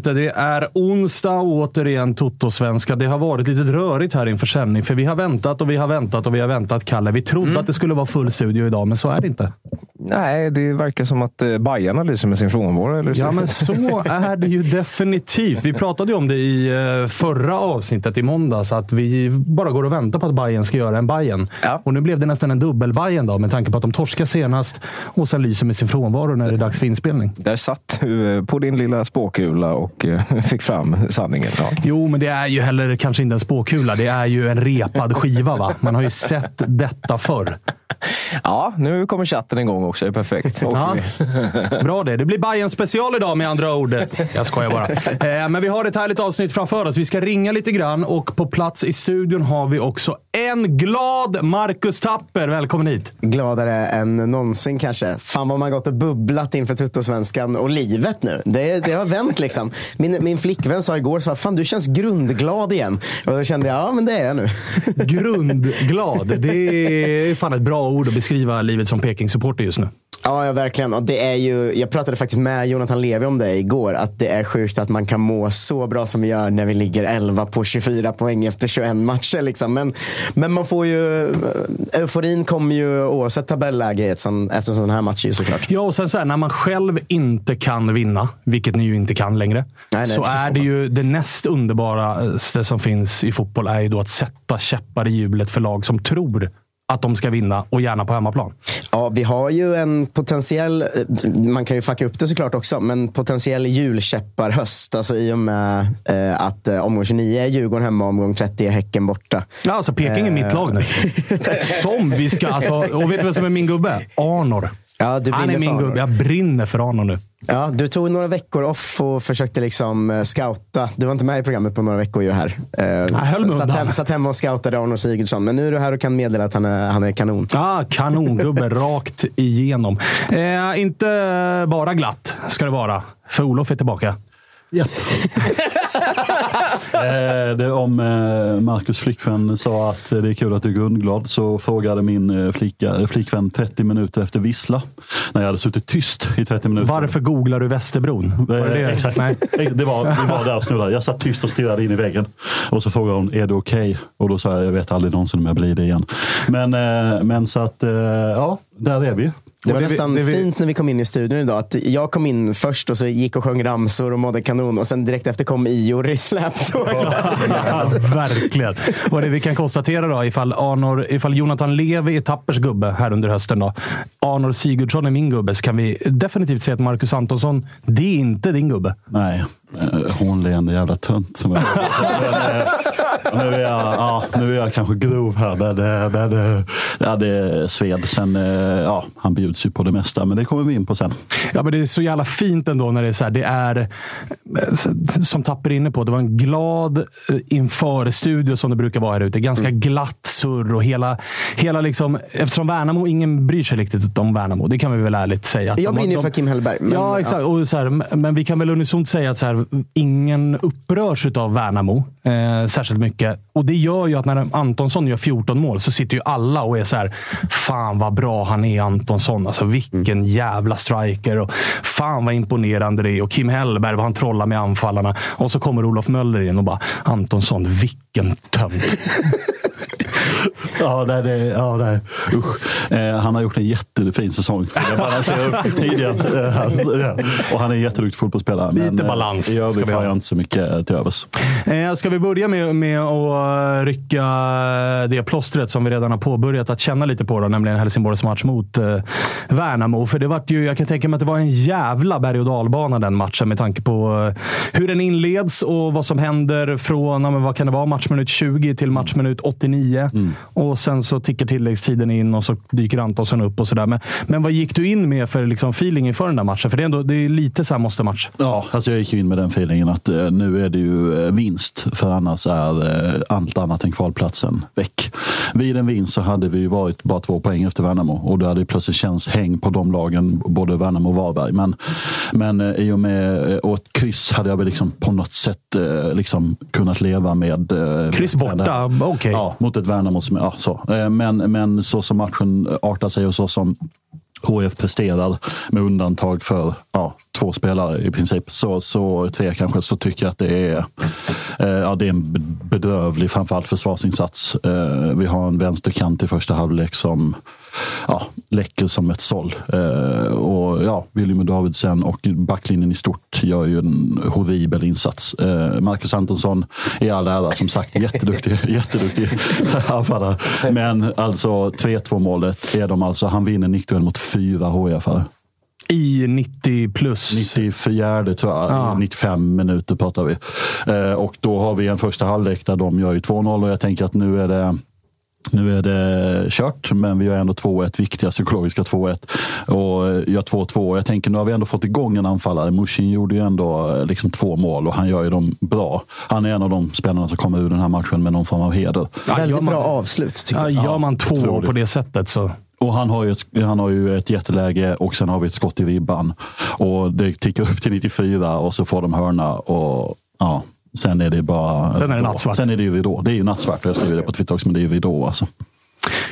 ute. Det är onsdag och återigen Toto-svenska. Det har varit lite rörigt här inför sändning, för vi har väntat och vi har väntat och vi har väntat, Kalle. Vi trodde mm. att det skulle vara full studio idag, men så är det inte. Nej, det verkar som att eh, Bajarna lyser med sin frånvaro. Eller så. Ja, men så är det ju definitivt. Vi pratade ju om det i eh, förra avsnittet i måndags, att vi bara går och väntar på att Bayern ska göra en Bayern. Ja. Och nu blev det nästan en dubbel Bayern då, med tanke på att de torskar senast och sen lyser med sin frånvaro när det är dags för inspelning. Där satt du eh, på din lilla spåkula och fick fram sanningen. Ja. Jo, men det är ju heller kanske inte en spåkula. Det är ju en repad skiva. Va? Man har ju sett detta förr. Ja, nu kommer chatten igång också. Det är perfekt. Ja, bra det. Det blir Bayern special idag med andra ord. Jag skojar bara. Eh, men vi har ett härligt avsnitt framför oss. Vi ska ringa lite grann och på plats i studion har vi också en glad Marcus Tapper. Välkommen hit! Gladare än någonsin kanske. Fan vad man gått och bubblat inför Tuttosvenskan och livet nu. Det, det har vänt liksom. Min, min flickvän sa igår, så, fan du känns grundglad igen. Och då kände jag, ja men det är jag nu. Grundglad. Det är fan ett bra ord att beskriva livet som Peking-supporter just nu. Ja, ja, verkligen. Och det är ju, jag pratade faktiskt med Jonathan Levi om det igår. Att det är sjukt att man kan må så bra som vi gör när vi ligger 11 på 24 poäng efter 21 matcher. Liksom. Men, men man får ju, euforin kommer ju oavsett tabelläge efter en sån här match såklart. Ja, och sen så här, när man själv inte kan vinna, vilket ni ju inte kan längre, nej, nej, så är det ju det näst underbaraste som finns i fotboll är ju då att sätta käppar i hjulet för lag som tror att de ska vinna och gärna på hemmaplan. Ja, vi har ju en potentiell, man kan ju fucka upp det såklart också, men potentiell julkäpparhöst. Alltså i och med eh, att eh, omgång 29 är Djurgården hemma och omgång 30 är Häcken borta. Ja, alltså Peking är mitt lag nu. som vi ska, alltså, och vet du vem som är min gubbe? Arnor. Ja, Han är min gubbe. Jag brinner för Arnor nu. Ja, du tog några veckor off och försökte liksom eh, scouta. Du var inte med i programmet på några veckor ju här. Eh, jag höll satt, hem, satt hemma och scoutade Arnold Sigurdsson. Men nu är du här och kan meddela att han är, han är kanon. Ja, kanongubbe rakt igenom. Eh, inte bara glatt ska det vara, för Olof är tillbaka. Ja. eh, det, om eh, Marcus flickvän sa att det är kul att du är grundglad så frågade min eh, flicka, flickvän 30 minuter efter vissla. När jag hade suttit tyst i 30 minuter. Varför googlar du Västerbron? Var det, det? Exakt. Nej. Det var, det var där och Jag satt tyst och stirrade in i väggen. Och så frågade hon, är det okej? Okay? Och då sa jag, jag vet aldrig någonsin om jag blir det igen. Men, men så att, ja, där är vi. Det var det nästan vi, det fint när vi kom in i studion idag. Att jag kom in först och så gick och sjöng ramsor och mådde kanon. Och sen direkt efter kom Ior i släptåg. Ja, verkligen. Och det vi kan konstatera då, ifall, Arnor, ifall Jonathan Levi är Tappers gubbe här under hösten. Då, Arnor Sigurdsson är min gubbe. Så kan vi definitivt säga att Marcus Antonsson, det är inte din gubbe. Nej, eh, hånleende jävla tönt. nu, är jag, ja, nu är jag kanske grov här, men, men ja, det sved. Sen, eh, ja, han bjuds ju på det mesta, men det kommer vi in på sen. Ja, men det är så jävla fint ändå när det är så här. Det är, eh, som Tapper inne på, det var en glad eh, inför-studio som det brukar vara här ute. Ganska mm. glatt surr och hela, hela liksom, eftersom Värnamo, ingen bryr sig riktigt om Värnamo. Det kan vi väl ärligt säga. jag brinner ju för Kim Hellberg. Men, ja, exakt. Ja. Och så här, men vi kan väl unisont säga att så här, ingen upprörs av Värnamo eh, särskilt mycket mycket. Och det gör ju att när Antonsson gör 14 mål så sitter ju alla och är så här. Fan vad bra han är Antonsson. Alltså vilken mm. jävla striker. Och fan vad imponerande det är. Och Kim Hellberg, vad han trollar med anfallarna. Och så kommer Olof Möller in och bara Antonsson, vilken tönt. ja, nej, det, ja, nej. Usch. Eh, han har gjort en jättefin säsong. Jag balanserar upp tidigare. Eh, och han är en jätteduktig fotbollsspelare. Lite men, eh, balans. I övrigt har jag inte så mycket till övers. Eh, ska vi börja med, med att rycka det plåstret som vi redan har påbörjat att känna lite på, då, nämligen Helsingborgs match mot eh, Värnamo. För det vart ju, jag kan tänka mig att det var en jävla berg och dalbana den matchen med tanke på eh, hur den inleds och vad som händer från, vad kan det vara, matchminut 20 till matchminut 89. Mm. Och sen så tickar tilläggstiden in och så dyker Antonsson upp och sådär. Men, men vad gick du in med för liksom feeling inför den där matchen? För det är, ändå, det är lite så här måste-match. Ja, alltså jag gick in med den feelingen att eh, nu är det ju eh, vinst. För annars är eh, allt annat än kvalplatsen väck. Vid en vinst så hade vi ju varit bara två poäng efter Värnamo och då hade det plötsligt känts häng på de lagen, både Värnamo och Varberg. Men, men i och med och ett kryss hade jag väl liksom på något sätt liksom kunnat leva med. Kryss borta, okej. Okay. Ja, mot ett Värnamo som, ja, så. Eh, men, men så som matchen eh, artar sig och så som HF presterar med undantag för ja, två spelare i princip. Så, så tre kanske, så tycker jag att det är, eh, ja, det är en bedrövlig framförallt försvarsinsats. Eh, vi har en vänsterkant i första halvlek som ja, läcker som ett såll. Eh, och ja, William Davidsen och backlinjen i stort gör ju en horribel insats. Eh, Marcus Antonsson i all ära, som sagt, jätteduktig, jätteduktig anfallare. Men alltså 3-2 målet är de alltså, han vinner nickduell mot fyra HIF-are. I 90 plus. 94 tror jag. Ja. 95 minuter pratar vi. Eh, och då har vi en första halvlek där de gör ju 2-0 och jag tänker att nu är det nu är det kört, men vi har ändå 2-1, viktiga psykologiska 2-1 och gör 2-2. Jag tänker nu har vi ändå fått igång en anfallare. Mushin gjorde ju ändå eh, liksom två mål och han gör ju dem bra. Han är en av de spelarna som kommer ur den här matchen med någon form av heder. Ja, Väldigt bra avslut tycker Ja, jag. gör man två otroligt. på det sättet så... Och han har, ju ett, han har ju ett jätteläge och sen har vi ett skott i ribban. Och det tickar upp till 94 och så får de hörna. Och, ja, sen är det bara... Sen är det nattsvart. Sen är det ju ridå. Det är ju nattsvart. Jag skriver det på Twitter också, men det är ju ridå alltså.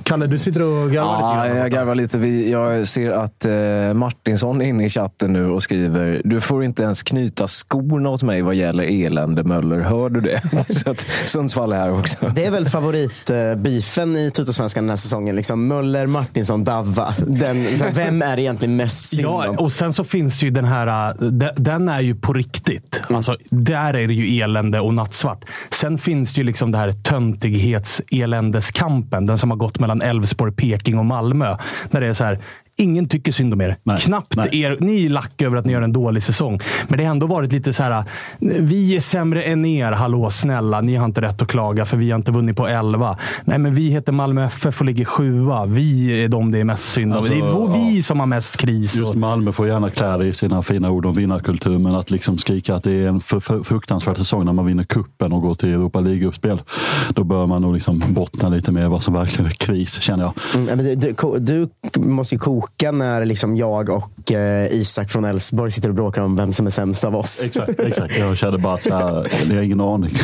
Kalle, du sitter och garvar Ja, lite grann. jag garvar lite. Vi- Jag ser att eh, Martinsson är inne i chatten nu och skriver Du får inte ens knyta skorna åt mig vad gäller elände Möller. Hör du det? Så att Sundsvall är här också. Det är väl favoritbeefen i Tuttosvenskan den här säsongen. Liksom Möller, Martinsson, Davva. Den, vem är egentligen mest synd Ja, om? och sen så finns det ju den här, de- den är ju på riktigt. Alltså, där är det ju elände och nattsvart. Sen finns det ju liksom det här töntighetseländeskampen. Den som har gått mellan Elfsborg, Peking och Malmö. När det är så här, ingen tycker synd om er. Nej, Knappt nej. er. Ni är lack över att ni gör en dålig säsong. Men det har ändå varit lite så här, vi är sämre än er. Hallå snälla, ni har inte rätt att klaga för vi har inte vunnit på 11. Nej, men vi heter Malmö FF och ligger sjua. Vi är de det är mest synd om. Alltså, det är ja. vi som har mest kris. Just Malmö får gärna klä i sina fina ord om vinnarkultur, men att liksom skrika att det är en för, för, fruktansvärd säsong när man vinner kuppen och går till Europa League-uppspel. Då bör man nog liksom bottna lite mer vad som verkligen är kris, känner jag. Mm, men du, du, du måste ju koka när liksom jag och eh, Isak från Elfsborg sitter och bråkar om vem som är sämst av oss. Exakt, exakt. Jag kände bara att så här, jag har ingen aning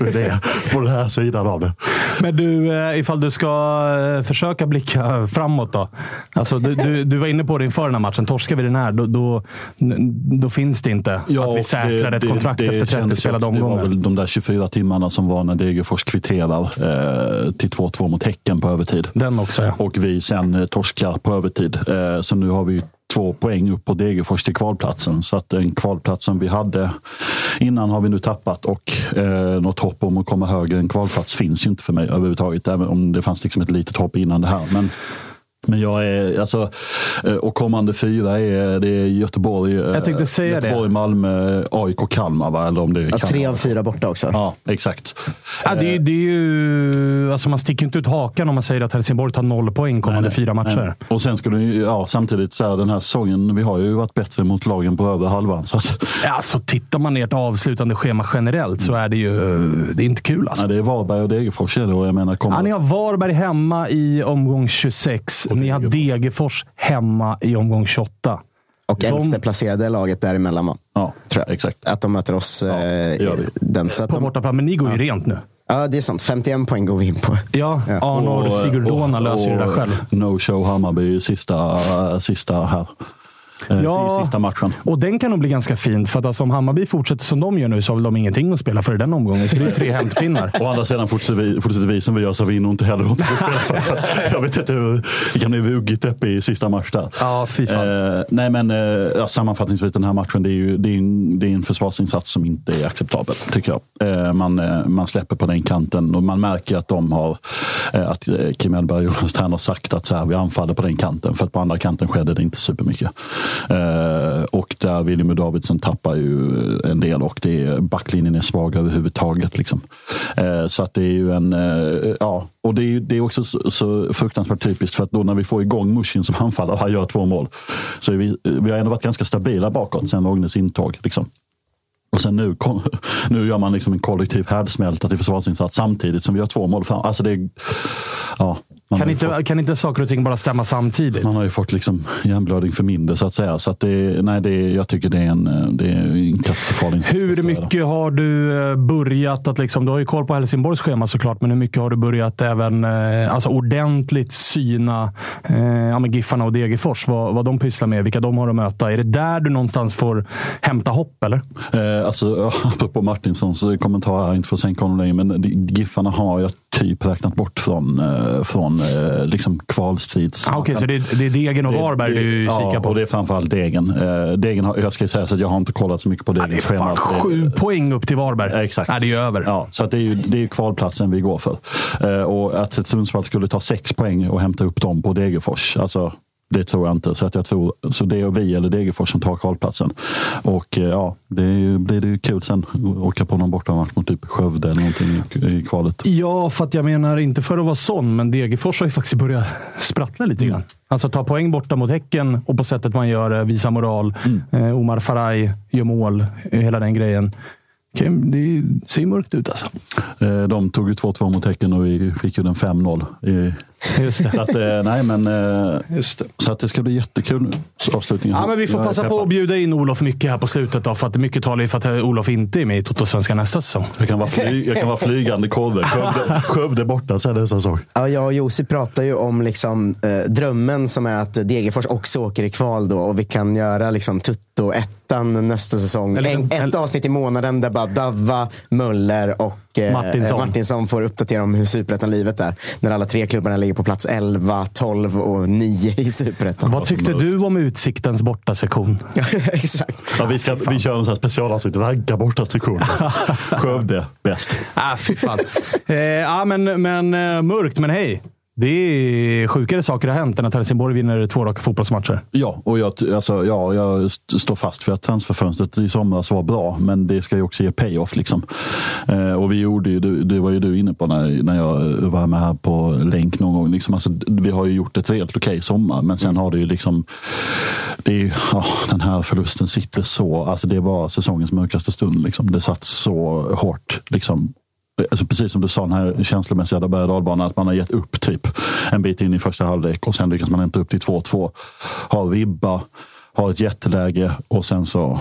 hur det är på den här sidan av det. Men du, eh, ifall du ska eh, försöka blicka framåt då. Alltså, du, du, du var inne på det inför den här matchen. Torskar vi den här, då, då, då finns det inte att vi säkrar ett kontrakt efter 30 kändes spelade också- Det var omgångar. väl de där 24 timmarna som var när Degerfors kvitterar eh, till 2-2 mot Häcken på övertid. Den också, ja. Och vi sen eh, torskar på övertid. Eh, så nu har vi två poäng upp på Degerfors till kvalplatsen. Så att den kvalplatsen vi hade innan har vi nu tappat och eh, något hopp om att komma högre än kvalplats finns ju inte för mig överhuvudtaget. Även om det fanns liksom ett litet hopp innan det här. Men men jag är, alltså, eh, och kommande fyra är, det är Göteborg, eh, Jag tänkte säga det. Göteborg Malmö, AIK, Kalmar va? Eller om det är Ja, tre av fyra borta också. Ja, exakt. Ja, det, är- det är ju, alltså man sticker inte ut hakan om man säger att Helsingborg tar noll poäng kommande fyra matcher. Nej. Och sen skulle ju, ja, samtidigt så här, den här säsongen, vi har ju varit bättre mot lagen på över halvan. Så att, Ja, Alltså, tittar man i ert avslutande schema generellt så är det ju det är inte kul. Alltså. nej, det är Varberg och Degerfors är det. Och jag menar, kommer, Ja, ni har Varberg hemma i omgång 26. Ni har Degerfors hemma i omgång 28. Och De- elfte placerade laget däremellan. va? ja, tror jag. exakt. Att de möter oss eh, vi. i den. Så att På de, bortaplan. Men ni går ju rent nu. ja, det är sant. 51 poäng går vi in på. Ja, Arnor Sigurdona löser ju det där själv. No show Hammarby i sista, sista här. Eh, Ja. Sista matchen. Och den kan nog bli ganska fin. För att alltså, om Hammarby fortsätter som de gör nu så har väl de ingenting att spela för i den omgången. Så det är tre hämtpinnar. Å andra sidan fortsätter vi, fortsätter vi som vi gör så har vi nog inte heller något att spela för. Så jag vet inte det kan bli vuggigt uppe i sista match där. Ja, fy fan. Eh, nej men eh, sammanfattningsvis den här matchen, det är, ju, det, är en, det är en försvarsinsats som inte är acceptabel tycker jag. Eh, man, eh, man släpper på den kanten och man märker att de har, eh, att Kim Hellberg och Jonas Tern har sagt att så här, vi anfaller på den kanten. För att på andra kanten skedde det inte supermycket. Eh, och där William Davidsen tappar ju eh, en del och det är, backlinjen är svag överhuvudtaget. Liksom. Eh, så att det är ju en, ja, och det är, det är också så, så fruktansvärt typiskt för att då när vi får igång Mushin som anfallare och han gör två mål. Så är vi, vi har ändå varit ganska stabila bakåt sen Ognes intåg. Liksom. Och sen nu, kom, nu gör man liksom en kollektiv härdsmälta till försvarsinsats samtidigt som vi gör två mål fram. Alltså det är, ja, kan inte, fått- kan inte saker och ting bara stämma samtidigt? Man har ju fått liksom hjärnblödning för mindre så att säga. Så att det, nej, det, jag tycker det är en, det är en katastrofal insats. Hur mycket har du eh, börjat att, liksom, du har ju koll på Helsingborgs schema såklart, men hur mycket har du börjat även eh, alltså ordentligt syna eh, ja, Giffarna och Degerfors? Vad, vad de pysslar med, vilka de har att möta. Är det där du någonstans får hämta hopp, eller? Eh, alltså, apropå Martinssons kommentar inte för att sänka honom längre, men Giffarna har jag typ räknat bort från, eh, eh, liksom kvalstrids... Ah, Okej, så det, är- det är Degen och Varberg du ja, kikar på? och det är framförallt Degen. Eh, Degen har, jag ska säga så att jag har inte kollat så mycket på Ja, det är Degens fan schema. för det- sju poäng upp till Varberg. Ja, exakt. Nej, det är över. Ja, så att det är ju det är kvalplatsen vi går för. Eh, och att Sundsvall skulle ta sex poäng och hämta upp dem på Degerfors. Alltså, det tror jag inte. Så, att jag tror, så det är vi eller Degerfors som tar kvalplatsen. Och eh, ja, det ju, blir det ju kul sen åka på någon bortamatch mot typ Skövde eller någonting i, i kvalet. Ja, för att jag menar, inte för att vara sån, men Degerfors har ju faktiskt börjat sprattla lite grann. Alltså ta poäng borta mot Häcken och på sättet man gör det, visa moral. Eh, Omar Faraj gör mål, eh, hela den grejen. Det ser mörkt ut alltså. De tog ju 2-2 mot Häcken och vi fick ju den 5-0. Just det. Så att, eh, nej, men, eh, Just det. så att det ska bli jättekul nu. Avslutningen. Ja, men vi får passa på att bjuda in Olof mycket här på slutet. Då, för att mycket talar ju för att Olof inte är med i Toto-svenska nästa säsong. Jag kan vara, fly, jag kan vara flygande korve. Skövde, Skövde borta sen nästa säsong. Ja, jag och Josip pratar ju om liksom, eh, drömmen som är att Degerfors också åker i kval då och vi kan göra liksom, Tutto ettan nästa säsong. Eller- en, ett eller- avsnitt i månaden där bara Davva, Möller och eh, Martinsson. Martinsson får uppdatera om hur superettan-livet är. När alla tre klubbarna ligger på plats 11, 12 och 9 i superettan. Vad tyckte du om Utsiktens bortasektion? Exakt. Ja, vi, ska, vi kör en sån här specialavsnitt. Ragga borta sektion. Skövde bäst. Ah, fy fan. eh, ja, men, men eh, mörkt, men hej. Det är sjukare saker har hänt än att Helsingborg vinner två raka fotbollsmatcher. Ja, och jag, alltså, ja, jag st- står fast för att transferfönstret i somras var bra, men det ska ju också ge payoff. Liksom. Eh, och vi gjorde ju, det, det var ju du inne på när, när jag var med här på länk någon gång. Liksom, alltså, vi har ju gjort ett helt okej sommar, men sen har det ju liksom det är, ja, den här förlusten sitter så, alltså det var säsongens mörkaste stund. Liksom. Det satt så hårt. Liksom. Alltså precis som du sa, den här känslomässiga berg dalbanan, att man har gett upp typ en bit in i första halvlek och sen lyckas man inte upp till 2-2. Har ribba, har ett jätteläge och sen så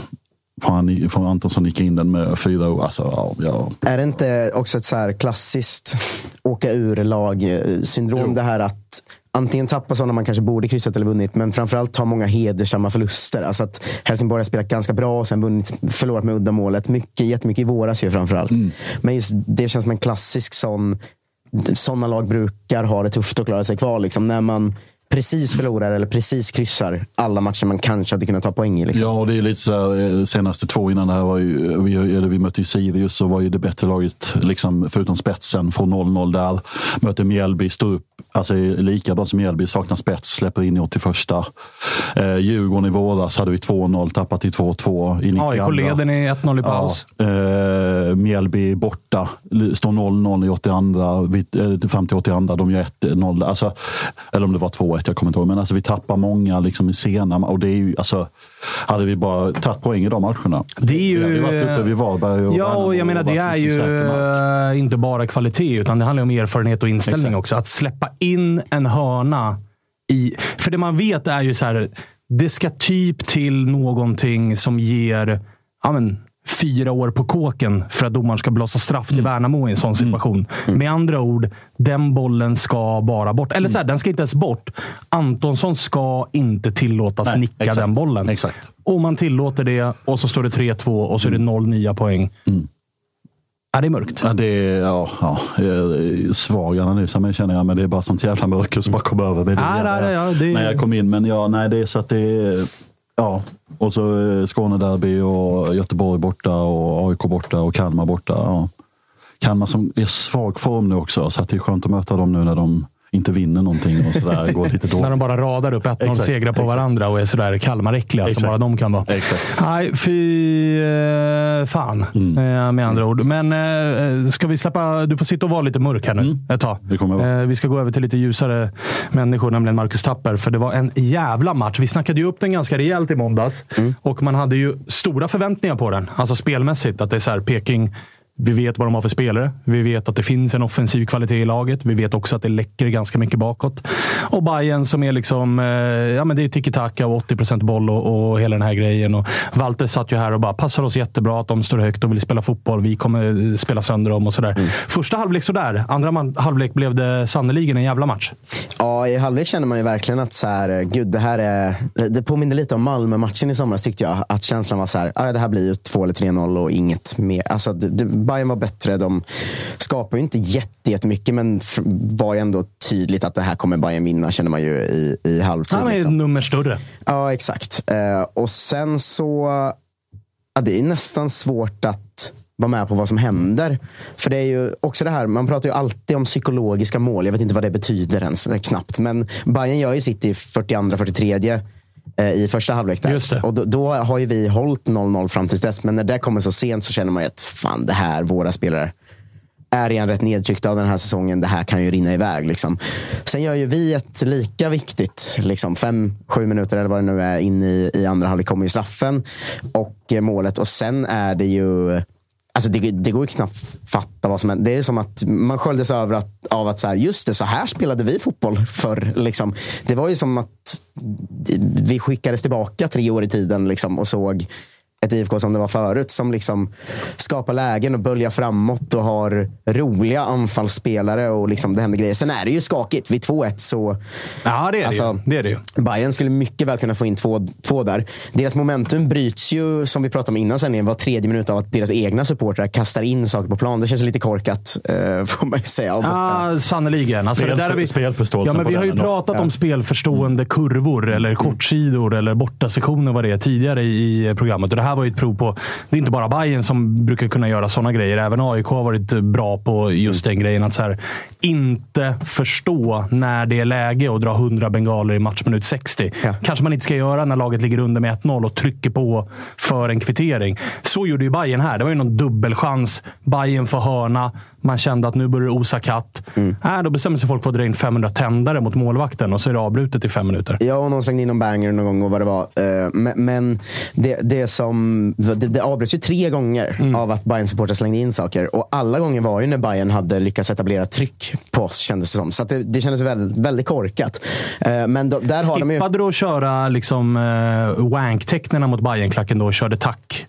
får, han, får Antonsson nicka in den med fyra år. Alltså, ja. Är det inte också ett så här klassiskt åka ur lag-syndrom? Det här att antingen tappa sådana man kanske borde kryssat eller vunnit, men framförallt ta många hedersamma förluster. Alltså att Helsingborg har spelat ganska bra och sen vunnit, förlorat med uddamålet. Mycket, jättemycket i våras ju framförallt. Men just det känns som en klassisk sån. Sådana lag brukar ha det tufft att klara sig kvar. Liksom, när man precis förlorar eller precis kryssar alla matcher man kanske hade kunnat ta poäng i. Liksom. Ja, och det är lite så här, eh, senaste två innan det här var ju, vi, eller vi mötte ju Sirius så var ju det bättre laget, liksom, förutom spetsen, från 0-0 där. Möter Mjällby, står upp, alltså lika bra som Mjällby, saknar spets, släpper in i 81. Eh, Djurgården i våras hade vi 2-0, tappat till 2-2 i 92. AIK leder i 1-0 i paus. Ja, eh, Mjällby borta, står 0-0 i 82, vi, eh, fram till 82. De gör 1-0. Alltså, eller om det var 2-1, jag kommer inte ihåg. Men alltså, vi tappar många liksom, i sena och det är ju, alltså, Hade vi bara tagit poäng i de matcherna. Det är ju- Vi hade varit uppe vid Varberg och Ja, Värnamo och jag menar det varit är liksom ju eh, inte bara kvalitet, utan det handlar om erfarenhet och inställning Exakt. också. Att släppa in en hörna i... För det man vet är ju så här, det ska typ till någonting som ger ja, men, fyra år på kåken för att domaren ska blåsa straff till Värnamo i en sån situation. Med andra ord, den bollen ska bara bort. Eller så här, den ska inte ens bort. Antonsson ska inte tillåtas Nej, nicka exakt. den bollen. Exakt. Och man tillåter det och så står det 3-2 och så är det 0 nya poäng. Ja, det är mörkt. Ja, det är ja, ja, svag analys av mig känner jag, men det är bara sånt jävla mörker som bara kom över mig. Ja, ja, ja, det- När jag kom in. Men ja, nej, det är så att det är... Ja, och så eh, Skånederby och Göteborg borta och AIK borta och Kalmar borta. Ja. Kalmar som är svag form nu också, så att det är skönt att möta dem nu när de inte vinner någonting och sådär. går lite När dåligt. de bara radar upp 1-0 Exakt, segrar på exakt. varandra och är sådär Kalmaräckliga som bara de kan vara. Exakt. Nej, fy eh, fan Mm. eh, med andra ord. Men eh, ska vi släppa... Du får sitta och vara lite mörk här nu Mm. ett tag. Vi ska gå över till lite ljusare människor, nämligen Marcus Tapper. För det var en jävla match. Vi snackade ju upp den ganska rejält i måndags Mm. och man hade ju stora förväntningar på den. Alltså spelmässigt. Att det är så här, Peking Vi vet vad de har för spelare. Vi vet att det finns en offensiv kvalitet i laget. Vi vet också att det läcker ganska mycket bakåt. Och Bayern som är liksom, eh, ja men det är tiki-taka och 80 procent boll och, och hela den här grejen. Och Walter satt ju här och bara passar oss jättebra att de står högt och vill spela fotboll. Vi kommer spela sönder dem och sådär. Mm. Första halvlek sådär. Andra halvlek blev det sannoliken en jävla match. Ja, i halvlek känner man ju verkligen att så här, gud, det här är... Det påminner lite om Malmö-matchen i somras tyckte jag. Att känslan var så här, ah, det här blir ju 2 eller 3-0 och inget mer. Alltså, det, Bayern var bättre. De skapar ju inte jättemycket, men var ju ändå tydligt att det här kommer Bayern vinna, känner man ju i, i halvtid. Han är liksom. nummer större. Ja, exakt. Uh, och sen så... Ja, det är nästan svårt att vara med på vad som händer. För det är ju också det här, man pratar ju alltid om psykologiska mål. Jag vet inte vad det betyder ens, knappt. Men Bayern gör ju sitt i 42, 43 eh, i första halvlek. Där. Och då, då, har ju vi hållit 0-0 fram tills dess. Men när det kommer så sent så känner man ju att fan, det här, våra spelare är redan rätt nedtryckta av den här säsongen. Det här kan ju rinna iväg. Liksom. Sen gör ju vi ett lika viktigt, liksom, fem, sju minuter eller vad det nu är, in i, i andra halvlek kommer ju straffen och eh, målet. Och sen är det ju Alltså det, det går ju knappt fatta vad som händer. Det är som att man sköljdes över att, av att så här, just det, så här spelade vi fotboll förr. Liksom. Det var ju som att vi skickades tillbaka tre år i tiden liksom, och såg ett IFK som det var förut. Som liksom skapar lägen och böljar framåt och har roliga anfallsspelare. och liksom Det händer grejer. Sen är det ju skakigt. Vid 2-1 så... Ja, det är, alltså, det, det är det ju. Bayern skulle mycket väl kunna få in två, två där. Deras momentum bryts ju, som vi pratade om innan sändningen, var tredje minut av att deras egna supportrar kastar in saker på plan. Det känns lite korkat, eh, får man ju säga. Ja, sannerligen. Alltså, Spel, det där vi, spelförståelsen ja, men Vi har ju pratat ja. om spelförstående kurvor, eller kortsidor, eller bortasektioner, vad det är, tidigare i programmet. Och det här var ju ett prov på... Det är inte bara Bayern som brukar kunna göra sådana grejer. Även AIK har varit bra på just den grejen. Att så här, inte förstå när det är läge att dra 100 bengaler i matchminut 60. Ja. Kanske man inte ska göra när laget ligger under med 1-0 och trycker på för en kvittering. Så gjorde ju Bayern här. Det var ju någon dubbelchans. Bayern får hörna. Man kände att nu börjar det osa katt. Mm. Äh, då bestämmer sig folk för att dra in 500 tändare mot målvakten och så är det avbrutet i fem minuter. Ja, och någon slängde in någon banger någon gång och vad det var. Eh, men det, det som... Det, det avbröts ju tre gånger mm. av att bayern supportrar slängde in saker. Och alla gånger var ju när Bayern hade lyckats etablera tryck på oss, kändes det som. Så det, det kändes väldigt, väldigt korkat. Eh, men då, där har de ju... du att köra liksom, uh, wank-tecknen mot bayern klacken då och körde tack?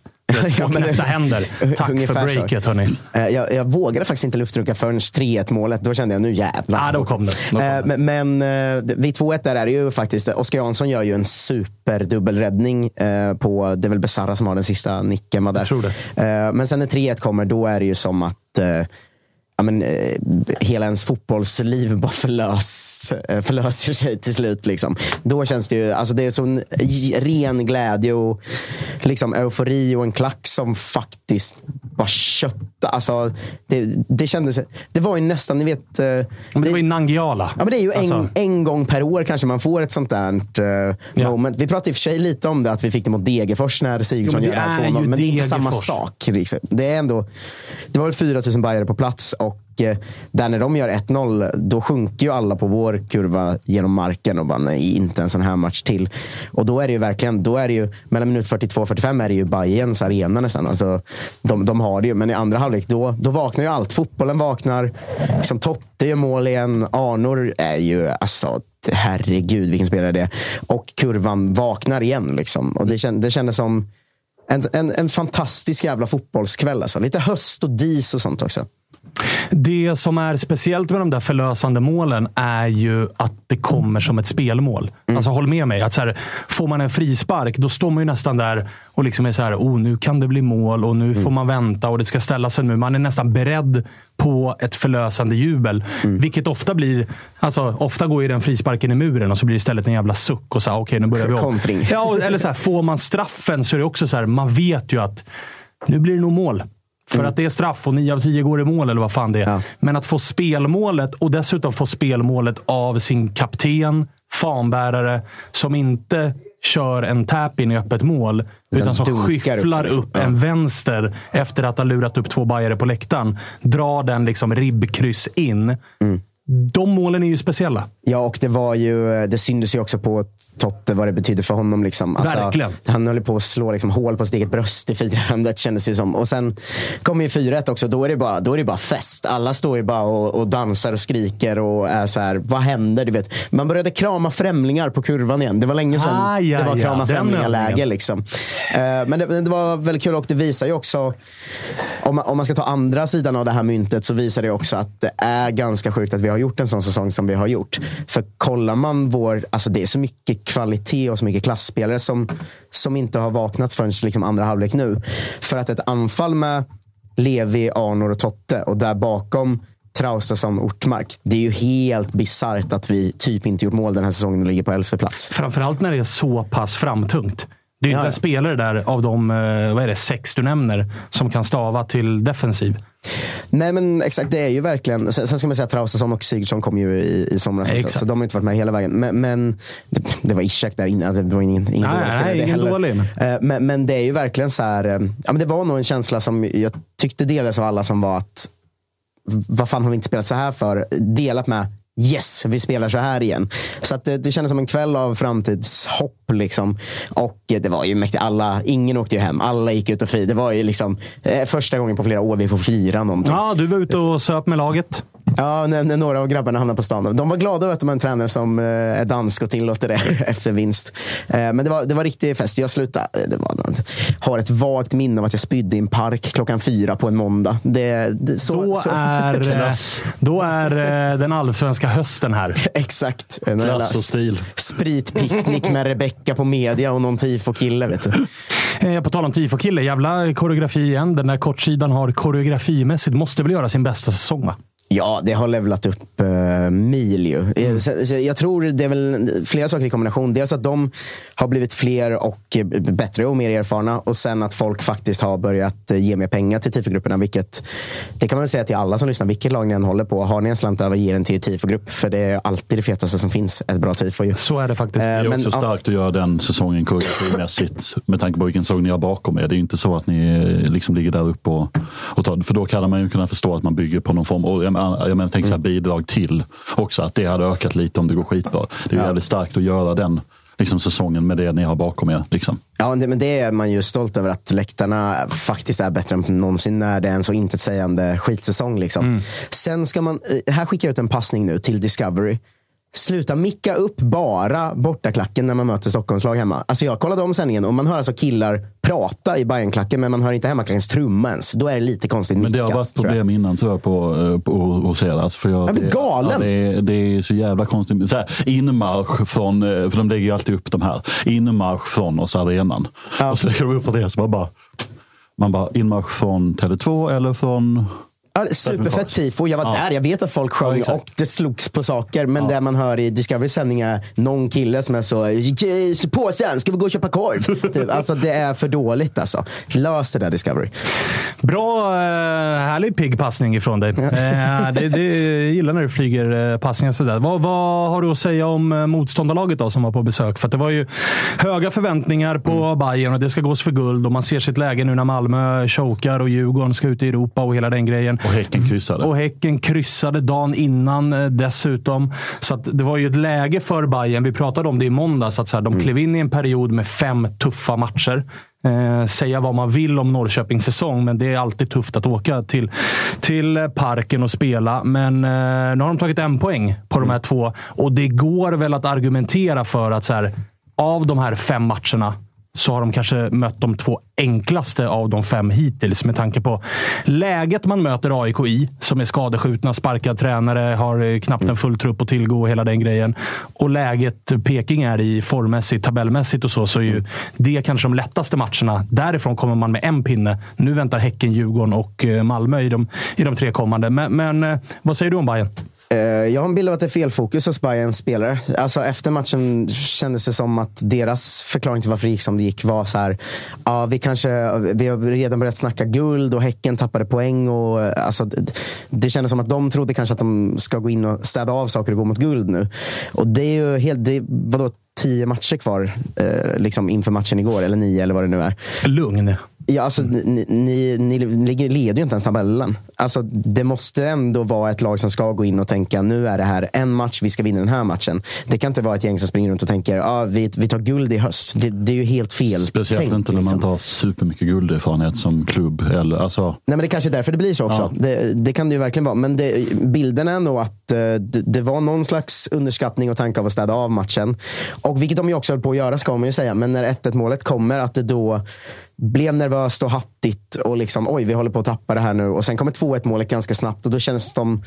Två knäppta händer. Tack för breaket, hörni. Eh, jag, jag vågade faktiskt inte luftrucka förrän 3-1 målet. Då kände jag, nu jävlar. Ah, då kom det. Då kom eh, det. Men, men vid 2-1 där är det ju faktiskt, Oskar Jansson gör ju en superdubbelräddning på, det är väl Besara som har den sista nicken. Var där. Men sen när 3-1 kommer, då är det ju som att ja, men, eh, hela ens fotbollsliv bara förlös, eh, förlöser sig till slut. Liksom. Då känns det ju, alltså det är sån ren glädje och liksom, eufori och en klack som faktiskt bara kötta. Alltså, det, det kändes, det var ju nästan, ni vet. Eh, men det var ju Nangiala. Ja, men det är ju en, alltså. en gång per år kanske man får ett sånt där uh, ja. moment. Vi pratade i och för sig lite om det, att vi fick det mot Degerfors när Sigurdsson gör det här 2-0. Men det är inte samma sak. Liksom. Det är ändå, det var 4000 bajare på plats och eh, där när de gör 1-0, då sjunker ju alla på vår kurva genom marken och bara nej, inte en sån här match till. Och då är det ju verkligen, då är det ju mellan minut 42 och 45 är det ju Bayerns arena nästan. Alltså, de, de har det ju, men i andra halvlek då, då vaknar ju allt. Fotbollen vaknar, liksom, Totte gör mål igen, Arnor är ju, alltså herregud vilken spelare det är. Och kurvan vaknar igen. Liksom. Och det, känd, det kändes som en, en, en fantastisk jävla fotbollskväll. Alltså. Lite höst och dis och sånt också. Det som är speciellt med de där förlösande målen är ju att det kommer som ett spelmål. Mm. Alltså håll med mig. Att så här, får man en frispark, då står man ju nästan där och liksom är så här, oh, nu kan det bli mål och nu mm. får man vänta och det ska ställas en mur. Man är nästan beredd på ett förlösande jubel. Mm. Vilket ofta blir, alltså ofta går ju den frisparken i muren och så blir det istället en jävla suck och så okej okay, nu börjar vi om. Kontring. Ja, eller så här, får man straffen så är det också så här, man vet ju att nu blir det nog mål. För mm. att det är straff och 9 av 10 går i mål eller vad fan det är. Ja. Men att få spelmålet och dessutom få spelmålet av sin kapten, fanbärare, som inte kör en tap-in i öppet mål. Utan som skyfflar upp, upp en vänster efter att ha lurat upp två bajare på läktaren. Drar den liksom ribbkryss in. Mm de målen är ju speciella. Ja, och det var ju, det syntes ju också på Totte vad det betydde för honom. Liksom. Alltså, Verkligen. Han höll på att slå liksom, hål på sitt eget bröst i firandet kändes det som. Och sen kommer ju 4-1 också. Då är, det bara, då är det bara fest. Alla står ju bara och, och dansar och skriker och är så här, vad händer? Du vet. Man började krama främlingar på kurvan igen. Det var länge sedan Ah, ja, det var ja, krama den främlingar-läge. Liksom. Eh, men det, det var väldigt kul och det visar ju också, om man, om man ska ta andra sidan av det här myntet, så visar det också att det är ganska sjukt att vi har gjort en sån säsong som vi har gjort. För kollar man vår, alltså det är så mycket kvalitet och så mycket klassspelare som, som inte har vaknat förrän liksom andra halvlek nu. För att ett anfall med Levi, Arnor och Totte och där bakom Traustason, Ortmark. Det är ju helt bisarrt att vi typ inte gjort mål den här säsongen och ligger på elfte plats. Framförallt när det är så pass framtungt. Det är inte ja. en spelare där av de eh, vad är det, sex du nämner som kan stava till defensiv. Nej men exakt, det är ju verkligen. Sen, sen ska man säga att Traustason och Sigurdsson kom ju i, i somras Exakt. så de har inte varit med hela vägen. Men, men det, det var Ishak där inne, alltså, det var ingen, ingen Nej, nej, det ingen dålig, men- Eh, Men, men det är ju verkligen så här, eh, ja, men det var nog en känsla som jag tyckte delades av alla som var att vad fan har vi inte spelat så här för? Delat med Yes, vi spelar så här igen. Så att det, det kändes som en kväll av framtidshopp. Liksom. Och eh, det var ju mäktigt. Alla, ingen åkte ju hem. Alla gick ut och firade. Det var ju liksom eh, första gången på flera år vi får fira någonting. Ja, du var ute och söp med laget. Ja, när, när några av grabbarna hamnade på stan. De var glada över att de har en tränare som eh, är dansk och tillåter det efter vinst. Eh, men det var, det var riktig fest. Jag slutade, det var, har ett vagt minne av att jag spydde i en park klockan fyra på en måndag. Det, det, så, Då så, är, eh, då är eh, den allsvenska hösten här. Exakt. Klass och stil. Spritpicknick med Rebecca på media och någon tifo-kille. Vet du. Eh, På tal om tifo-kille, jävla koreografi igen. Den där kortsidan har koreografimässigt, måste väl göra sin bästa säsong va? Ja, det har levlat upp uh, mil ju. Eh, så, så jag tror det är väl flera saker i kombination. Dels att de har blivit fler och eh, bättre och mer erfarna. Och sen att folk faktiskt har börjat ge mer pengar till tifogrupperna. Vilket, det kan man väl säga till alla som lyssnar. Vilket lag ni än håller på. Har ni en slant över, ge den till tifogrupp. För det är alltid det fetaste som finns. Ett bra tifo ju. Så är det faktiskt. Det är men, också ja. starkt att göra den säsongen koreografimässigt med tanke på vilken säsong ni har bakom er. Det är inte så att ni liksom ligger där uppe och, och tar För då kan man ju kunna förstå att man bygger på någon form. Och jag menar, tänk så här bidrag till också. Att det hade ökat lite om det går skitbra. Det är Ja. jävligt starkt att göra den liksom, säsongen med det ni har bakom er. Liksom. Ja, men det är man ju stolt över att läktarna faktiskt är bättre än någonsin när det är en så intetsägande skitsäsong. Liksom. Sen ska man, eh, här skickar jag ut en passning nu till Discovery. Sluta micka upp bara bortaklacken när man möter Stockholmslag hemma. Alltså jag kollade om sändningen och man hör alltså killar prata i Bajenklacken men man hör inte hemmaklackens trumma ens. Då är det lite konstigt Men det har varit problem innan jag på, eh, på er. Alltså, för jag, Jag blir det, galen. Ja, det, är, det är så jävla konstigt. Så här, inmarsch från, eh, för de lägger ju alltid upp de här. Inmarsch från oss arenan. Ja. Och så lägger de upp för det så man bara, man bara inmarsch från Tele2 eller från Ja, superfett tifo. Jag var Ja. där. Jag vet att folk sjöng Ja, och det slogs på saker. Men det man hör i Discovery sändning är någon kille som är så "Ge- slå på sen, ska vi gå och köpa korv? typ. Alltså det är för dåligt alltså. Lös det där Discovery. Bra, eh, härlig pigg passning ifrån dig. Eh, det, det jag gillar när du flyger eh, passningar sådär. Vad, vad har du att säga om motståndarlaget då, som var på besök? För det var ju höga förväntningar på Mm. Bayern och det ska gås för guld och man ser sitt läge nu när Malmö chokar och Djurgården ska ut i Europa och hela den grejen. Och Häcken kryssade. Och Häcken kryssade dagen innan eh, dessutom. Så det var ju ett läge för Bayern. Vi pratade om det i måndags. Att så här, de klev in i en period med fem tuffa matcher. Eh, säga vad man vill om Norrköpings säsong, men det är alltid tufft att åka till, till eh, parken och spela. Men eh, nu har de tagit en poäng på de här två och det går väl att argumentera för att så här, av de här fem matcherna så har de kanske mött de två enklaste av de fem hittills med tanke på läget man möter AIK i, som är skadeskjutna, sparkad tränare, har eh, knappt en full trupp att tillgå och hela den grejen. Och läget Peking är i formmässigt, tabellmässigt och så, så är ju det kanske de lättaste matcherna. Därifrån kommer man med en pinne. Nu väntar Häcken, Djurgården och eh, Malmö i de, i de tre kommande. Men, men eh, vad säger du om Bayern? Eh, jag har en bild av att det är felfokus hos Bayerns spelare. Alltså efter matchen kändes det som att deras förklaring till varför det gick som det gick var så här. Ja, vi kanske, vi har redan börjat snacka guld och Häcken tappade poäng. Och, alltså, det- det kändes som att de trodde kanske att de ska gå in och städa av saker och gå mot guld nu. Och det är ju helt, det, vadå, tio matcher kvar eh, liksom inför matchen igår, eller nio eller vad det nu är. Lugn. Ja, alltså, ni, ni, ni ligger- leder ju inte ens tabellen. Alltså, det måste ändå vara ett lag som ska gå in och tänka nu är det här en match, vi ska vinna den här matchen. Det kan inte vara ett gäng som springer runt och tänker ah, vi, vi tar guld i höst. Det, det är ju helt fel Speciellt tänk, inte när man liksom. inte har supermycket gulderfarenhet som klubb. Eller, alltså, Nej, men det kanske är därför det blir så också. Ja. Det, det kan det ju verkligen vara. Men det, bilden är nog att eh, det, det var någon slags underskattning och tanke av att städa av matchen. Och vilket de ju också höll på att göra, ska man ju säga. Men när 1-1 målet kommer, att det då blev nervöst och hattigt och liksom oj, vi håller på att tappa det här nu. Och sen kommer 2-1 målet ganska snabbt och då kändes de,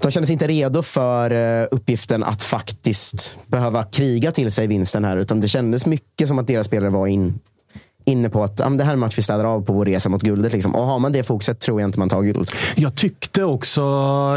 de kändes inte redo för eh, uppgiften att faktiskt behöva kriga till sig vinsten här. Utan det kändes mycket som att deras spelare var in, inne på att ja, det här är en match vi städar av på vår resa mot guldet. Liksom. Och har man det fokuset tror jag inte man tar guld. Jag tyckte också,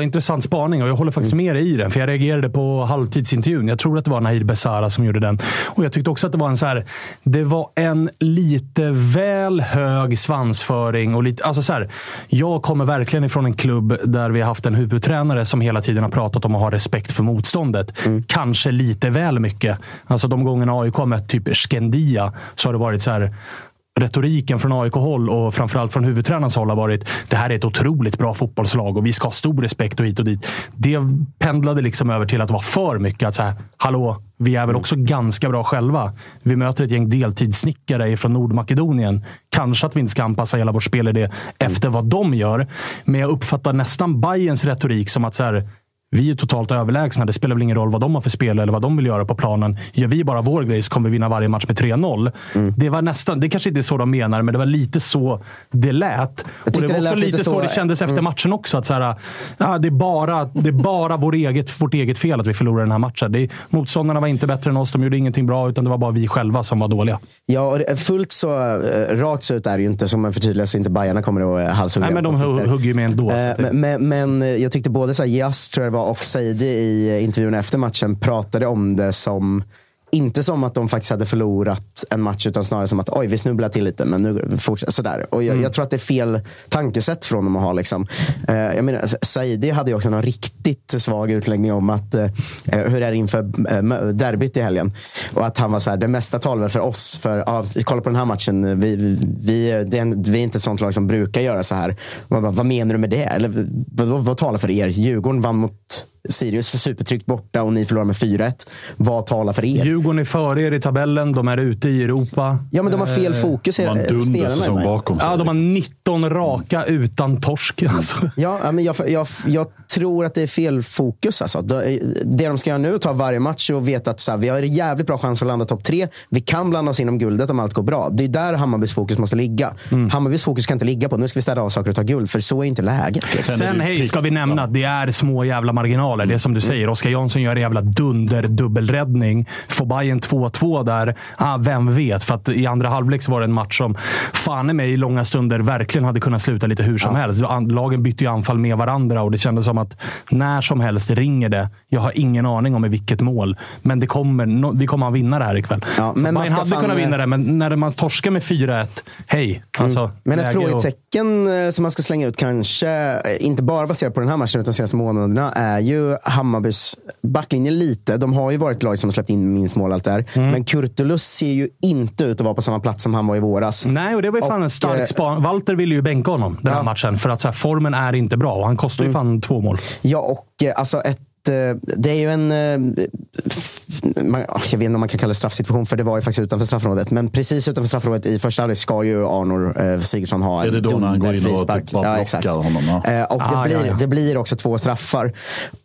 intressant spaning och jag håller faktiskt med dig i den. För jag reagerade på halvtidsintervjun. Jag tror att det var Nahir Besara som gjorde den. Och jag tyckte också att det var en så här, det var en lite väl hög svansföring. Och lite, alltså så här, jag kommer verkligen ifrån en klubb där vi har haft en huvudtränare som hela tiden har pratat om att ha respekt för motståndet. Kanske lite väl mycket. Alltså de gångerna AIK har mött typ Skendia så har det varit så här retoriken från AIK-håll och framförallt från huvudtränarens håll har varit det här är ett otroligt bra fotbollslag och vi ska ha stor respekt och hit och dit. Det pendlade liksom över till att vara för mycket. Att säga, hallå, vi är väl också ganska bra själva. Vi möter ett gäng deltidssnickare från Nordmakedonien. Kanske att vi inte ska anpassa hela vår spelidé efter vad de gör. Men jag uppfattar nästan Bayerns retorik som att så här, vi är totalt överlägsna. Det spelar väl ingen roll vad de har för spel eller vad de vill göra på planen. Gör vi bara vår grej så kommer vi vinna varje match med 3-0. Mm. Det var nästan, det kanske inte är så de menar, men det var lite så det lät. Och det var det också lite så, så- Mm. det kändes efter matchen också. Att så här, ja, det är bara, det är bara vår eget, vårt eget fel att vi förlorar den här matchen. Det motståndarna var inte bättre än oss. De gjorde ingenting bra, utan det var bara vi själva som var dåliga. Ja, och fullt så eh, rakt så ut är det ju inte, som man förtydligar så inte Bajarna kommer att eh, halshugga Nej, men de hugger ju med ändå. Eh, det- Men, men, men jag tyckte både så här, Jas, tror jag var, och Saidi i intervjun efter matchen pratade om det som inte som att de faktiskt hade förlorat en match, utan snarare som att oj, vi snubblar till lite, men nu fortsätter sådär. Och jag, jag tror att det är fel tankesätt från dem att ha. Liksom. Eh, jag menar, Saidi hade ju också en riktigt svag utläggning om att eh, hur är det inför eh, derbyt i helgen. Och att han var så här, det mesta talar för oss. För, ja, kolla på den här matchen, vi, vi, det är en, vi är inte ett sånt lag som brukar göra så här. Bara, vad menar du med det? Eller, vad, vad, vad talar för er? Djurgården vann mot Sirius supertryggt borta och ni förlorar med 4-1. Vad talar för er? Djurgården är före er i tabellen. De är ute i Europa. Ja, men de har fel fokus. de har en eh, spelarna, dundersäsong eller? bakom sig. Ja, de har 19 raka utan torsk. Alltså. Ja, men jag, jag, jag tror att det är fel fokus. Alltså. Det de ska göra nu är att ta varje match och veta att så här, vi har en jävligt bra chans att landa topp tre. Vi kan blanda oss inom guldet om allt går bra. Det är där Hammarbys fokus måste ligga. Hammarbys fokus kan inte ligga på nu ska vi städa av saker och ta guld, för så är inte läget. Liksom. Sen hej, ska vi nämna att det är små jävla marginaler. Det är som du säger. Oskar Jansson gör en jävla dunder-dubbelräddning. Får Bayern 2-2 där. Ah, vem vet? För att i andra halvlek så var det en match som fan i mig i långa stunder verkligen hade kunnat sluta lite hur som helst. An- Lagen bytte ju anfall med varandra och det kändes som att när som helst ringer det. Jag har ingen aning om i vilket mål, men det kommer, vi kommer att vinna det här ikväll. Ja, så men Bayern hade fan- kunnat vinna det, men när man torskar med 4-1, hej. Alltså, Men ett läge och- frågetecken eh, som man ska slänga ut, kanske eh, inte bara baserat på den här matchen utan de senaste månaderna, är ju Hammarbys backlinje lite. De har ju varit lag som har släppt in minst mål allt där. Mm. Men Kurtulus ser ju inte ut att vara på samma plats som han var i våras. Nej, och det var ju fan Och, en stark eh, span. Walter ville ju bänka honom den här Ja. matchen för att så här, formen är inte bra och han kostar ju fan två mål. Ja, och eh, alltså ett eh, det är ju en... man, ah, jag vet inte om man kan kalla det straffsituation, för det var ju faktiskt utanför straffområdet. Men precis utanför straffområdet i första halvlek ska ju Arnor eh, Sigurdsson ha Är det då när han går in och typ bara blockar honom, ja. Eh, och det, Ah, blir, ja, ja. det blir också två straffar.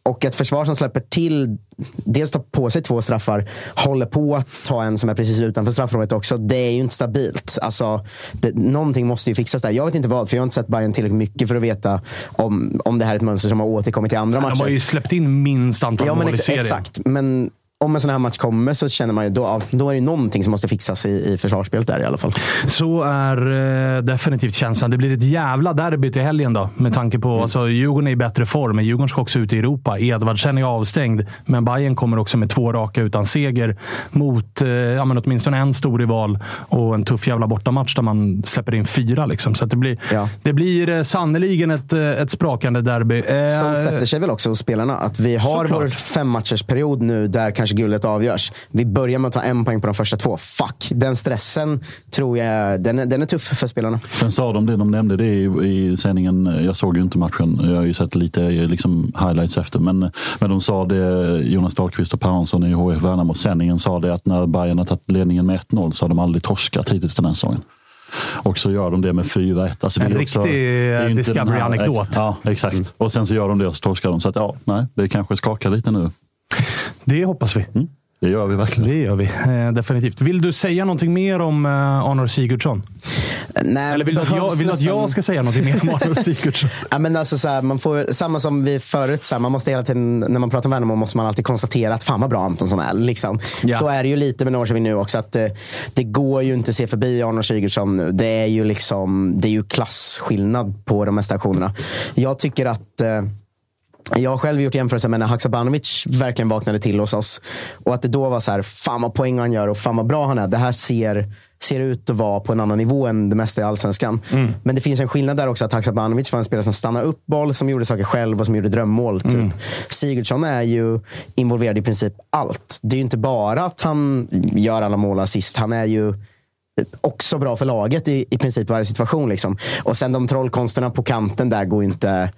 Och ett försvar som släpper till, dels tar på sig två straffar, håller på att ta en som är precis utanför straffområdet också. Det är ju inte stabilt. Alltså, det, någonting måste ju fixas där. Jag vet inte vad, för jag har inte sett Bayern tillräckligt mycket för att veta om, om det här är ett mönster som har återkommit i andra De matcher. har ju släppt in minst antal Ja, mål i serien. exakt. Men om en sån här match kommer så känner man ju då, då är det någonting som måste fixas i, i försvarsspelet där i alla fall. Så är eh, definitivt känslan. Det blir ett jävla derby till helgen då. Med tanke på Mm. alltså, Djurgården är i bättre form, men Djurgården ska också ut i Europa. Edvardsen är avstängd, men Bayern kommer också med två raka utan seger mot eh, ja, men åtminstone en stor rival och en tuff jävla bortamatch där man släpper in fyra. Liksom. Så det blir, Ja. det blir eh, sannoliken ett, eh, ett sprakande derby. Eh, Sånt sätter sig väl också hos spelarna. Att vi har Såklart. vår femmatchersperiod nu där kanske guldet avgörs. Vi börjar med att ta en poäng på de första två. Fuck! Den stressen tror jag den är, den är tuff för spelarna. Sen sa de det, de nämnde det i, i sändningen. Jag såg ju inte matchen. Jag har ju sett lite liksom, highlights efter. Men, men de sa det, Jonas Dahlqvist och Per Hansson i HF Värnamo. Sändningen sa det att när Bayern har tagit ledningen med 1-0 så har de aldrig torskat hittills den här säsongen. Och så gör de det med 4-1. Alltså en riktig Discovery-anekdot. Ja, exakt. Mm. Och sen så gör de det och så torskar de. Så att, ja, nej, det kanske skakar lite nu. Det hoppas vi. Mm. Det gör vi verkligen. Det gör vi eh, definitivt. Vill du säga någonting mer om eh, Arnor Sigurdsson? Nej, Eller vill du, att jag, vill att jag ska säga någonting mer om Arnor Sigurdsson? ja, men alltså, så här, man får, samma som vi förut, så här, man måste hela tiden, när man pratar om Värnamo måste man alltid konstatera att fan vad bra Antonsson är. Liksom. Ja. Så är det ju lite med Norrköping nu också. Att, eh, det går ju inte att se förbi Arnor Sigurdsson nu. Det är ju, liksom, det är ju klasskillnad på de mesta aktionerna. Jag tycker att eh, jag har själv gjort jämförelser med när Haksabanovic verkligen vaknade till hos oss. Och att det då var så här, fan vad poäng han gör och fan vad bra han är. Det här ser, ser ut att vara på en annan nivå än det mesta i allsvenskan. Mm. Men det finns en skillnad där också. Att Haksabanovic var en spelare som stannade upp boll, som gjorde saker själv och som gjorde drömmål. Typ. Mm. Sigurdsson är ju involverad i princip allt. Det är ju inte bara att han gör alla mål och assist. Han är ju också bra för laget i, i princip varje situation. Liksom. Och sen de trollkonsterna på kanten där går ju inte...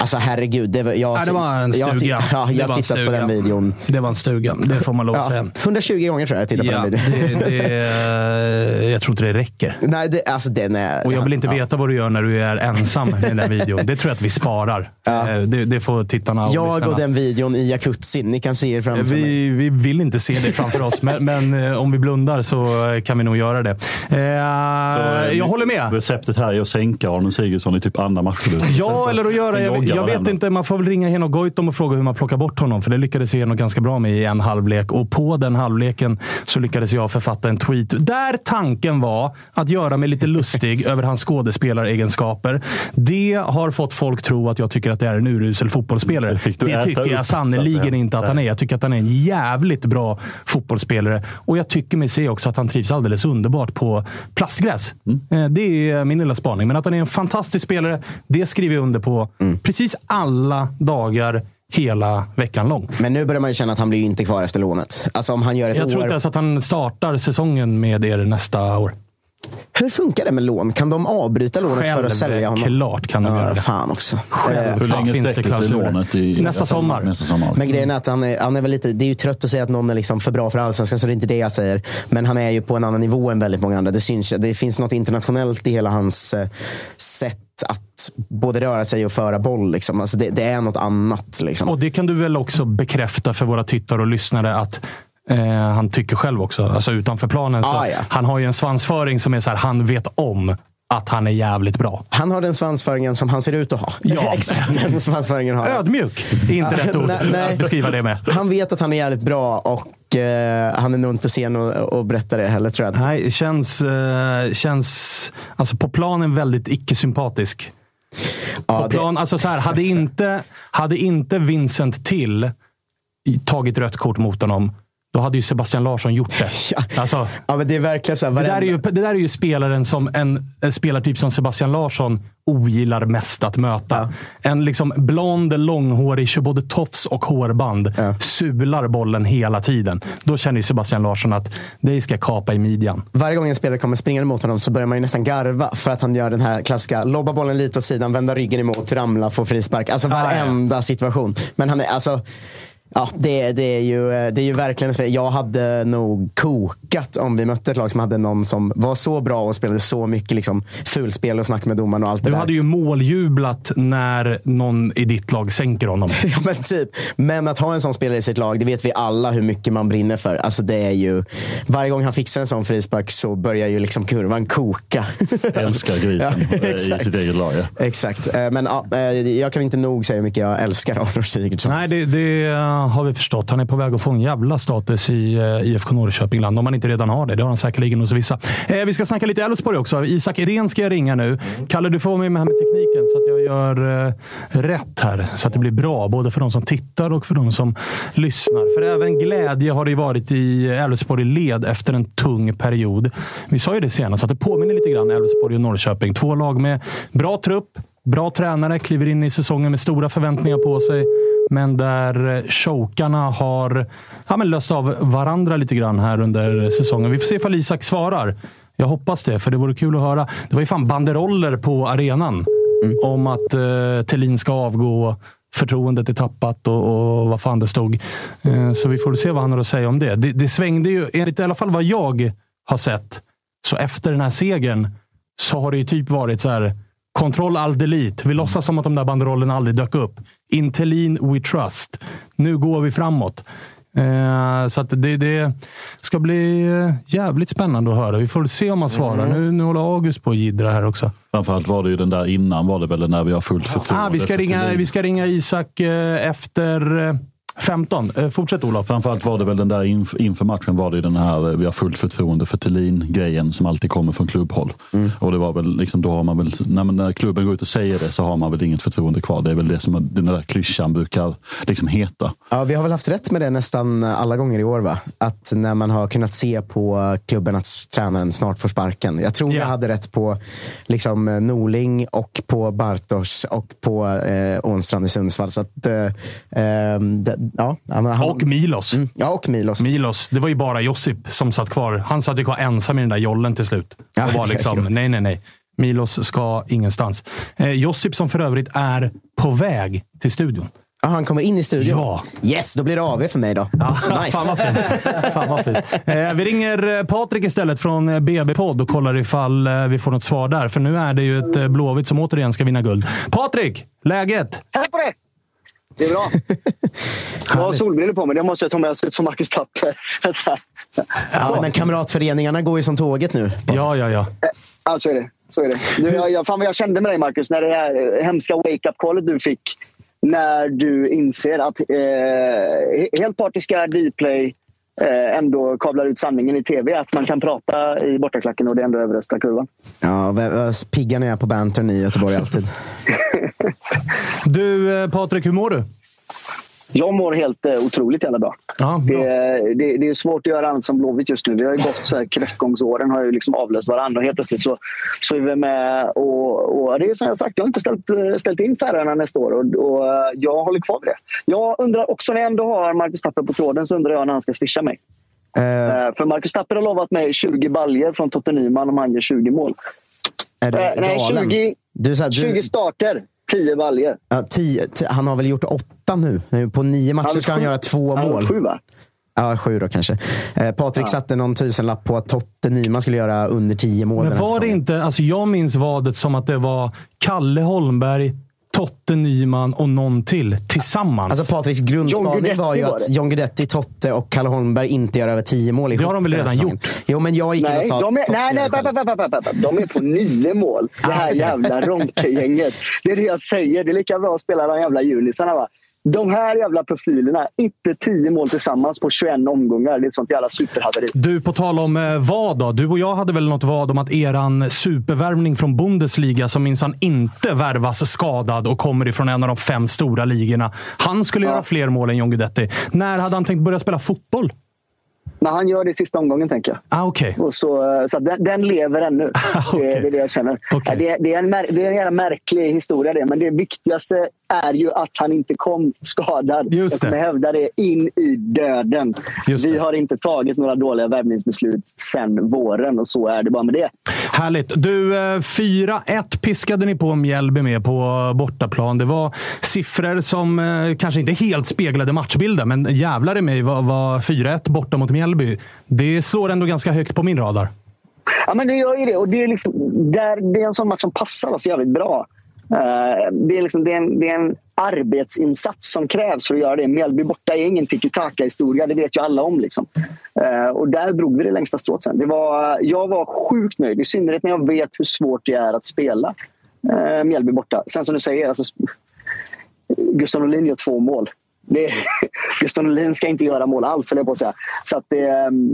Alltså herregud. Det, jag, Nej, det var en stuga. Jag, ja, jag tittat på den videon. Det var en stuga. Det får man lov att ja, säga. 120 gånger tror jag jag tittat ja, på den videon. Det, det, jag tror inte det räcker. Nej, det, alltså den är... Och jag vill inte ja. veta vad du gör när du är ensam i den där videon. Det tror jag att vi sparar. Ja. Eh, det, det får tittarna och Jag och den videon i jacuzzin. Ni kan se er framför vi, mig. Vi vill inte se det framför oss, men, men eh, om vi blundar så kan vi nog göra det. Eh, så, jag håller med. Receptet här är att sänka Arne Sigurdsson i typ andra matcher. Ja, eller att göra... Jag, jag vet inte, man får väl ringa Henok Goitom och fråga hur man plockar bort honom. För det lyckades Henok ganska bra med i en halvlek. Och på den halvleken så lyckades jag författa en tweet där tanken var att göra mig lite lustig över hans skådespelaregenskaper. Det har fått folk tro att jag tycker att det är en urusel fotbollsspelare. Det, det tycker jag sannerligen inte att han är. Jag tycker att han är en jävligt bra fotbollsspelare. Och jag tycker mig se också att han trivs alldeles underbart på plastgräs. Mm. Eh, det är min lilla spaning. Men att han är en fantastisk spelare, det skriver jag under på mm. precis alla dagar hela veckan lång. Men nu börjar man ju känna att han blir inte kvar efter lånet. Alltså om han gör ett jag år... tror inte ens att han startar säsongen med er nästa år. Hur funkar det med lån? Kan de avbryta lånet Själv, för att sälja honom? Klart kan de ja, göra det. Fan också. Själv, Hur länge sträcker sig lånet? I, nästa sommar. Nästa sommar. Men grejen är att han är, han är väl lite... Det är ju trött att säga att någon är liksom för bra för allsvenskan, så det är inte det jag säger. Men han är ju på en annan nivå än väldigt många andra. Det, syns, det finns något internationellt i hela hans eh, sätt att både röra sig och föra boll. Liksom. Alltså det, det är något annat. Liksom. Och Det kan du väl också bekräfta för våra tittare och lyssnare att Eh, han tycker själv också, alltså utanför planen. Så ah, ja. Han har ju en svansföring som är så här, han vet om att han är jävligt bra. Han har den svansföringen som han ser ut att ha. Ja. Exakt den svansföringen har Ödmjuk är inte rätt ord nej, att beskriva det med. Han vet att han är jävligt bra och eh, han är nog inte sen att berätta det heller tror jag. Nej, känns, eh, känns alltså på planen väldigt icke-sympatisk. Ja, på plan, det... alltså så här, hade, inte, hade inte Vincent till tagit rött kort mot honom då hade ju Sebastian Larsson gjort det. Ja, alltså, ja men det är verkligen så här, det, där är ju, det där är ju spelaren som en, en spelartyp som Sebastian Larsson ogillar mest att möta. Ja. En liksom blond, långhårig, kör både tofs och hårband. Ja. Sular bollen hela tiden. Då känner ju Sebastian Larsson att det ska kapa i midjan. Varje gång en spelare kommer springande mot honom så börjar man ju nästan garva för att han gör den här klassiska lobba bollen lite åt sidan, vända ryggen emot, ramla, få frispark. Alltså varenda ah, ja. situation. Men han är alltså Ja, det, det, är ju, det är ju verkligen en Jag hade nog kokat om vi mötte ett lag som hade någon som var så bra och spelade så mycket liksom, fulspel och snack med domaren och allt det Du där. hade ju måljublat när någon i ditt lag sänker honom. ja, men typ. Men att ha en sån spelare i sitt lag, det vet vi alla hur mycket man brinner för. Alltså, det är ju, varje gång han fixar en sån frispark så börjar ju liksom kurvan koka. älskar grisen ja, i sitt eget lag. Ja. Exakt. Eh, men ja, eh, jag kan inte nog säga hur mycket jag älskar Arnor Sigurdsson. Nej, det, det har vi förstått. Han är på väg att få en jävla status i uh, IFK Norrköpingland. Om han inte redan har det. Det har han säkerligen hos vissa. Eh, vi ska snacka lite Elfsborg också. Isak Irén ska jag ringa nu. Kalle, du får med mig här med tekniken så att jag gör uh, rätt här. Så att det blir bra. Både för de som tittar och för de som lyssnar. För även glädje har det varit i Elfsborg led efter en tung period. Vi sa ju det senast, att det påminner lite grann Elfsborg och Norrköping. Två lag med bra trupp, bra tränare, kliver in i säsongen med stora förväntningar på sig men där eh, chokarna har ja, men löst av varandra lite grann här under säsongen. Vi får se ifall Isak svarar. Jag hoppas det, för det vore kul att höra. Det var ju fan banderoller på arenan mm. om att eh, Thelin ska avgå förtroendet är tappat och, och vad fan det stod. Eh, så vi får se vad han har att säga om det. det. Det svängde ju, enligt i alla fall vad jag har sett, så efter den här segern så har det ju typ varit så här. Kontroll all delete. Vi låtsas som att de där banderollerna aldrig dök upp. Intelin we trust. Nu går vi framåt. Eh, så det, det, ska bli jävligt spännande att höra. Vi får se om han svarar. Mm. Nu, nu håller August på att jiddra här också. Framförallt var det ju den där innan var det väl när vi har fullt förtroende. Ah, vi, ska ringa, vi ska ringa Isak eh, efter eh, 15. Eh, fortsätt Olof. Framförallt var det väl den där inf inför matchen var det den här eh, vi har fullt förtroende för Thelin-grejen som alltid kommer från klubbhåll. Mm. Och det var väl liksom, då har man väl, när, man, när klubben går ut och säger det så har man väl inget förtroende kvar. Det är väl det som den där klyschan brukar liksom heta. Ja, vi har väl haft rätt med det nästan alla gånger i år va? Att när man har kunnat se på klubben att tränaren snart får sparken. Jag tror ja. jag hade rätt på liksom, Norling och på Bartos och på eh, Ånstrand i Sundsvall. Så att, eh, eh ja, han, och Milos. Mm, ja, och Milos. Milos. Det var ju bara Josip som satt kvar. Han satt ju kvar ensam i den där jollen till slut. Ja, och var liksom, nej, nej, nej. Milos ska ingenstans. Eh, Josip som för övrigt är på väg till studion. Ah, han kommer in i studion? Ja. Yes, då blir det AV för mig då. Ja, nice. Fan vad fint. Fan vad fint. Eh, vi ringer eh, Patrik istället från BB-podd och kollar ifall eh, vi får något svar där. För nu är det ju ett eh, Blåvitt som återigen ska vinna guld. Patrik, läget? Hej på dig! Det är bra. Jag har solbrillor på mig. Det måste jag ta med. Jag ser ut som Marcus Tapper. ja, men kamratföreningarna går ju som tåget nu. Ja, ja, ja. Ja, så är det. Så är det. Du, jag, jag, fan vad jag kände med dig, Marcus, när det här hemska wake-up-callet du fick. När du inser att eh, helt partiska Dplay eh, ändå kablar ut sanningen i tv. Att man kan prata i bortaklacken och det ändå överröstar kurvan. Ja, pigga när jag är på bantern i Göteborg alltid. du, eh, Patrik, hur mår du? Jag mår helt eh, otroligt jävla bra. Ja, bra. Det, det, det, är svårt att göra annat som Blåvitt just nu. Vi har ju gått så här, kräftgångsåren har ju liksom avlöst varandra och helt plötsligt så, så är vi med. Och, och det är som jag sagt, jag har inte ställt, eh, ställt in Färöarna nästa år och, och, eh, jag håller kvar vid det. Jag undrar också när jag ändå har Marcus Tapper på tråden så undrar jag när han ska swisha mig. Uh. För Marcus Tapper har lovat mig 20 baljer från Totte Nyman om han gör 20 mål. Är det uh, nej, 20, du, du... 20 starter. Tio baljer. Ja, tio, tio, han har väl gjort åtta nu. På nio matcher ska han göra två han mål. Sju, va? Ja, sju då kanske. Eh, Patrik ja. satte någon tusenlapp på att Totte Nyman skulle göra under tio mål. Men var det inte, alltså jag minns vadet som att det var Kalle Holmberg, Totte Nyman och någon till tillsammans. Alltså Patriks grundspaning var ju att John Guidetti, Totte och Kalle Holmberg inte gör över tio mål ihop. Det har de väl redan gjort? Jo, men jag gick nej, och sa de är, nej, nej, de är på nio mål. Det här jävla Ronke-gänget. Det är det jag säger. Det är lika bra att spela de jävla junisarna. Va? De här jävla profilerna, inte tio mål tillsammans på 21 omgångar. Det är ett sånt jävla superhaveri. Du, på tal om eh, vad då? Du och jag hade väl något vad om att eran supervärvning från Bundesliga, som minsann inte värvas skadad och kommer ifrån en av de fem stora ligorna. Han skulle ja. göra fler mål än John Guidetti. När hade han tänkt börja spela fotboll? Men han gör det i sista omgången, tänker jag. Ah, okay. och så, eh, så den, den lever ännu. okay. det, det, är det jag känner. Okay. Det, det, är en, det är en jävla märklig historia, det. men det viktigaste är ju att han inte kom skadad. Just jag kommer hävda det in i döden. Vi har inte tagit några dåliga värvningsbeslut sen våren och så är det bara med det. Härligt. Du, 4-1 eh, piskade ni på Mjällby med på bortaplan. Det var siffror som eh, kanske inte helt speglade matchbilden, men jävlar i mig var, var 4-1 borta mot Mjällby. Det slår ändå ganska högt på min radar. Ja, men det gör ju det. Och det, är liksom, där, det är en sån match som passar oss jävligt bra. Uh, det, är liksom, det, är en, det är en arbetsinsats som krävs för att göra det. Mjällby borta är ingen tiki-taka-historia, det vet ju alla om. Liksom. Uh, och där drog vi det längsta strået sen. Det var, jag var sjukt nöjd, i synnerhet när jag vet hur svårt det är att spela uh, Mjällby borta. Sen som du säger, alltså, Gustav Norlin gör två mål. Det, Gustav Norlin ska inte göra mål alls, på att säga. Så att det, ehm,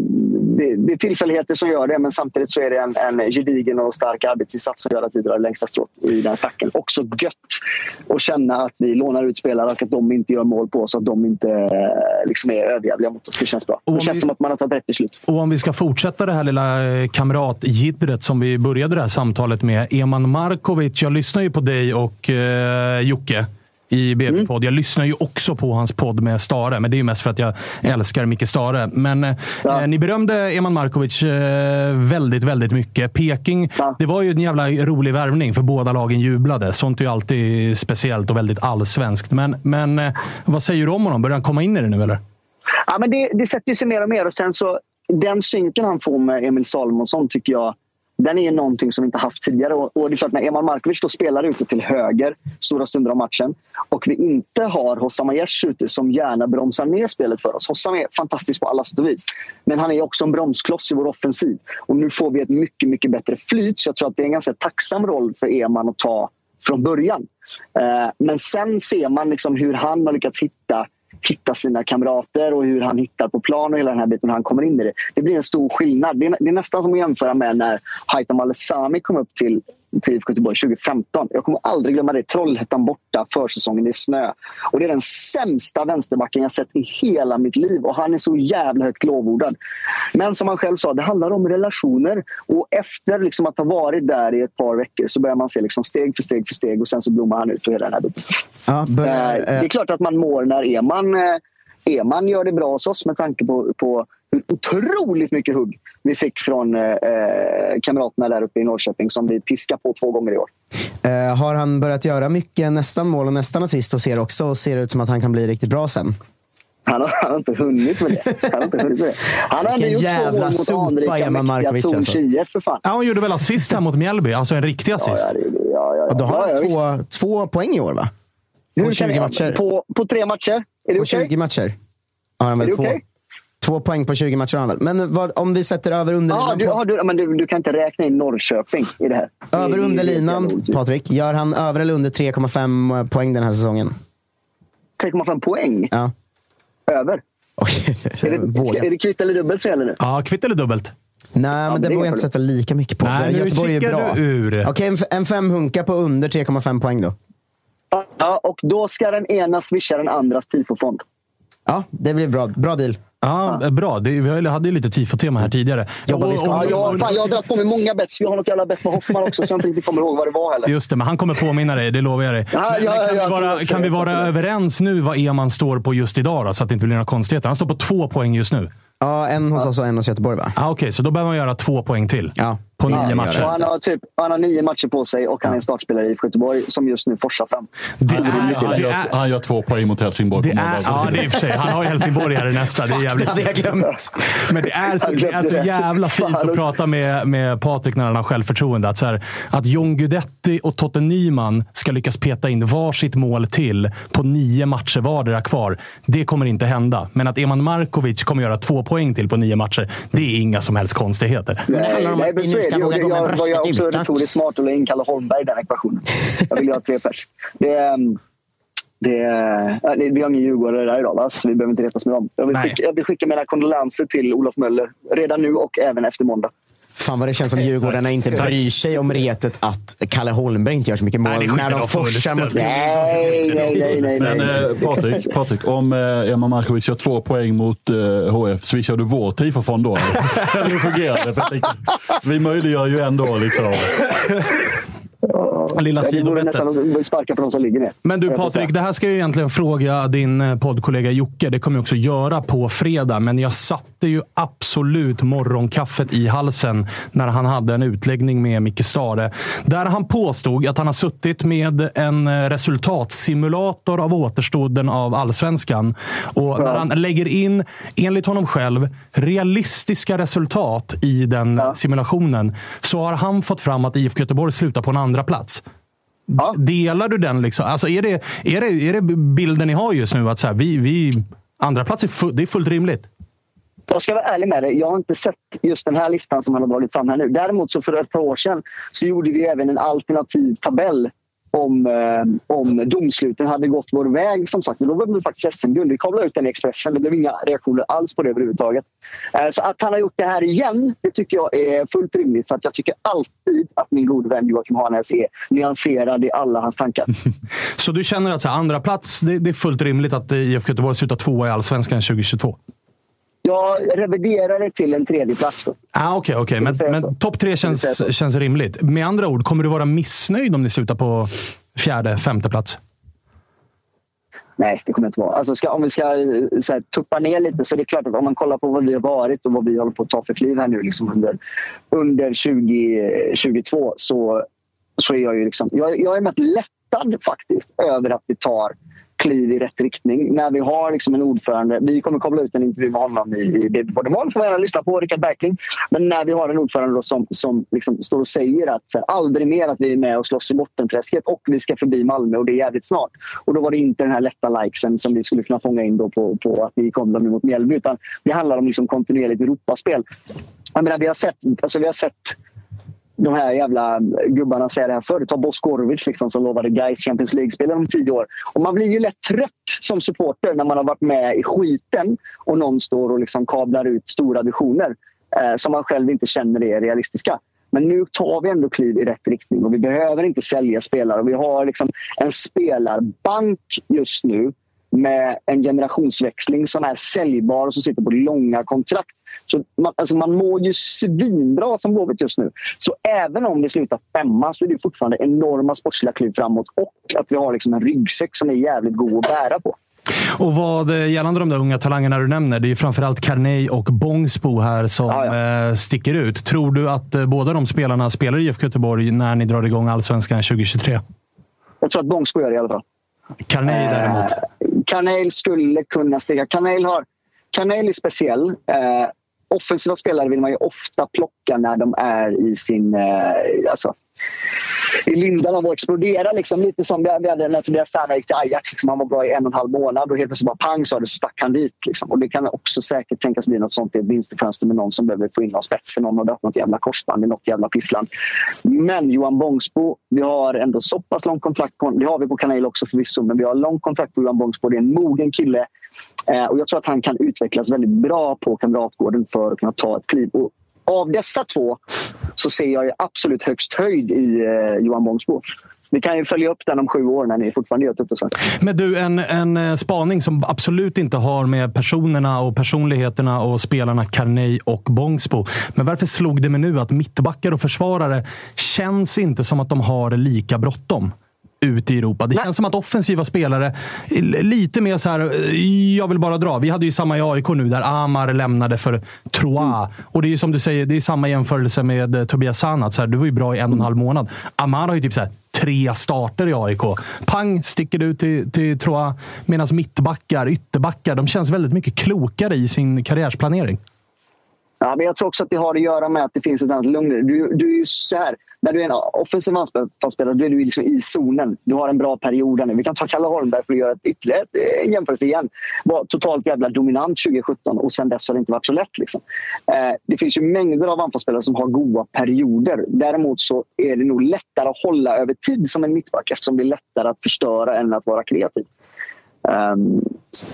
det, det, är tillfälligheter som gör det, men samtidigt så är det en, en gedigen och stark arbetsinsats som gör att vi drar längsta strået i den stacken. Också gött att känna att vi lånar ut spelare och att de inte gör mål på oss, att de inte eh, liksom är överjävliga mot oss. Det känns bra. Det känns vi, som att man har tagit rätt beslut. Och om vi ska fortsätta det här lilla eh, kamratjiddret som vi började det här samtalet med. Eman Markovic, jag lyssnar ju på dig och eh, Jocke i BB-podd. Jag lyssnar ju också på hans podd med Stare, men det är ju mest för att jag älskar Micke Stare. Men eh, Ja. ni berömde Eman Markovic eh, väldigt, väldigt mycket. Peking, Ja. det var ju en jävla rolig värvning för båda lagen jublade. Sånt är ju alltid speciellt och väldigt allsvenskt. Men, men eh, vad säger du om honom? Börjar han komma in i det nu eller? Ja, men det, det sätter sig mer och mer. Och sen så, den synken han får med Emil Salomonsson tycker jag den är ju någonting som vi inte haft tidigare. Och, och det är klart, när Eman Markovic då spelar ute till höger stora stunder av matchen och vi inte har Hossam Aiesh ute som gärna bromsar ner spelet för oss. Hossam är fantastisk på alla sätt och vis. Men han är också en bromskloss i vår offensiv. Och nu får vi ett mycket, mycket bättre flyt. Så jag tror att det är en ganska tacksam roll för Eman att ta från början. Eh, men sen ser man liksom hur han har lyckats hitta hitta sina kamrater och hur han hittar på plan och hela den här biten han kommer in i det. Det blir en stor skillnad. Det är, det är nästan som att jämföra med när Haitham Alesami kom upp till till IFK Göteborg 2015. Jag kommer aldrig glömma det. Trollhättan borta, försäsongen, är snö. Och det är den sämsta vänsterbacken jag sett i hela mitt liv. Och han är så jävla högt lovordad. Men som han själv sa, det handlar om relationer. Och efter liksom att ha varit där i ett par veckor så börjar man se liksom steg för steg för steg och sen så blommar han ut och hela den här biten. Ja, börjar, Eh, Det eh, är klart att man mår när Eman, eh, Eman gör det bra hos oss med tanke på, på otroligt mycket hugg vi fick från eh, eh, kamraterna där uppe i Norrköping som vi piskar på två gånger i år. eh, har han börjat göra mycket nästan mål och nästan assist och ser också och ser ut som att han kan bli riktigt bra sen? Han har, han har inte hunnit med det. Han har, inte hunnit med det. Han har ändå gjort två mål mot anrika, mäktiga Markovic, Torn alltså. För fan. Ja, han gjorde väl assist här mot Mjällby. Alltså en riktig Ja, assist. ja, det- ja, ja, ja. Och då har ja, ja, han visst. två, två poäng i år, va? På kan 20 jag- matcher. På, på tre matcher? Är det På okej? 20 matcher. Har han Är väl det två, okej? Två poäng på 20 matcher. har. Men vad, om vi sätter över underlinan, Ja, du, på, ja, du, men du, du kan inte räkna in Norrköping i det här. över underlinan. Patrik. Gör han över eller under 3,5 poäng den här säsongen? 3,5 poäng. Ja. Över. Är det, är det kvitt eller dubbelt så gäller nu? Ja, kvitt eller dubbelt? Nej, men det vågar jag inte sätta lika mycket på. Nej, Göteborg är bra. du ur. Okej, en f- en femhunka på under 3,5 poäng då. Ja, och då ska den ena swisha den andras tifofond. Ja, det blir bra. Bra deal. Ja, bra. Det, vi hade ju lite tifo-tema här tidigare. Jobbar vi Ja, jag, fan, jag har dragit på mig många bets. Vi har något jävla bett med Hoffman också så jag inte riktigt kommer ihåg vad det var heller. Just det, men han kommer påminna dig, det lovar jag dig. Ja, Men- ja, men kan, ja, vi vara, jag kan vi vara överens nu vad Eman står på just idag då, så att det inte blir några konstigheter? Han står på två poäng just nu. Ja, en hos oss och en hos Göteborg, va? Ah, Okej, så då behöver man göra två poäng till Ja. På Ja, nio gör matcher. det. Han, har typ, han har nio matcher på sig och han är en startspelare i Göteborg som just nu forsar fram. Det Han, är, han, det gör, han gör två poäng mot Helsingborg det på är, ja, det är för sig. Han har ju Helsingborg här i nästa. Det är Fuck, det jävligt hade jag glömt. Men det är så, det är så jävla fint att prata med, med Patrik när han har självförtroende. Att, så här, att John Guidetti och Totte Nyman ska lyckas peta in varsitt mål till på nio matcher vardera kvar. Det kommer inte hända. Men att Eman Markovic kommer göra två poäng till på nio matcher, det är inga som helst konstigheter. det handlar om att ska ju. våga gå med Jag var bröstet jag också utåt. retoriskt smart och la in Kalle Holmberg i den ekvationen. Jag vill ju ha tre pers. Det, är, ehm, det, det, vi har ingen djurgårdare där idag, va? så vi behöver inte retas med dem. Jag vill, skicka, jag vill skicka mina kondolenser till Olof Möller redan nu och även efter måndag. Fan vad det känns som Djurgårdarna inte bryr sig om retet att Kalle Holmberg inte gör så mycket mål Nej, när de forsar mot. Nej, nej, nej, nej. Men eh, Patrik, Patrik, om eh, Emma Markovic gör två poäng mot eh, HF, swishar du vår tifofond då? eller? Hur fungerar det? För vi möjliggör ju ändå liksom. Lilla Det vore nästan att sparka på de som ligger ner. Men du. Patrik, det här ska jag egentligen fråga din eh, poddkollega Jocke. Det kommer jag också göra på fredag. Men jag satte ju absolut morgonkaffet i halsen när han hade en utläggning med Micke Stare. Där han påstod att han har suttit med en eh, resultatsimulator av återstoden av allsvenskan. Och när han lägger in, enligt honom själv, realistiska resultat i den simulationen så har han fått fram att IFK Göteborg slutar på en andra plats. Ja. Delar du den? Liksom? Alltså är, det, är, det, är det bilden ni har just nu? Att så här, vi, vi, andra plats är, fu- det är fullt rimligt. Jag ska vara ärlig med dig. Jag har inte sett just den här listan som han har dragit fram här nu. Däremot så för ett par år sedan så gjorde vi även en alternativ tabell om, eh, om domsluten hade gått vår väg. Som sagt, då blev det faktiskt SM-guld. Vi kavlade ut den i Expressen. Det blev inga reaktioner alls på det överhuvudtaget. Eh, så att han har gjort det här igen, det tycker jag är fullt rimligt. För att jag tycker alltid att min gode vän Joakim Hanäs är nyanserad i alla hans tankar. Så du känner att så här, andra plats, det, det är fullt rimligt att IFK Göteborg slutar tvåa i Allsvenskan 2022? Jag reviderar det till en tredje plats. då. Ah, Okej, men, vi säga så? men topp tre känns, känns rimligt. Med andra ord, kommer du vara missnöjd om ni slutar på fjärde, femte plats? Nej, det kommer inte vara. Alltså ska, om vi ska så här, tuppa ner lite så är det klart att om man kollar på vad vi har varit och vad vi håller på att ta för kliv här nu liksom under, under 2022 så, så är jag ju liksom... Jag, jag är mest lättad faktiskt över att vi tar kliv i rätt riktning. När vi har liksom en ordförande, vi kommer koppla ut en intervju med honom i, i BB-podden får man gärna lyssna på, Rickard Berkling. Men när vi har en ordförande som, som liksom står och säger att här, aldrig mer att vi är med och slåss i bottenträsket och vi ska förbi Malmö och det är jävligt snart. Och då var det inte den här lätta likesen som vi skulle kunna fånga in då på, på att vi kom mot Mjällby utan det handlar om liksom kontinuerligt Europaspel. Jag menar, vi har sett, alltså vi har sett de här jävla gubbarna säger det här förr. Ta Boskorovic liksom, som lovade Gais Champions League-spel om tio år. Och man blir ju lätt trött som supporter när man har varit med i skiten och någon står och liksom kablar ut stora visioner eh, som man själv inte känner är realistiska. Men nu tar vi ändå kliv i rätt riktning och vi behöver inte sälja spelare. Vi har liksom en spelarbank just nu med en generationsväxling som är säljbar och som sitter på långa kontrakt. Så man, alltså man mår ju svinbra som Blåvitt just nu. Så även om vi slutar femma så är det fortfarande enorma sportsliga kliv framåt och att vi har liksom en ryggsäck som är jävligt god att bära på. Och vad gällande de där unga talangerna du nämner, det är framförallt Carney och Bångsbo här som ja, ja. Eh, sticker ut. Tror du att eh, båda de spelarna spelar i IFK Göteborg när ni drar igång Allsvenskan 2023? Jag tror att Bångsbo gör det i alla fall. Carney däremot? Kanel skulle kunna stiga. Kanel, har, Kanel är speciell. Eh, offensiva spelare vill man ju ofta plocka när de är i sin... Eh, alltså, i lindan av att explodera. Liksom. Lite som vi hade när Tobias Sana gick till Ajax. Liksom. Han var bra i en och en halv månad och helt plötsligt bara pang så stack han dit. Liksom. Och det kan också säkert tänkas bli något sånt i ett vinstfönster med någon som behöver få in någon spets för någon har dött något jävla korsband i något jävla pissland. Men Johan Bångsbo, vi har ändå så pass lång kontrakt. Det har vi på Kanel också förvisso, men vi har lång kontrakt på Johan Bångsbo. Det är en mogen kille. Eh, och jag tror att han kan utvecklas väldigt bra på Kamratgården för att kunna ta ett kliv. Och av dessa två så ser jag absolut högst höjd i eh, Johan Bångsbo. Vi kan ju följa upp den om sju år när ni fortfarande gör Tuttosvenskan. Men du, en, en eh, spaning som absolut inte har med personerna och personligheterna och spelarna Carney och Bångsbo. Men varför slog det mig nu att mittbackar och försvarare känns inte som att de har lika bråttom? Ut i Europa. Det känns som att offensiva spelare, lite mer så här, jag vill bara dra. Vi hade ju samma i AIK nu, där Amar lämnade för Troyes. Mm. Och det är ju som du säger, det är samma jämförelse med eh, Tobias Sanat. Så här, du var ju bra i en och en halv månad. Amar har ju typ så här, tre starter i AIK. Pang, sticker du till, till Troyes. Medan mittbackar, ytterbackar, de känns väldigt mycket klokare i sin karriärsplanering. Ja, men jag tror också att det har att göra med att det finns ett annat lugn. Du, du är ju så här, när du är en offensiv anfallsspelare då är du liksom i zonen. Du har en bra period. Nu. Vi kan ta Kalle Holmberg för att göra ett ytterligare eh, en jämförelse igen. Var totalt jävla dominant 2017 och sen dess har det inte varit så lätt. Liksom. Eh, det finns ju mängder av anfallsspelare som har goda perioder. Däremot så är det nog lättare att hålla över tid som en mittback eftersom det är lättare att förstöra än att vara kreativ. Um,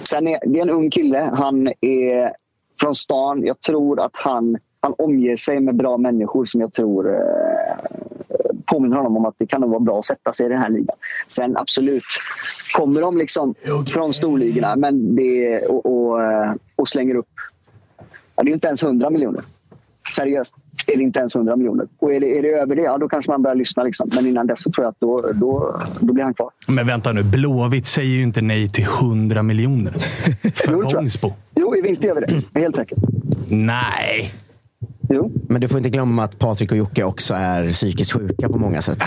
sen är det är en ung kille. Han är från stan. Jag tror att han, han omger sig med bra människor som jag tror eh, påminner honom om att det kan nog vara bra att sätta sig i den här ligan. Sen absolut kommer de liksom från storligorna men det, och, och, eh, och slänger upp. Ja, det är inte ens 100 miljoner. Seriöst är det inte ens 100 miljoner. Och är det, är det över det, ja, då kanske man börjar lyssna. Liksom. Men innan dess så tror jag att då, då, då blir han kvar. Men vänta nu, Blåvitt säger ju inte nej till 100 miljoner för Bångsbo. Jo, vi det. Jag är helt säker. Nej. Jo. Men du får inte glömma att Patrik och Jocke också är psykiskt sjuka på många sätt.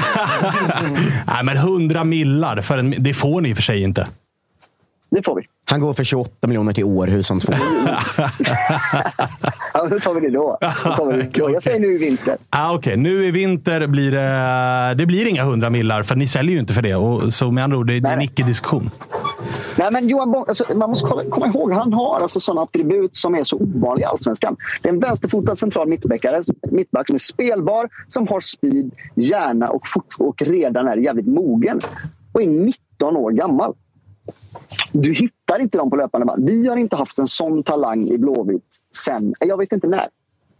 Nej, men 100 millar, för en, det får ni i och för sig inte. Det får vi. Han går för 28 miljoner till Århus som två. ja, då tar vi det då. då, vi det då. Jag säger nu i vinter. Ah, Okej, okay. nu i vinter blir det, det blir inga 100 millar, för ni säljer ju inte för det. Och, så med andra ord, det, det är en icke-diskussion. Nej, men Johan Bång, alltså, man måste komma, komma ihåg han har alltså sådana attribut som är så ovanliga i Allsvenskan. Det är en vänsterfotad central mittbackare, mittback som är spelbar, som har speed, hjärna och, fot, och redan är jävligt mogen. Och är 19 år gammal. Du hittar inte dem på löpande band. Vi har inte haft en sån talang i Blåvitt sen, jag vet inte när.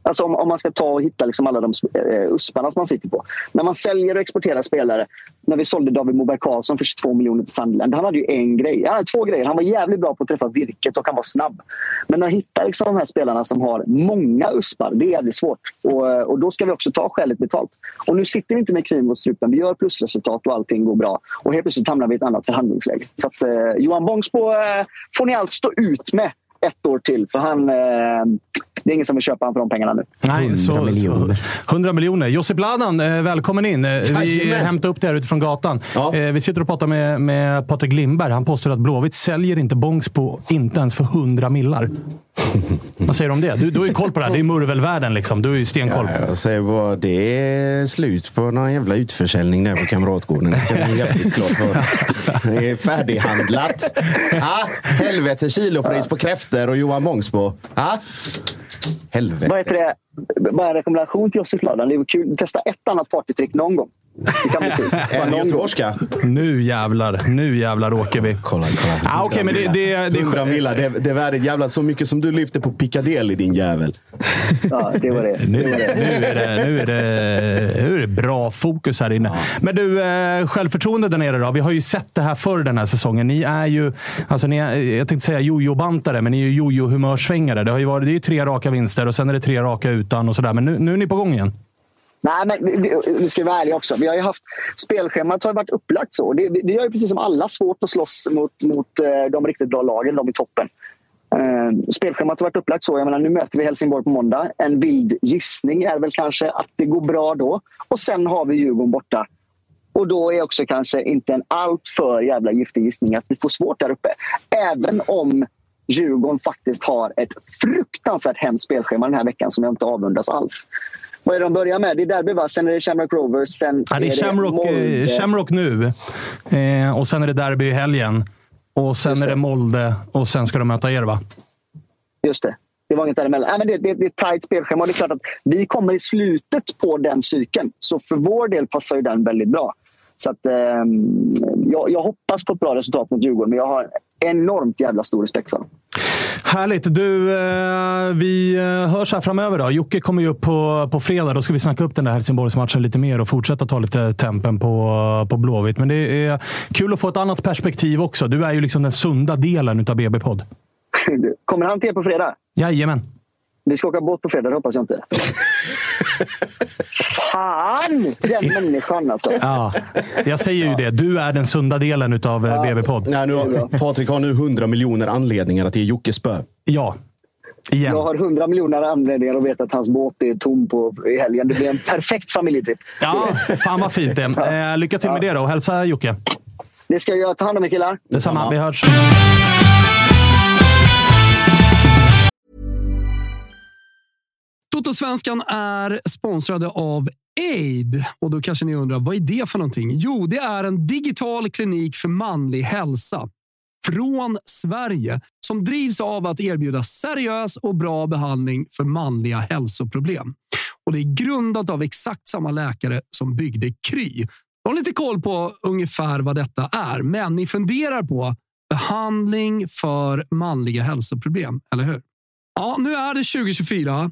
Alltså om, om man ska ta och hitta liksom alla de eh, usparna som man sitter på. När man säljer och exporterar spelare. När vi sålde David Moberg Karlsson för 22 miljoner till Sunderland. Han hade ju en grej. Han hade två grejer. Han var jävligt bra på att träffa virket och han var snabb. Men att hitta liksom de här spelarna som har många uspar, det är jävligt svårt. Och, eh, och då ska vi också ta skäligt betalt. Och nu sitter vi inte med kniven mot strupen. Vi gör plusresultat och allting går bra. Och helt plötsligt hamnar vi i ett annat förhandlingsläge. Så att, eh, Johan Bångsbo eh, får ni allt stå ut med ett år till. För han, eh, det är ingen som vill köpa honom för de pengarna nu. Nej, 100 så, miljoner. Så, 100 miljoner. Josip Ladan, eh, välkommen in. Eh, Vi Jajamän. hämtar upp det här utifrån gatan. Ja. Eh, Vi sitter och pratar med, med Patrik Lindberg. Han påstår att Blåvitt säljer inte Bångsbo inte ens för 100 millar. Vad säger du om det? Du, du har ju koll på det här. Det är murvelvärlden liksom. Du har ju stenkoll. Ja, jag säger bara, det är slut på någon jävla utförsäljning där på Kamratgården. Det ska bli jävligt klart för Det är färdighandlat. Ah, helvete kilopris på kräftor och Johan Mångsbo. Ha? helvete. Vad heter det? Bara en rekommendation till Josef Ladan. Det är kul. Testa ett annat partytrick någon gång. Det kan bli kul. En göteborgska. Nu jävlar. Nu jävlar åker vi. Kolla, kolla. Ah, Okej, men det, det, det, 100 millar. Det, det är värdigt jävla så mycket som du lyfter på Piccadilly din jävel. Ja, det var det. Nu, det, var det. nu, är det, nu, är det, nu är det bra fokus här inne. Men du, eh, självförtroende där nere då? Vi har ju sett det här förr den här säsongen. Ni är ju, alltså ni är, jag tänkte säga jojo-bantare, men ni är ju jojo-humörsvängare. Det, har ju varit, det är ju tre raka vinster och sen är det tre raka utan och sådär. Men nu, nu är ni på gång igen. Nej, men vi- ska vara ärliga också. Vi har ju haft, spelschemat har ju varit upplagt så. Det, vi, vi har ju precis som alla svårt att slåss mot, mot eh, de riktigt bra lagen, de i toppen. Eh, spelschemat har varit upplagt så. Jag menar, nu möter vi Helsingborg på måndag. En vild gissning är väl kanske att det går bra då. Och sen har vi Djurgården borta. Och då är också kanske inte en alltför jävla giftig gissning att vi får svårt där uppe. Även om Djurgården faktiskt har ett fruktansvärt hemskt spelschema den här veckan som jag inte avundas alls. Vad är det de börjar med? Det är derby, va? Sen är det Shamrock Rovers. Sen Ja, det är Shamrock, Molde. eh, Shamrock nu eh, och sen är det derby i helgen. Och sen Just är det. det Molde och sen ska de möta er, va? Just det. Det var inget däremellan. Nej, men det, det, det är ett tajt spelschema. Och det är klart att vi kommer i slutet på den cykeln. Så för vår del passar ju den väldigt bra. Så att, ehm, jag, jag hoppas på ett bra resultat mot Djurgården, men jag har enormt jävla stor respekt för dem. Härligt! Du, eh, vi eh, hörs här framöver. Då. Jocke kommer ju upp på, på fredag. Då ska vi snacka upp den där Helsingborgsmatchen lite mer och fortsätta ta lite tempen på, på Blåvitt. Men det är kul att få ett annat perspektiv också. Du är ju liksom den sunda delen av BB-podd. Kommer han till er på fredag? Jajamän! Vi ska åka båt på fredag, det hoppas jag inte. Fan! Den människan alltså. Ja, jag säger ju det. Du är den sunda delen av ja. BB-podd. Patrik har nu 100 miljoner anledningar att ge Jocke spö. Ja. Igen. Jag har hundra miljoner anledningar att veta att hans båt är tom på i helgen. Det blir en perfekt familjetripp. Ja, fan vad fint det. Eh, lycka till med det då och hälsa Jocke. Det ska jag göra. Ta hand om er killar. Detsamma. Vi hörs. Totosvenskan är sponsrade av Aid. Och då kanske ni undrar, vad är det för någonting? Jo, det är en digital klinik för manlig hälsa från Sverige som drivs av att erbjuda seriös och bra behandling för manliga hälsoproblem. Och Det är grundat av exakt samma läkare som byggde Kry. Jag har lite koll på ungefär vad detta är, men ni funderar på behandling för manliga hälsoproblem, eller hur? Ja, nu är det 2024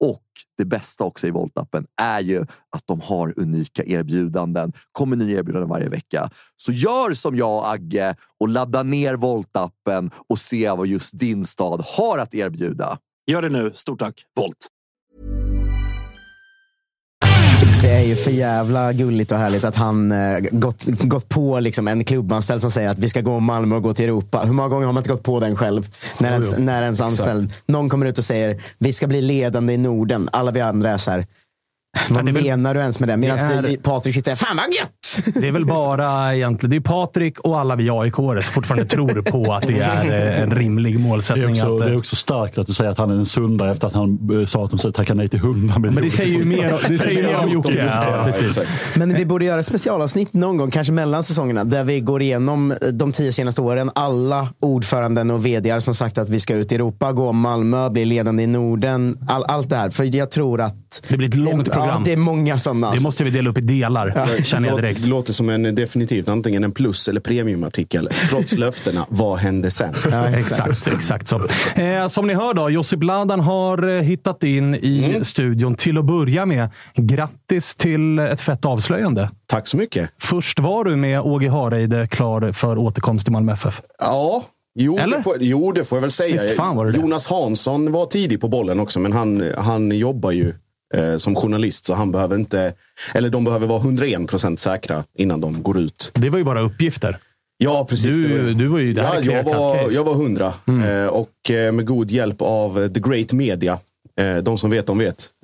Och det bästa också i Volt-appen är ju att de har unika erbjudanden. kommer nya erbjudanden varje vecka. Så gör som jag och Agge och ladda ner Volt-appen och se vad just din stad har att erbjuda. Gör det nu. Stort tack, Volt. Det är ju för jävla gulligt och härligt att han eh, gått, gått på liksom en klubbanställd som säger att vi ska gå Malmö och gå till Europa. Hur många gånger har man inte gått på den själv? När ens, när ens anställd, någon kommer ut och säger vi ska bli ledande i Norden. Alla vi andra är så här, vad menar du ens med det? Medan Det är- Patrik sitter där, fan vad gött! Det är väl bara egentligen, det är Patrik och alla vi aik som fortfarande tror på att det är eh, en rimlig Det är, målsättning. också, att, eh, det är också starkt att du säger att han är en sunda efter att han eh, sa att de skulle tacka nej till 100 miljoner. men det säger ju mer, det säger mer om Jocke. Ja, Ja, precis. Men vi borde göra ett specialavsnitt någon gång, kanske mellan säsongerna, där vi går igenom de tio senaste åren. Alla ordföranden och vd som sagt att vi ska ut i Europa, gå Malmö, bli ledande i Norden. All, allt det här. För jag tror att Det blir ett långt Ja, program. det är många sådana. Det måste vi dela upp i delar, känner jag direkt. Det låter som en definitivt antingen en plus eller premiumartikel. Trots löftena. Vad hände sen? Exakt, exakt så. Eh, som ni hör då, Josip Ladan har eh, hittat in i studion. Till att börja med, grattis till ett fett avslöjande. Tack så mycket. Först var du med Åge Hareide klar för återkomst till Malmö FF. Ja, jo, Eller? det får, jo det får jag väl säga. Visst fan var det det. Jonas Hansson var tidig på bollen också, men han, han jobbar ju som journalist så han behöver inte, eller de behöver vara 101% säkra innan de går ut. Det var ju bara uppgifter. Ja, precis. Du- det du var ju- det här ja, jag, var, jag var 100 eh, och eh, med god hjälp av eh, The Great Media, eh, de som vet, de vet, eh,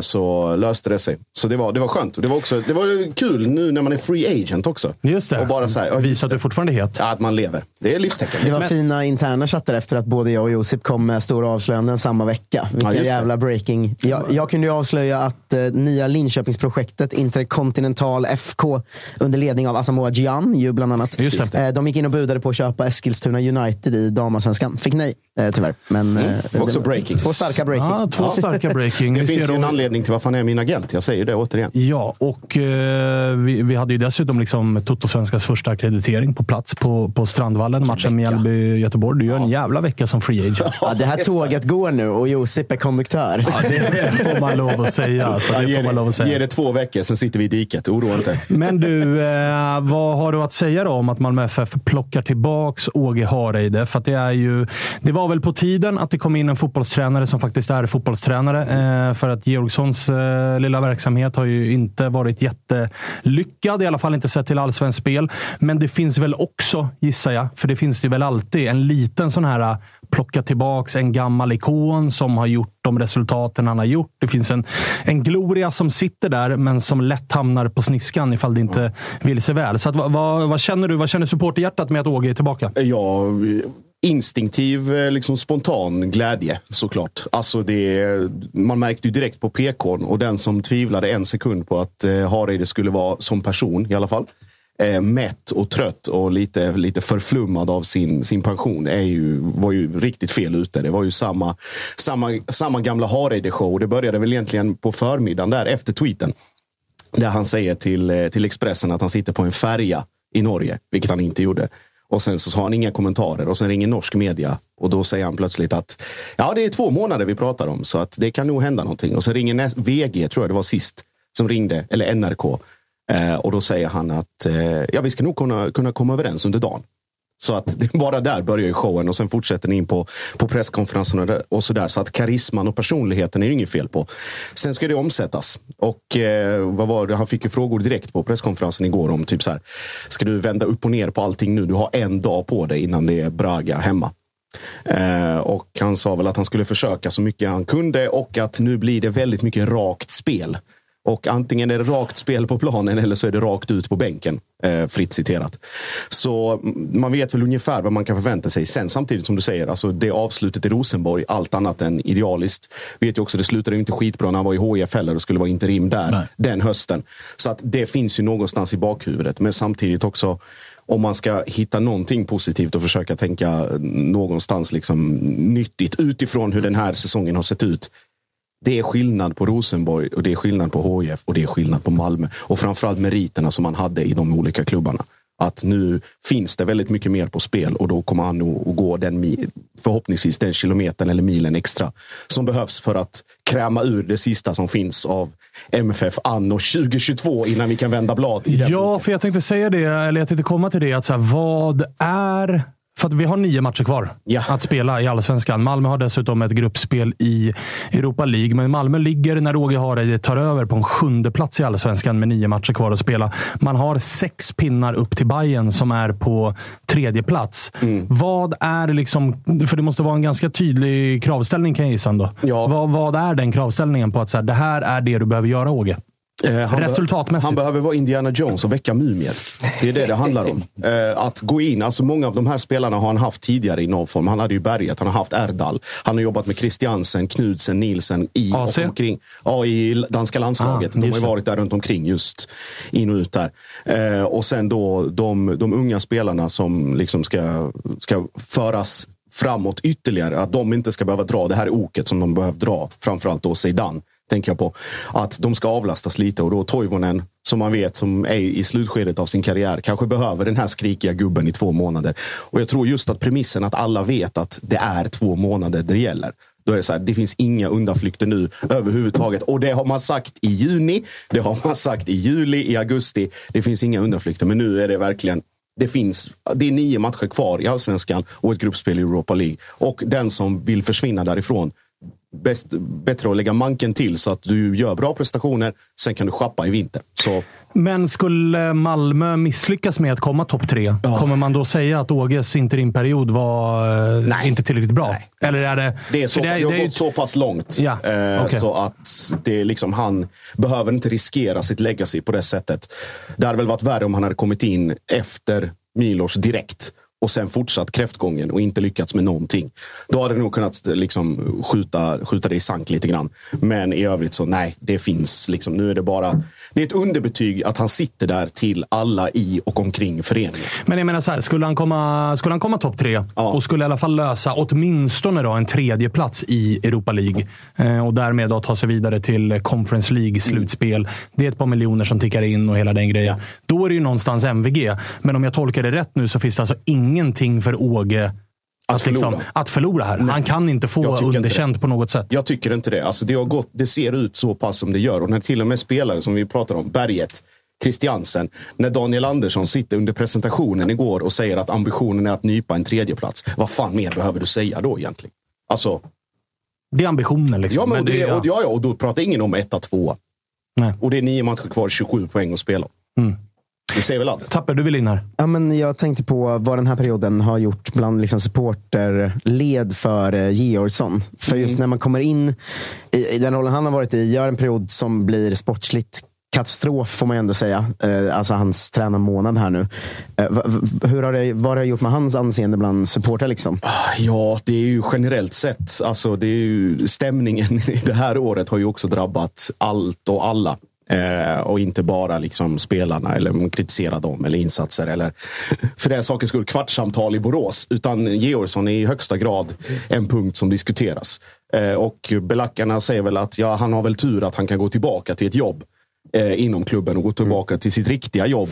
så löste det sig. Så det var, det var skönt. Det var, också, det var ju kul nu när man är free agent också. Just det. Och bara så här, ja, Visa att det. du fortfarande är het. Ja, att man lever. Det är livstecken. Det var fina interna chattar efter att både jag och Josip kom med stora avslöjanden samma vecka. Vilken det. jävla breaking. Jag, jag kunde ju avslöja att eh, nya Linköpingsprojektet Intercontinental FK under ledning av Asamoah Gyan ju bland annat. Just det. Eh, de gick in och budade på att köpa Eskilstuna United i damallsvenskan. Fick nej, eh, tyvärr. Men, eh, Mm. Också breaking. Två starka breaking. Ja, två starka breaking. Finns ser ju en anledning till varför han är min agent. Jag säger det återigen. Ja, och eh, vi, vi hade ju dessutom liksom Toto-svenskans första akkreditering på plats på, på Strandvallen. Matchen med Mjällby-Göteborg. Du gör en jävla vecka som free agent. Ja, det här tåget går nu och Josip är konduktör. Ja, det får man lov att säga. Så Ja, det ge, får man lov att det, ge säga. det två veckor, sen sitter vi i diket. Oroa inte. Men du, eh, vad har du att säga då om att Malmö FF plockar tillbaks Åge Hareide? För att det, är ju, det var väl på tiden att det kom in en fotbollstränare som faktiskt är fotbollstränare. Eh, för att Georgssons eh, lilla verksamhet har ju inte varit jättelyckad. I alla fall inte sett till allsvenskt spel. Men det finns väl också, gissar jag, för det finns det väl alltid, en liten sån här plocka tillbaks en gammal ikon som har gjort de resultaten han har gjort. Det finns en, en gloria som sitter där, men som lätt hamnar på sniskan ifall det inte vill sig väl. Så att, vad, vad, känner du? Vad känner supporterhjärtat med att Åge är tillbaka? Ja, instinktiv, eh, liksom spontan glädje såklart. Alltså det, man märkte ju direkt på PKn och den som tvivlade en sekund på att eh, Hareide skulle vara som person i alla fall. Eh, mätt och trött och lite, lite förflummad av sin, sin pension är ju, var ju riktigt fel ute. Det var ju samma, samma, samma gamla Hareide-show. Det började väl egentligen på förmiddagen där efter tweeten. Där han säger till, eh, till Expressen att han sitter på en färja i Norge, vilket han inte gjorde. Och sen så har han inga kommentarer och sen ringer norsk media och då säger han plötsligt att ja, det är två månader vi pratar om så att det kan nog hända någonting. Och så ringer näst, VG, tror jag det var sist, som ringde, eller NRK. Eh, och då säger han att eh, ja, vi ska nog kunna, kunna komma överens under dagen. Så att bara där börjar ju showen och sen fortsätter ni in på, på presskonferenserna och sådär. Så att karisman och personligheten är det inget fel på. Sen ska det omsättas. Och eh, vad var det? Han fick ju frågor direkt på presskonferensen igår om typ så här. Ska du vända upp och ner på allting nu? Du har en dag på dig innan det är Braga hemma. Eh, och han sa väl att han skulle försöka så mycket han kunde och att nu blir det väldigt mycket rakt spel. Och antingen är det rakt spel på planen eller så är det rakt ut på bänken. Eh, fritt citerat. Så man vet väl ungefär vad man kan förvänta sig. Sen samtidigt som du säger, alltså det avslutet i Rosenborg, allt annat än idealiskt. Vet ju också, det slutade inte skitbra när han var i HIF heller och skulle vara interim där Nej. den hösten. Så att det finns ju någonstans i bakhuvudet. Men samtidigt också om man ska hitta någonting positivt och försöka tänka någonstans liksom nyttigt utifrån hur den här säsongen har sett ut det är skillnad på Rosenborg och det är skillnad på HIF och det är skillnad på Malmö. Och framförallt meriterna som man hade i de olika klubbarna. Att nu finns det väldigt mycket mer på spel och då kommer han nog att gå den förhoppningsvis den kilometern eller milen extra som behövs för att kräma ur det sista som finns av MFF anno 2022 innan vi kan vända blad. Ja, för jag tänkte säga det, eller jag tänkte komma till det. Att så här, vad är... För att vi har nio matcher kvar Ja. att spela i Allsvenskan. Malmö har dessutom ett gruppspel i Europa League. Men Malmö ligger, när Roger Hareide tar över, på en sjunde plats i Allsvenskan med nio matcher kvar att spela. Man har sex pinnar upp till Bayern som är på tredje plats. Mm. Vad är liksom... För det måste vara en ganska tydlig kravställning kan jag gissa ändå. Ja. Vad, vad är den kravställningen på att så här, det här är det du behöver göra, Åge? Eh, han Resultatmässigt. Han behöver vara Indiana Jones och väcka mumier. Det är det det handlar om. Eh, att gå in, alltså många av de här spelarna har han haft tidigare i någon form. Han hade ju Berget, han har haft Erdal. Han har jobbat med Christiansen, Knudsen, Nielsen i AC? och omkring. Ja, i danska landslaget. Ah, de har ju varit där runt omkring just in och ut där. Eh, och sen då de, de unga spelarna som liksom ska, ska föras framåt ytterligare. Att de inte ska behöva dra det här oket som de behöver dra. Framförallt då Zeidan tänker jag på. Att de ska avlastas lite och då Toivonen, som man vet som är i slutskedet av sin karriär, kanske behöver den här skrikiga gubben i två månader. Och jag tror just att premissen att alla vet att det är två månader det gäller. Då är det så här, det finns inga undanflykter nu överhuvudtaget. Och det har man sagt i juni, det har man sagt i juli, i augusti. Det finns inga undanflykter, men nu är det verkligen det finns det är nio matcher kvar i allsvenskan och ett gruppspel i Europa League. Och den som vill försvinna därifrån, bäst, bättre att lägga manken till så att du gör bra prestationer. Sen kan du schappa i vinter. Så Men skulle Malmö misslyckas med att komma topp tre, kommer man då säga att Åges interimperiod var eh, Nej. inte tillräckligt bra? Nej. Eller är det... det, är så, det, det har det är- gått så pass långt. Ja, eh, okej. Så att det är liksom, han behöver inte riskera sitt legacy på det sättet. Det hade väl varit värre om han hade kommit in efter Milos direkt och sen fortsatt kräftgången och inte lyckats med någonting. Då hade du nog kunnat eh, liksom skjuta, skjuta det i sank lite grann. Men i övrigt så nej, det finns liksom. Nu är det bara. Det är ett underbetyg att han sitter där till alla i och omkring föreningen. Men jag menar så här, skulle han komma, skulle han komma topp tre och skulle i alla fall lösa åtminstone då en tredje plats i Europa League eh, och därmed då ta sig vidare till Conference League-slutspel. Det är ett par miljoner som tickar in och hela den grejen. Då är det ju någonstans MVG. Men om jag tolkar det rätt nu så finns det alltså ingenting för Åge att, förlora. liksom, att förlora här. Han kan inte få inte underkänt på något sätt. Jag tycker inte det. Alltså det, har gått, det ser ut så pass som det gör. Och när till och med spelare som vi pratar om, Berget, Christiansen, när Daniel Andersson sitter under presentationen igår och säger att ambitionen är att nypa en tredje plats. Vad fan mer behöver du säga då egentligen? Alltså, Det är ambitionen. Liksom. Ja, men och, det, det, och, ja, ja, och då pratar ingen om etta, tvåa. Nej. Och det är nio matcher kvar, 27 poäng att spela. Mm. Det säger väl allt. Tapper, du vill in här. Ja, men jag tänkte på vad den här perioden har gjort bland liksom supporterled för eh, Georgsson. För just när man kommer in i, i den rollen han har varit i, gör en period som blir sportsligt katastrof får man ju ändå säga. Eh, alltså hans tränarmånad här nu. Eh, v- v- hur har det, vad har det gjort med hans anseende bland supportrar? Liksom? Ja, det är ju generellt sett. Alltså, det är ju, stämningen i det här året har ju också drabbat allt och alla. Eh, och inte bara liksom spelarna eller kritisera dem eller insatser eller för den sakens skull kvartssamtal i Borås. Utan Georgsson är i högsta grad en punkt som diskuteras. Eh, och belackarna säger väl att ja, han har väl tur att han kan gå tillbaka till ett jobb eh, inom klubben och gå tillbaka till sitt riktiga jobb.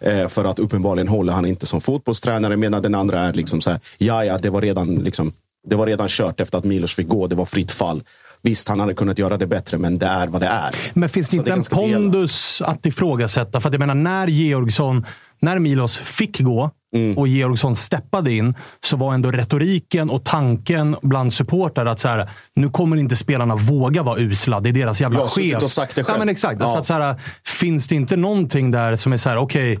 Eh, för att uppenbarligen håller han inte som fotbollstränare medan den andra är liksom så här, ja ja, det var redan liksom det var redan kört efter att Milos fick gå. Det var fritt fall. Visst, han hade kunnat göra det bättre, men det är vad det är. Men finns det Så inte är en pondus att ifrågasätta? För att jag menar, när Georgsson, när Milos fick gå Mm. och Georgsson steppade in, så var ändå retoriken och tanken bland supportrar att så här, nu kommer inte spelarna våga vara usla. Det är deras jävla Jag chef. och sagt det Ja, själv. men exakt. Ja. Så att, så här, finns det inte någonting där som är så här, okej,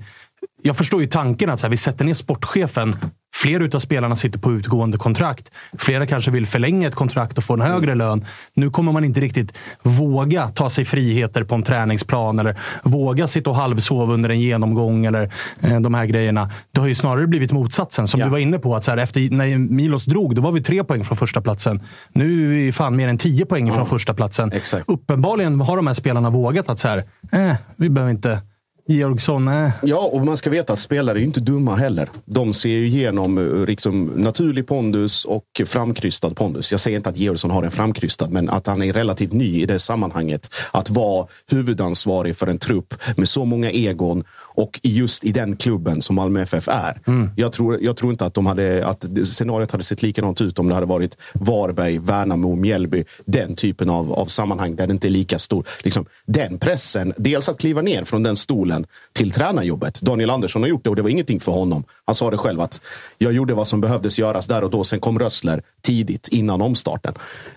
jag förstår ju tanken att så här, vi sätter ner sportchefen. Flera av spelarna sitter på utgående kontrakt. Flera kanske vill förlänga ett kontrakt och få en högre lön. Nu kommer man inte riktigt våga ta sig friheter på en träningsplan eller våga sitta och halvsova under en genomgång eller eh, de här grejerna. Det har ju snarare blivit motsatsen. Som Ja. du var inne på, att så här, efter, när Milos drog, då var vi tre poäng från första platsen. Nu är vi fan mer än tio poäng från första platsen. Exakt. Uppenbarligen har de här spelarna vågat att så här, eh, vi behöver inte Georgsson, är. Ja, och man ska veta att spelare är ju inte dumma heller. De ser ju igenom eh, liksom, naturlig pondus och framkrystad pondus. Jag säger inte att Georgsson har en framkrystad, men att han är relativt ny i det sammanhanget. Att vara huvudansvarig för en trupp med så många egon och just i den klubben som Malmö FF är. Jag, tror, jag tror inte att, de hade, att scenariot hade sett likadant ut om det hade varit Varberg, Värnamo, Mjällby. Den typen av, av sammanhang där det inte är lika stor. Liksom, den pressen, dels att kliva ner från den stolen till tränarjobbet. Daniel Andersson har gjort det och det var ingenting för honom. Han sa det själv att jag gjorde vad som behövdes göras där och då. Sen kom Rössler tidigt innan omstarten.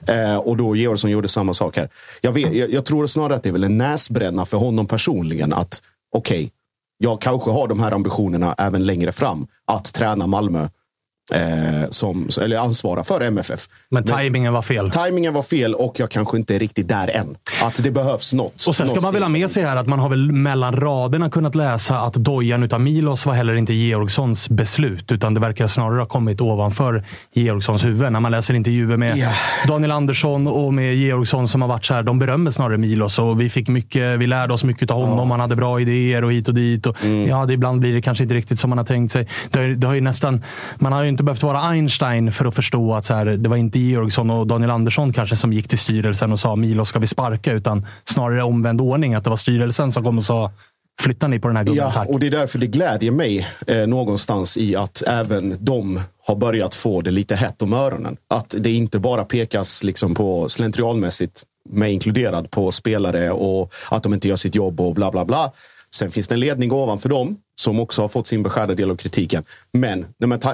Eh, och då Georgsson gjorde samma sak här. Jag, vet, jag, jag tror snarare att det är väl en näsbränna för honom personligen att okej, jag kanske har de här ambitionerna även längre fram att träna Malmö. Eh, som, eller ansvara för MFF. Men tajmingen var fel. Timingen var fel och jag kanske inte är riktigt där än. Att det behövs något. Och sen ska man väl ha med sig här att man har väl mellan raderna kunnat läsa att dojan utav Milos var heller inte Georgssons beslut. Utan det verkar snarare ha kommit ovanför Georgssons huvud. När man läser intervjuer med Ja. Daniel Andersson och med Georgsson som har varit så här. De berömmer snarare Milos och vi fick mycket. Vi lärde oss mycket av honom. Han hade bra idéer och hit och dit. Och Mm. Ja, det ibland blir det kanske inte riktigt som man har tänkt sig. Det det har ju nästan, man har ju inte behövt vara Einstein för att förstå att så här, det var inte Georgsson och Daniel Andersson kanske som gick till styrelsen och sa Milos ska vi sparka, utan snarare omvänd ordning. Att det var styrelsen som kom och sa flytta ni på den här gubben, Ja, tack. och det är därför det glädjer mig eh, någonstans i att även de har börjat få det lite hett om öronen. Att det inte bara pekas liksom på slentrianmässigt, mig inkluderad, på spelare och att de inte gör sitt jobb och bla bla bla. Sen finns det en ledning ovanför dem som också har fått sin beskärda del av kritiken. Men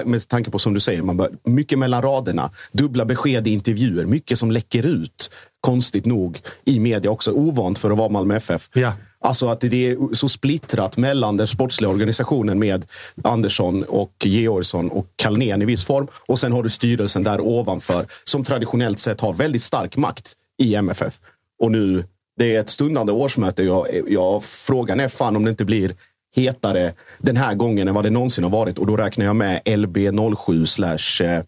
med tanke på som du säger, man bör, mycket mellan raderna, dubbla besked i intervjuer, mycket som läcker ut, konstigt nog, i media också. Ovant för att vara Malmö FF. Ja. Alltså att det är så splittrat mellan den sportsliga organisationen med Andersson och Georgsson och Kalnén i viss form. Och sen har du styrelsen där ovanför som traditionellt sett har väldigt stark makt i MFF. Och nu, det är ett stundande årsmöte. Jag, jag, frågan är fan om det inte blir hetare den här gången än vad det någonsin har varit. Och då räknar jag med LB07 slash eh,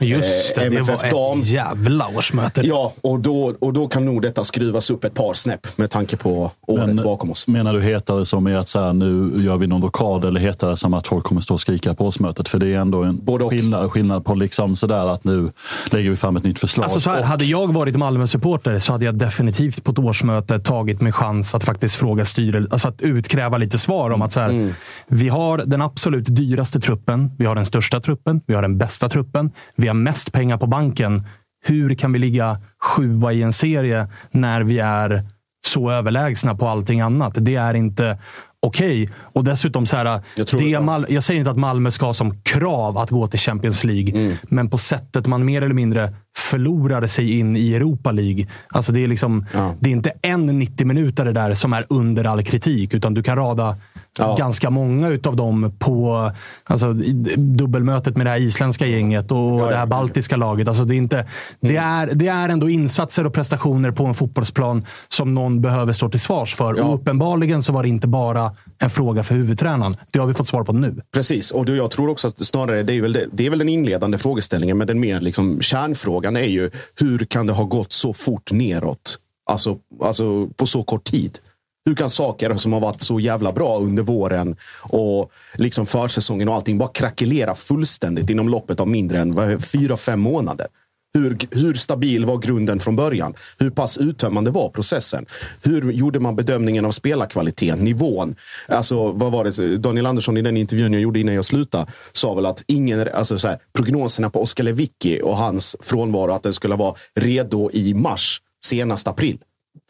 Just det, eh, det MFF var dam. ett jävla årsmöte. Ja, och då, och då kan nog detta skruvas upp ett par snäpp med tanke på året Men- bakom oss. Menar du hetare som är att så här, nu gör vi någon rockad eller hetare som att folk kommer stå och skrika på årsmötet? För det är ändå en skillnad, skillnad på liksom sådär att nu lägger vi fram ett nytt förslag. Alltså så här, Och- hade jag varit Malmö-supporter så hade jag definitivt på ett årsmöte tagit mig chans att faktiskt fråga styrelsen, alltså att utkräva lite svar om att så här, vi har den absolut dyraste truppen, vi har den största truppen, vi har den bästa truppen, vi har mest pengar på banken. Hur kan vi ligga sjua i en serie när vi är så överlägsna på allting annat? Det är inte okej. Och dessutom, så här, Jag det. Mal- jag säger inte att Malmö ska ha som krav att gå till Champions League, Mm. men på sättet man mer eller mindre förlorade sig in i Europa League. Alltså det, är liksom, Ja. det är inte en 90 minuter det där som är under all kritik, utan du kan rada Ja. ganska många utav dem på alltså, dubbelmötet med det här isländska gänget och Ja, det här baltiska laget. Alltså, det, är inte, det, är, det är ändå insatser och prestationer på en fotbollsplan som någon behöver stå till svars för. Och uppenbarligen så var det inte bara en fråga för huvudtränaren. Det har vi fått svar på nu. Precis, och då, jag tror också att snarare det är, väl det, det är väl den inledande frågeställningen, men den mer liksom, kärnfrågan är ju hur kan det ha gått så fort neråt? Alltså, alltså på så kort tid. Hur kan saker som har varit så jävla bra under våren och liksom försäsongen och allting bara krackelera fullständigt inom loppet av mindre än fyra, fem månader? Hur, hur stabil var grunden från början? Hur pass uttömmande var processen? Hur gjorde man bedömningen av spelarkvaliteten, nivån? Alltså, vad var det? Daniel Andersson i den intervjun jag gjorde innan jag slutade sa väl att ingen, alltså så här, prognoserna på Oskar Lewicki och hans frånvaro, att den skulle vara redo i mars, senast april.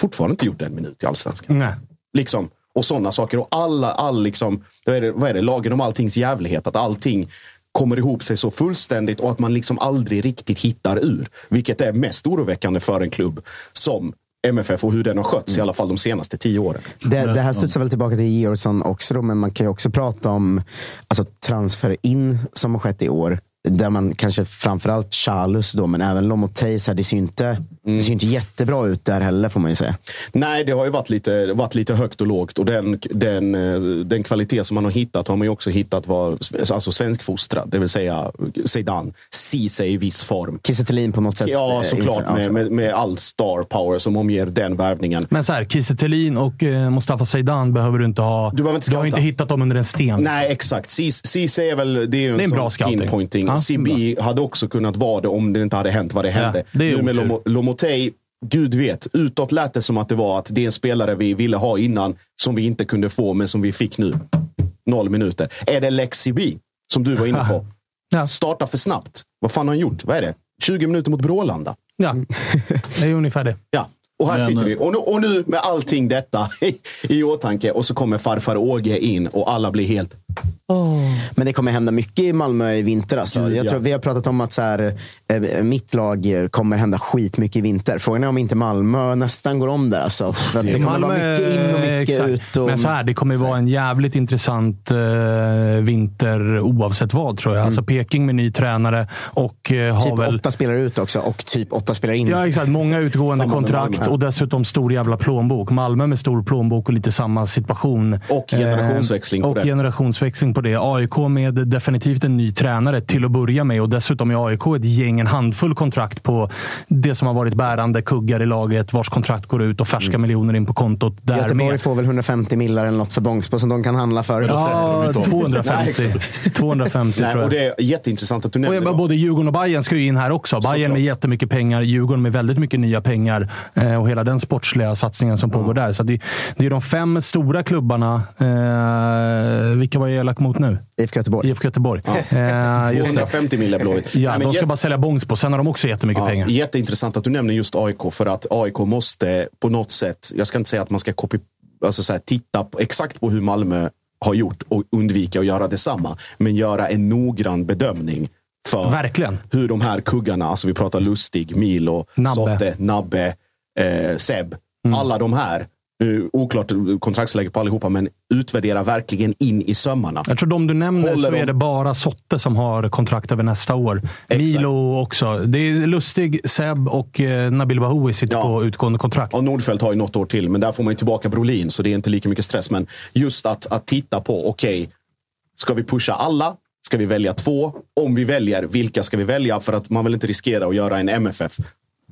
Fortfarande inte gjort en minut i allsvenskan. Nej. Liksom. Och sådana saker. Och alla, all liksom, vad är, det, vad är det? Lagen om alltings jävlighet. Att allting kommer ihop sig så fullständigt och att man liksom aldrig riktigt hittar ur. Vilket är mest oroväckande för en klubb som MFF och hur den har skötts i alla fall de senaste tio åren. Det, det här studsar väl tillbaka till Georgsson också, då, men man kan ju också prata om alltså, transfer in som har skett i år. Där man kanske framförallt Charles då, men även Lomotey, så här, det ser inte, det ser inte jättebra ut där heller får man ju säga. Nej, det har ju varit lite, varit lite högt och lågt. Och den, den, eh, den kvalitet som man har hittat har man ju också hittat var alltså svenskfostrad. Det vill säga Zidane, Ceesay i viss form. Kiese på något sätt. Ja, eh, såklart. inför- Med, med, med all star power som omger den värvningen. Men så här, Kiese och eh, Mustafa Zeidan behöver du inte ha. Du behöver inte du har inte hittat dem under en sten. Nej, exakt. Ceesay är väl det är ju en, Det är en bra scouting. pinpointing. Ja, CB hade också kunnat vara det om det inte hade hänt vad det hände. det är nu med. Lomo- Lomotey, gud vet. Utåt lät det som att det var att det är en spelare vi ville ha innan som vi inte kunde få, men som vi fick nu. Noll minuter. Är det Lexi B, som du var inne på? Ja. Starta för snabbt. Vad fan har han gjort? Vad är det? 20 minuter mot Brålanda. Ja, det är ungefär det. Ja, och här Men- sitter vi. Och nu, och nu med allting detta i, i åtanke och så kommer farfar Åge in och alla blir helt... Men det kommer hända mycket i Malmö i vinter. Alltså. Gud, jag ja. tror, vi har pratat om att så här, eh, mitt lag kommer hända skitmycket i vinter. Frågan är om inte Malmö nästan går om där. Alltså. För att det kommer vara mycket in och mycket exakt. ut. Och, Men så här, det kommer vara en jävligt intressant eh, vinter oavsett vad, tror jag. Alltså Peking med ny tränare och eh, har typ väl... åtta spelare ut också och typ åtta spelare in. Ja, exakt. Många utgående Samma kontrakt Malmö. och dessutom stor jävla plånbok. Malmö med stor plånbok och lite samma situation. Och generationsväxling Eh, på och det. Generationsväxling på det. AIK med definitivt en ny tränare till att börja med och dessutom är AIK ett gäng, en handfull kontrakt på det som har varit bärande kuggar i laget vars kontrakt går ut och färska miljoner in på kontot. Där Göteborg får väl 150 millar eller något för Bångsbo som de kan handla för. Ja, Nej, 250. exakt. 250 Nej, tror och jag. det är jätteintressant att du Och nämner jag, det. både Djurgården och Bayern ska ju in här också. Bayern med jättemycket pengar, Djurgården med väldigt mycket nya pengar och hela den sportsliga satsningen som pågår där. Så det, det är de fem stora klubbarna. Eh, vilka var jag elak mot nu? IFK Göteborg. IFK Göteborg. Eh, just det. 250 mille Blåvitt. Ja, Nej, de ska jätte- bara sälja Bångsbo. Sen har de också jättemycket Ja, pengar. jätteintressant att du nämner just AIK. För att AIK måste på något sätt, jag ska inte säga att man ska copy, alltså så här, titta på, exakt på hur Malmö har gjort och undvika att göra detsamma. Men göra en noggrann bedömning för Verkligen. hur de här kuggarna, alltså vi pratar Lustig, Milo, Nabbe. Mm. Sotte, Nabbe, eh, Seb. Alla de här, nu, oklart kontraktsläge på allihopa, men utvärdera verkligen in i sömmarna. Jag tror de du nämner Håller så de- är det bara Sotte som har kontrakt över nästa år. Exakt. Milo också. Det är Lustig, Seb och eh, Nabil Bahoui sitter Ja. på utgående kontrakt. Och Nordfeldt har ju något år till, men där får man ju tillbaka Brolin, så det är inte lika mycket stress. Men just att, att titta på, okej, ska vi pusha alla? Ska vi välja två? Om vi väljer, vilka ska vi välja? För att man vill inte riskera att göra en MFF.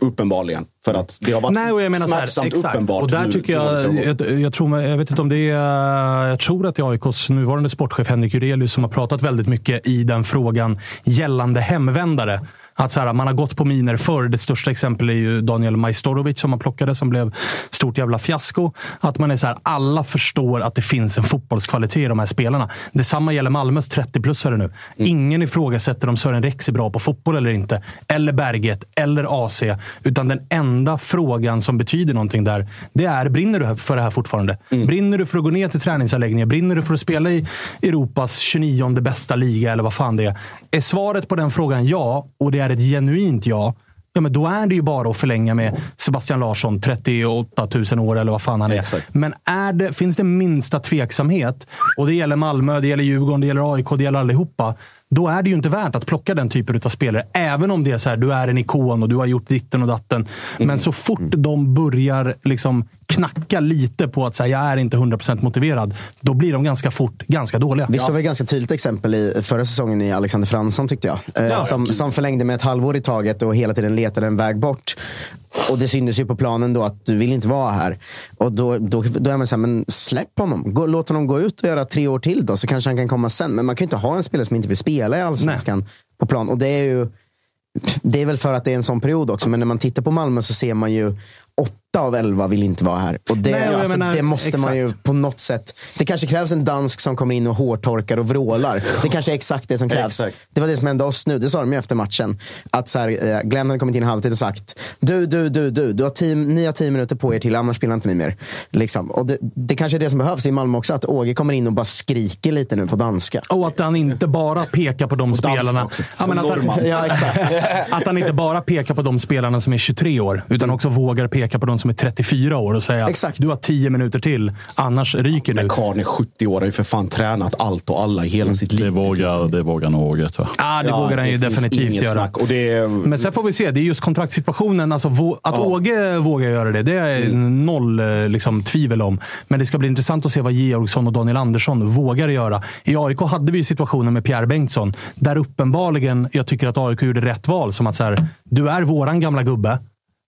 Uppenbarligen. För att det har varit Nej, och jag menar här, smärtsamt exakt. uppenbart. Och där tycker jag, jag, jag, tror, jag vet inte om det är, jag tror att det är AIKs nuvarande sportchef Henrik Jurelius som har pratat väldigt mycket i den frågan gällande hemvändare. Att så här, man har gått på miner förr. Det största exemplet är ju Daniel Majstorovic som man plockade, som blev stort jävla fiasko. Att man är så här, alla förstår att det finns en fotbollskvalitet i de här spelarna. Detsamma gäller Malmös 30-plussare nu. Ingen ifrågasätter om Sören Rex är bra på fotboll eller inte. Eller Berget, eller AC. Utan den enda frågan som betyder någonting där, det är brinner du för det här fortfarande? Brinner du för att gå ner till träningsanläggningen? Brinner du för att spela i Europas 29 bästa liga eller vad fan det är? Är svaret på den frågan ja, och det är ett genuint ja, Ja, men då är det ju bara att förlänga med Sebastian Larsson, 38 000 år eller vad fan han är. Exakt. Men är det, finns det minsta tveksamhet, och det gäller Malmö, det gäller Djurgården, det gäller AIK, det gäller allihopa. Då är det ju inte värt att plocka den typen av spelare. Även om det är så här, du är en ikon och du har gjort ditten och datten. Men så fort de börjar liksom knacka lite på att säga jag är inte 100% motiverad, då blir de ganska fort ganska dåliga. Vi såg ett ganska tydligt exempel i förra säsongen i Alexander Fransson tyckte jag. Eh, Ja. som, som förlängde med ett halvår i taget och hela tiden letade en väg bort. Och det syntes ju på planen då att du vill inte vara här. Och då, då, då är man såhär, men släpp honom. Gå, låt honom gå ut och göra tre år till då, så kanske han kan komma sen. Men man kan ju inte ha en spelare som inte vill spela i Allsvenskan på plan. Och det är ju det är väl för att det är en sån period också, men när man tittar på Malmö så ser man ju åtta av elva vill inte vara här. Och det, Nej, alltså, menar, det måste man ju exakt. på något sätt... Det kanske krävs en dansk som kommer in och hårtorkar och vrålar. Det kanske är exakt det som krävs. Exakt. Det var det som hände oss nu. Det sa de ju efter matchen. Att så här, eh, Glenn hade kommit in i halvtid och sagt du, du, du, du. du har tio, ni har tio minuter på er till, annars spelar inte ni mer. Liksom. Och det, det kanske är det som behövs i Malmö också. Att Åge kommer in och bara skriker lite nu på danska. Och att han inte bara pekar på de spelarna. också. Ja, men att, han. Ja, exakt. att han inte bara pekar på de spelarna som är 23 år, utan också vågar peka på de som är 34 år och säga Exakt. du har 10 minuter till, annars ryker du. Men Karn är 70 år och har ju för fan tränat allt och alla i hela sitt liv. Det vågar, det vågar nog Åge. va? Ja, det vågar han ju definitivt göra. Snack. Och det är, Men sen får vi se. Det är just kontraktssituationen. Alltså, att Åge vågar göra det, det är noll eh, liksom, tvivel om. Men det ska bli intressant att se vad Georgsson och Daniel Andersson vågar göra. I AIK hade vi situationen med Pierre Bengtsson, där uppenbarligen jag tycker att AIK gjorde rätt val. Som att så här, du är våran gamla gubbe.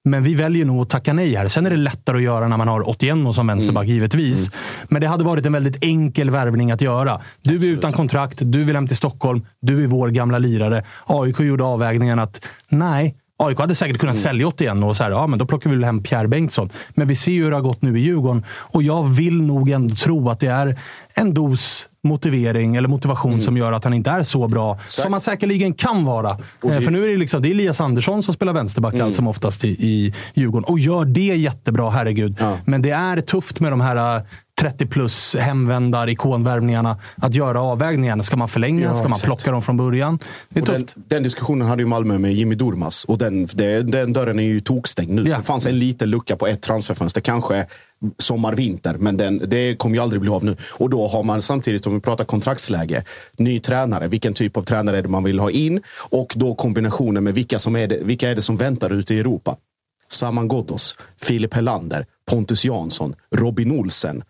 Men vi väljer nog att tacka nej här. Sen är det lättare att göra när man har 81 och som vänsterback, givetvis. Men det hade varit en väldigt enkel värvning att göra. Du är utan kontrakt, du vill hem till Stockholm, du är vår gamla lirare. AIK gjorde avvägningen att nej, AIK hade säkert kunnat sälja 81 och så här, ja, men då plockar vi väl hem Pierre Bengtsson. Men vi ser ju hur det har gått nu i Djurgården och jag vill nog ändå tro att det är en dos motivering eller motivation som gör att han inte är så bra som han säkerligen kan vara. Eh, För nu är det, liksom, det är Elias Andersson som spelar vänsterback allt som oftast i, i Djurgården och gör det jättebra, herregud. Men det är tufft med de här eh, 30 plus hemvändar, ikonvärvningarna. Att göra avvägningarna. Ska man förlänga? Ja, Ska man exakt. plocka dem från början? Det är och den, tufft. den diskussionen hade ju Malmö med Jimmy Durmaz. Och den, det, den dörren är ju tokstängd nu. Ja. Det fanns en liten lucka på ett transferfönster. Kanske sommar, vinter. Men den, det kommer ju aldrig bli av nu. Och då har man samtidigt, om vi pratar kontraktsläge, ny tränare. Vilken typ av tränare är det man vill ha in? Och då kombinationen med vilka, som är det, vilka är det som väntar ute i Europa? Saman Ghoddos, Filip Helander, Pontus Jansson, Robin Olsen,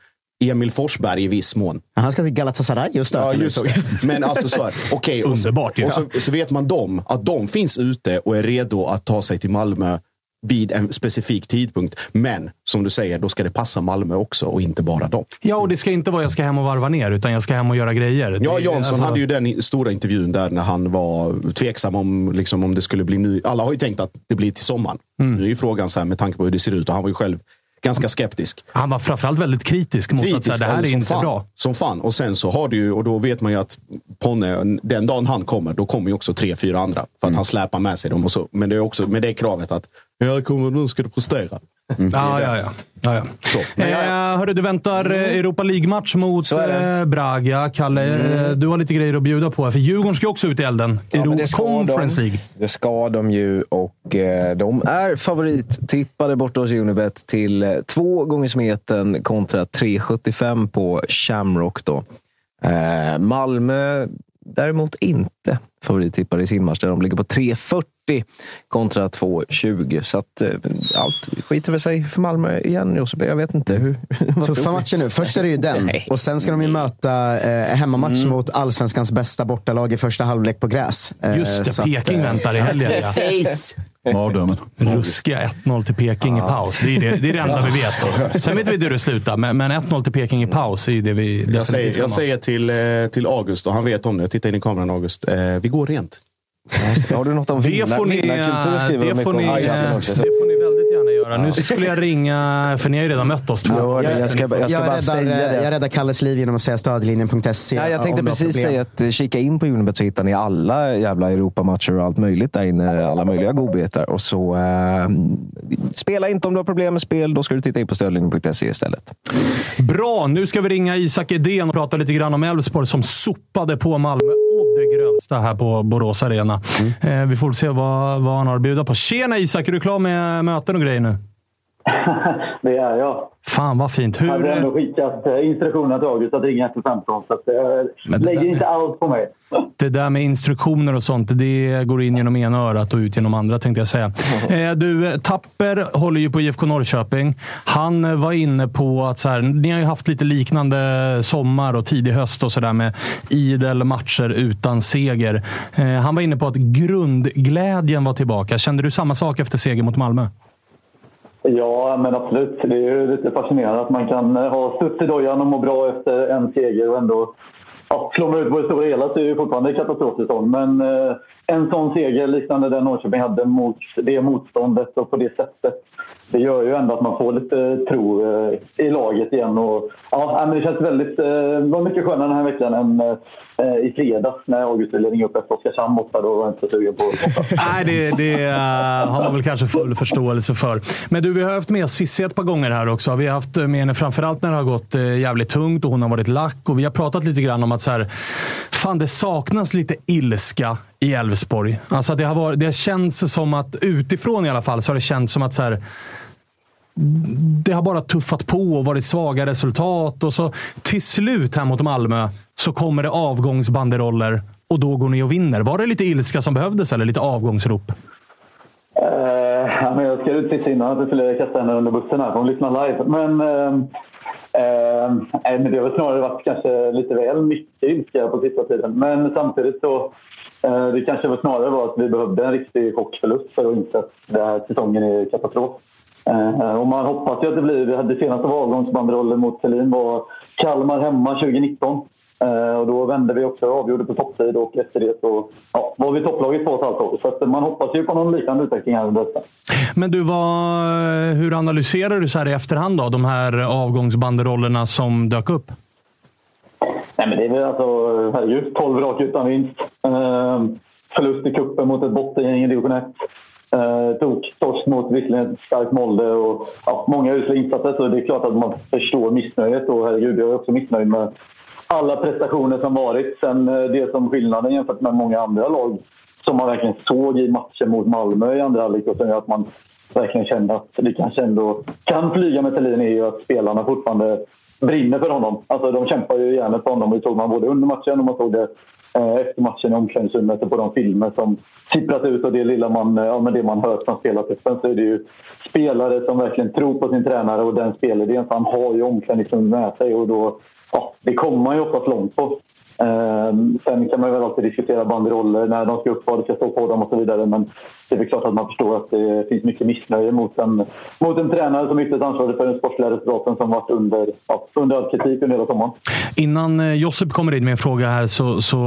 Emil Forsberg i viss mån. Han ska till Galatasaray stöka Ja, just det. Men alltså så här, okej. och så- Underbart. Och så, så vet man dem, att de finns ute och är redo att ta sig till Malmö vid en specifik tidpunkt. Men som du säger, då ska det passa Malmö också och inte bara dem. Ja, och det ska inte vara jag ska hem och varva ner, utan jag ska hem och göra grejer. Ja, Jansson alltså- hade ju den stora intervjun där när han var tveksam om, liksom, om det skulle bli ny. Alla har ju tänkt att det blir till sommaren. Mm. Nu är ju frågan så här med tanke på hur det ser ut och han var ju själv ganska skeptisk. Han var framförallt väldigt kritisk mot att så här, det här är inte fan, bra. Som fan. Och sen så har du ju, och då vet man ju att Ponne, den dagen han kommer, då kommer ju också tre, fyra andra. För Mm. att han släpar med sig dem. Och så. Men det är också med det kravet att, ja, kommer, nu ska du prestera. Ja, ja, ja. ja, ja. Så. Men jag, Eh, hörru, du väntar eh, Europa League-match mot eh, Braga. Kalle, eh, du har lite grejer att bjuda på. här, För Djurgården ska också ut i elden. Ja, men Euro det ska Conference de. League. Det ska de ju och eh, de är favorittippade borta hos Unibet till två gånger smeten kontra 3,75 på Shamrock. Då. Eh, Malmö däremot inte favorittippade i sin där de ligger på 3,40 kontra 2,20. Så att eh, allt skiter väl sig för Malmö igen, Josef. Jag vet inte. Hur, Tuffa matcher nu. Först är det ju den. Och sen ska de ju möta eh, hemmamatch mot allsvenskans bästa bortalag i första halvlek på gräs. Eh, Just det, så att, Peking eh, väntar i helgen. Ja. Precis. Mardrömmen. Ruskiga 1-0 till Peking i paus. Det är det, det är det enda vi vet. Sen vet vi hur det slutar, men, men 1-0 till Peking i paus är ju det vi jag säger, jag säger till, eh, till August, och han vet om det. Titta in i kameran August. Eh, vi går rent. Har du något om Det vinnar, får ni, vinnarkultur skriver de det får ni, det det, får ni väldigt gärna göra. Nu skulle jag ringa, för ni har ju redan mött oss två Ja, gånger. jag ska, jag ska Jag bara räddar, säga det. jag räddar Kalles liv genom att säga stödlinjen.se. Ja, jag tänkte precis säga att eh, kika in på Unibet så hittar ni alla jävla Europamatcher och allt möjligt där inne. Alla möjliga godbitar. Och så eh, spela inte om du har problem med spel. Då ska du titta in på stödlinjen.se istället. Bra, nu ska vi ringa Isak Edén och prata lite grann om Elfsborg som sopade på Malmö det grövsta här på Borås Arena. Eh, vi får se vad, vad han har att bjuda på. Tjena Isak, är du klar med möten och grejer nu? Det är jag. Fan vad fint. Jag hade ändå Hur, skickat eh, instruktionerna till August att ringa efter 15, så jag Men det lägger där- inte allt på mig. det där med instruktioner och sånt, det går in genom ena örat och ut genom andra tänkte jag säga. Eh, du, Tapper håller ju på IFK Norrköping. Han eh, var inne på att så här, ni har ju haft lite liknande sommar och tidig höst och sådär med idel matcher utan seger. Eh, han var inne på att grundglädjen var tillbaka. Kände du samma sak efter seger mot Malmö? Ja, men absolut. Det är ju lite fascinerande att man kan eh, ha studs i dojan och må bra efter en seger och ändå ja, slår man ut på det stora hela så är det ju fortfarande katastrofsäsong. Men eh, en sån seger liknande den Norrköping hade mot det motståndet och på det sättet. Det gör ju ändå att man får lite tro eh, i laget igen. Och, ja, men det känns väldigt, det var mycket skönare den här veckan än eh, i fredags när August ville ringa upp efter Oskarshamn borta. Då var jag inte så sugen på Nej, det, det har man väl kanske full förståelse för. Men du, vi har haft med Cissi ett par gånger här också. Vi har haft med henne framförallt när det har gått jävligt tungt och hon har varit lack. Och vi har pratat lite grann om att så här, fan, det saknas lite ilska i Elfsborg. Alltså, det, har varit, det känns som att, utifrån i alla fall, så har det känts som att så här, det har bara tuffat på och varit svaga resultat. Och så till slut här mot Malmö så kommer det avgångsbanderoller och då går ni och vinner. Var det lite ilska som behövdes eller lite avgångsrop? Uh, ja, men jag skrev ut sist innan att jag skulle kasta henne under bussen här för hon lyssnar live. Men, uh, uh, nej, men det har väl snarare varit kanske lite väl mycket ilska på sista tiden. Men samtidigt så Eh, det kanske var snarare var att vi behövde en riktig chockförlust för att inse att den här säsongen är katastrof. Eh, och man hoppas ju att det blir... Vi hade senaste avgångsbanderollen mot Selin var Kalmar hemma 2019. Eh, och då vände vi också och avgjorde på topptid och efter det så ja, var vi topplaget på ett halvt år. Så att man hoppas ju på någon liknande utveckling här under hösten. Men du, vad, hur analyserar du så här i efterhand då, de här avgångsbanderollerna som dök upp? Nej, men det är väl alltså, herregud, 12 raka utan vinst. Eh, förlust i kuppen mot ett bottengäng i division 1. Eh, tok torsk mot visserligen ett starkt Molde och ja, många usla insatser. Så det är klart att man förstår missnöjet. Och herregud, jag är också missnöjd med alla prestationer som varit. Sen eh, det som skillnaden jämfört med många andra lag som man verkligen såg i matchen mot Malmö i andra halvlek och som gör att man verkligen kände att det kanske ändå kan flyga med Thelin är ju att spelarna fortfarande brinner för honom. Alltså de kämpar ju gärna för honom. Det såg man både under matchen och man såg det eh, efter matchen i omklädningsrummet och på de filmer som sipprat ut och det lilla man, ja, men det man hört från spelartruppen så är det ju spelare som verkligen tror på sin tränare och den spelidén. Han har ju omklädningsrummet med sig och då, ja, det kommer man ju oftast långt på. Eh, sen kan man väl alltid diskutera banderoller, när de ska upp, vad det ska stå på dem och så vidare. Men det är klart att man förstår att det finns mycket missnöje mot en, mot en tränare som ytterst ansvarig för den sportsliga resultaten som varit under, ja, under all kritik under hela sommaren. Innan eh, Josip kommer in med en fråga här så, så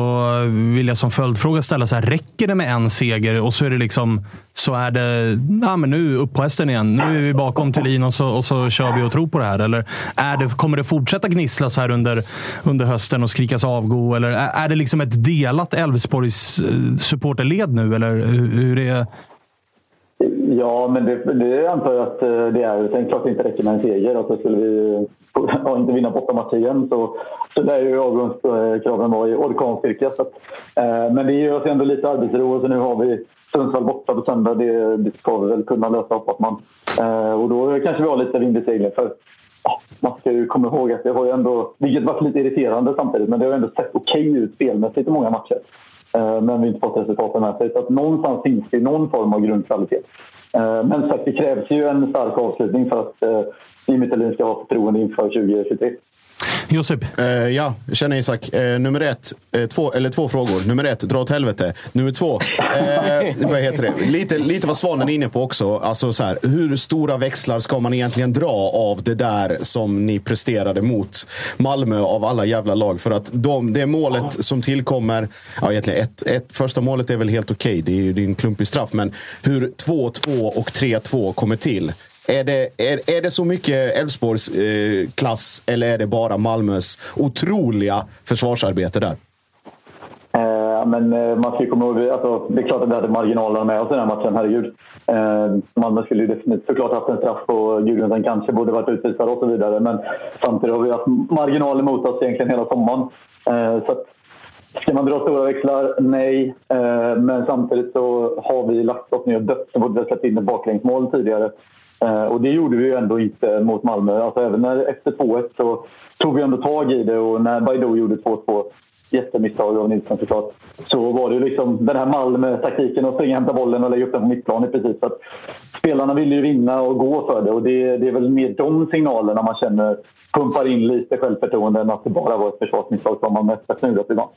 vill jag som följdfråga ställa så här. Räcker det med en seger och så är det liksom så är det ja, men nu upp på hästen igen. Nu är vi bakom Thulin och så, och så kör vi och tror på det här. Eller är det, kommer det fortsätta gnisslas här under, under hösten och skrikas avgå? Eller är, är det liksom ett delat Elfsborgs eh, supporterled nu? Eller hur, hur är Ja, men det, det antar jag att eh, det är. Sen klart det inte räcker med en seger. Alltså skulle vi ja, inte vinna bortamatch igen så, så lär ju avgångskraven vara i orkanstyrka. Eh, men det ger oss ändå lite arbetsro. Så nu har vi Sundsvall borta på söndag. Det, det ska vi väl kunna lösa, hoppas man. Eh, och då kanske vi har lite vind i seglen. För ja, man ska ju komma ihåg att det har ju ändå, vilket varit lite irriterande samtidigt, men det har ändå sett okej ut spelmässigt i många matcher. Eh, men vi har inte fått resultaten med sig. Så att någonstans finns det någon form av grundkvalitet. Eh, men sagt, det krävs ju en stark avslutning för att eh, Jimmy ska ha förtroende inför 2023. Josip? Eh, ja, jag känner Isak. Eh, nummer ett, eh, två, eller två frågor. Nummer ett, dra åt helvete. Nummer två, eh, vad heter det? Lite, lite vad Svanen är inne på också. Alltså, så här, hur stora växlar ska man egentligen dra av det där som ni presterade mot Malmö av alla jävla lag? För att de, det målet som tillkommer, ja egentligen ett, ett, första målet är väl helt okej. Det är ju en klumpig straff. Men hur 2-2 och 3-2 kommer till. Är det, är, är det så mycket Elfsborgs eh, klass eller är det bara Malmös otroliga försvarsarbete där? Eh, men eh, man ska komma ihåg, alltså, det är klart att vi hade marginalerna med oss i den här matchen, herregud. Eh, Malmö skulle ju definitivt såklart haft en straff på Gudrunsen, kanske borde varit utvisad och så vidare. Men samtidigt har vi haft marginaler mot oss egentligen hela sommaren. Eh, så att, Ska man dra stora växlar? Nej. Eh, men samtidigt så har vi lagt oss ner och dött så fort vi släppt in ett baklängsmål tidigare. Eh, och det gjorde vi ju ändå inte mot Malmö. Alltså även när, efter 2-1 så tog vi ändå tag i det och när Baidoo gjorde 2-2 jättemisstag av Nilsson såklart. Så var det ju liksom den här Malmö-taktiken att springa, och hämta bollen och lägga upp den på mittplan i princip. Så att spelarna ville ju vinna och gå för det och det, det är väl mer de signalerna man känner pumpar in lite självförtroende än att det bara var ett försvarsmisstag som man mest har snudat ibland.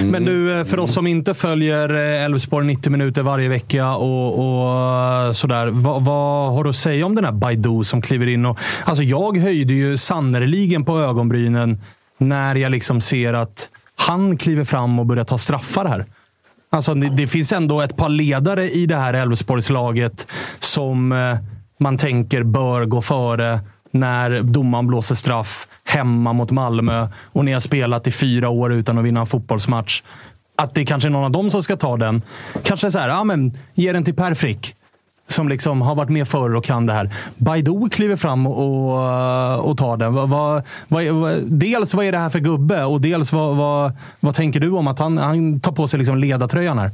Mm. Men du, eh, för oss som inte följer eh, Elfsborg 90 minuter varje vecka och, och eh, sådär. Vad, vad har du att säga om den här Baidu som kliver in? Och, alltså jag höjde ju sannerligen på ögonbrynen när jag liksom ser att han kliver fram och börjar ta straffar här. Alltså, det, det finns ändå ett par ledare i det här Elfsborgslaget som eh, man tänker bör gå före när domaren blåser straff hemma mot Malmö och ni har spelat i fyra år utan att vinna en fotbollsmatch. Att det kanske är någon av dem som ska ta den. Kanske så här, ja men ge den till Per Frick. Som liksom har varit med förr och kan det här. Baidu kliver fram och, och tar den. Va, va, va, dels vad är det här för gubbe och dels vad, vad, vad tänker du om att han, han tar på sig liksom ledartröjan här?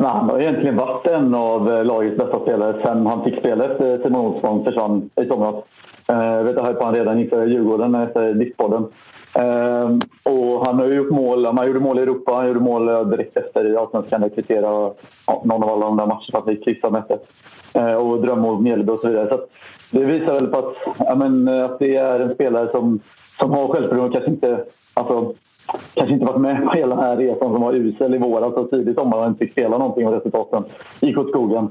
Nej, han har egentligen varit en av eh, lagets bästa spelare sen han fick spela efter eh, Simon Olsson försvann i somras. Eh, jag vet, jag höll på han redan inför Djurgården efter Diskpodden. Ehm, och han har gjort mål. Han gjorde mål i Europa, han gjorde mål eh, direkt efter i Allsvenskan. Jag kvitterade ja, någon av alla de där matcherna för att vi kryssade med eh, Och drömmål mot Mjällby och så vidare. Så det visar väl på att, ja, men, eh, att det är en spelare som, som har självförtroende. Kanske inte, alltså, kanske inte varit med på hela den här resan som var usel i våras och tidigt sommar och inte fick spela någonting och resultaten gick åt skogen.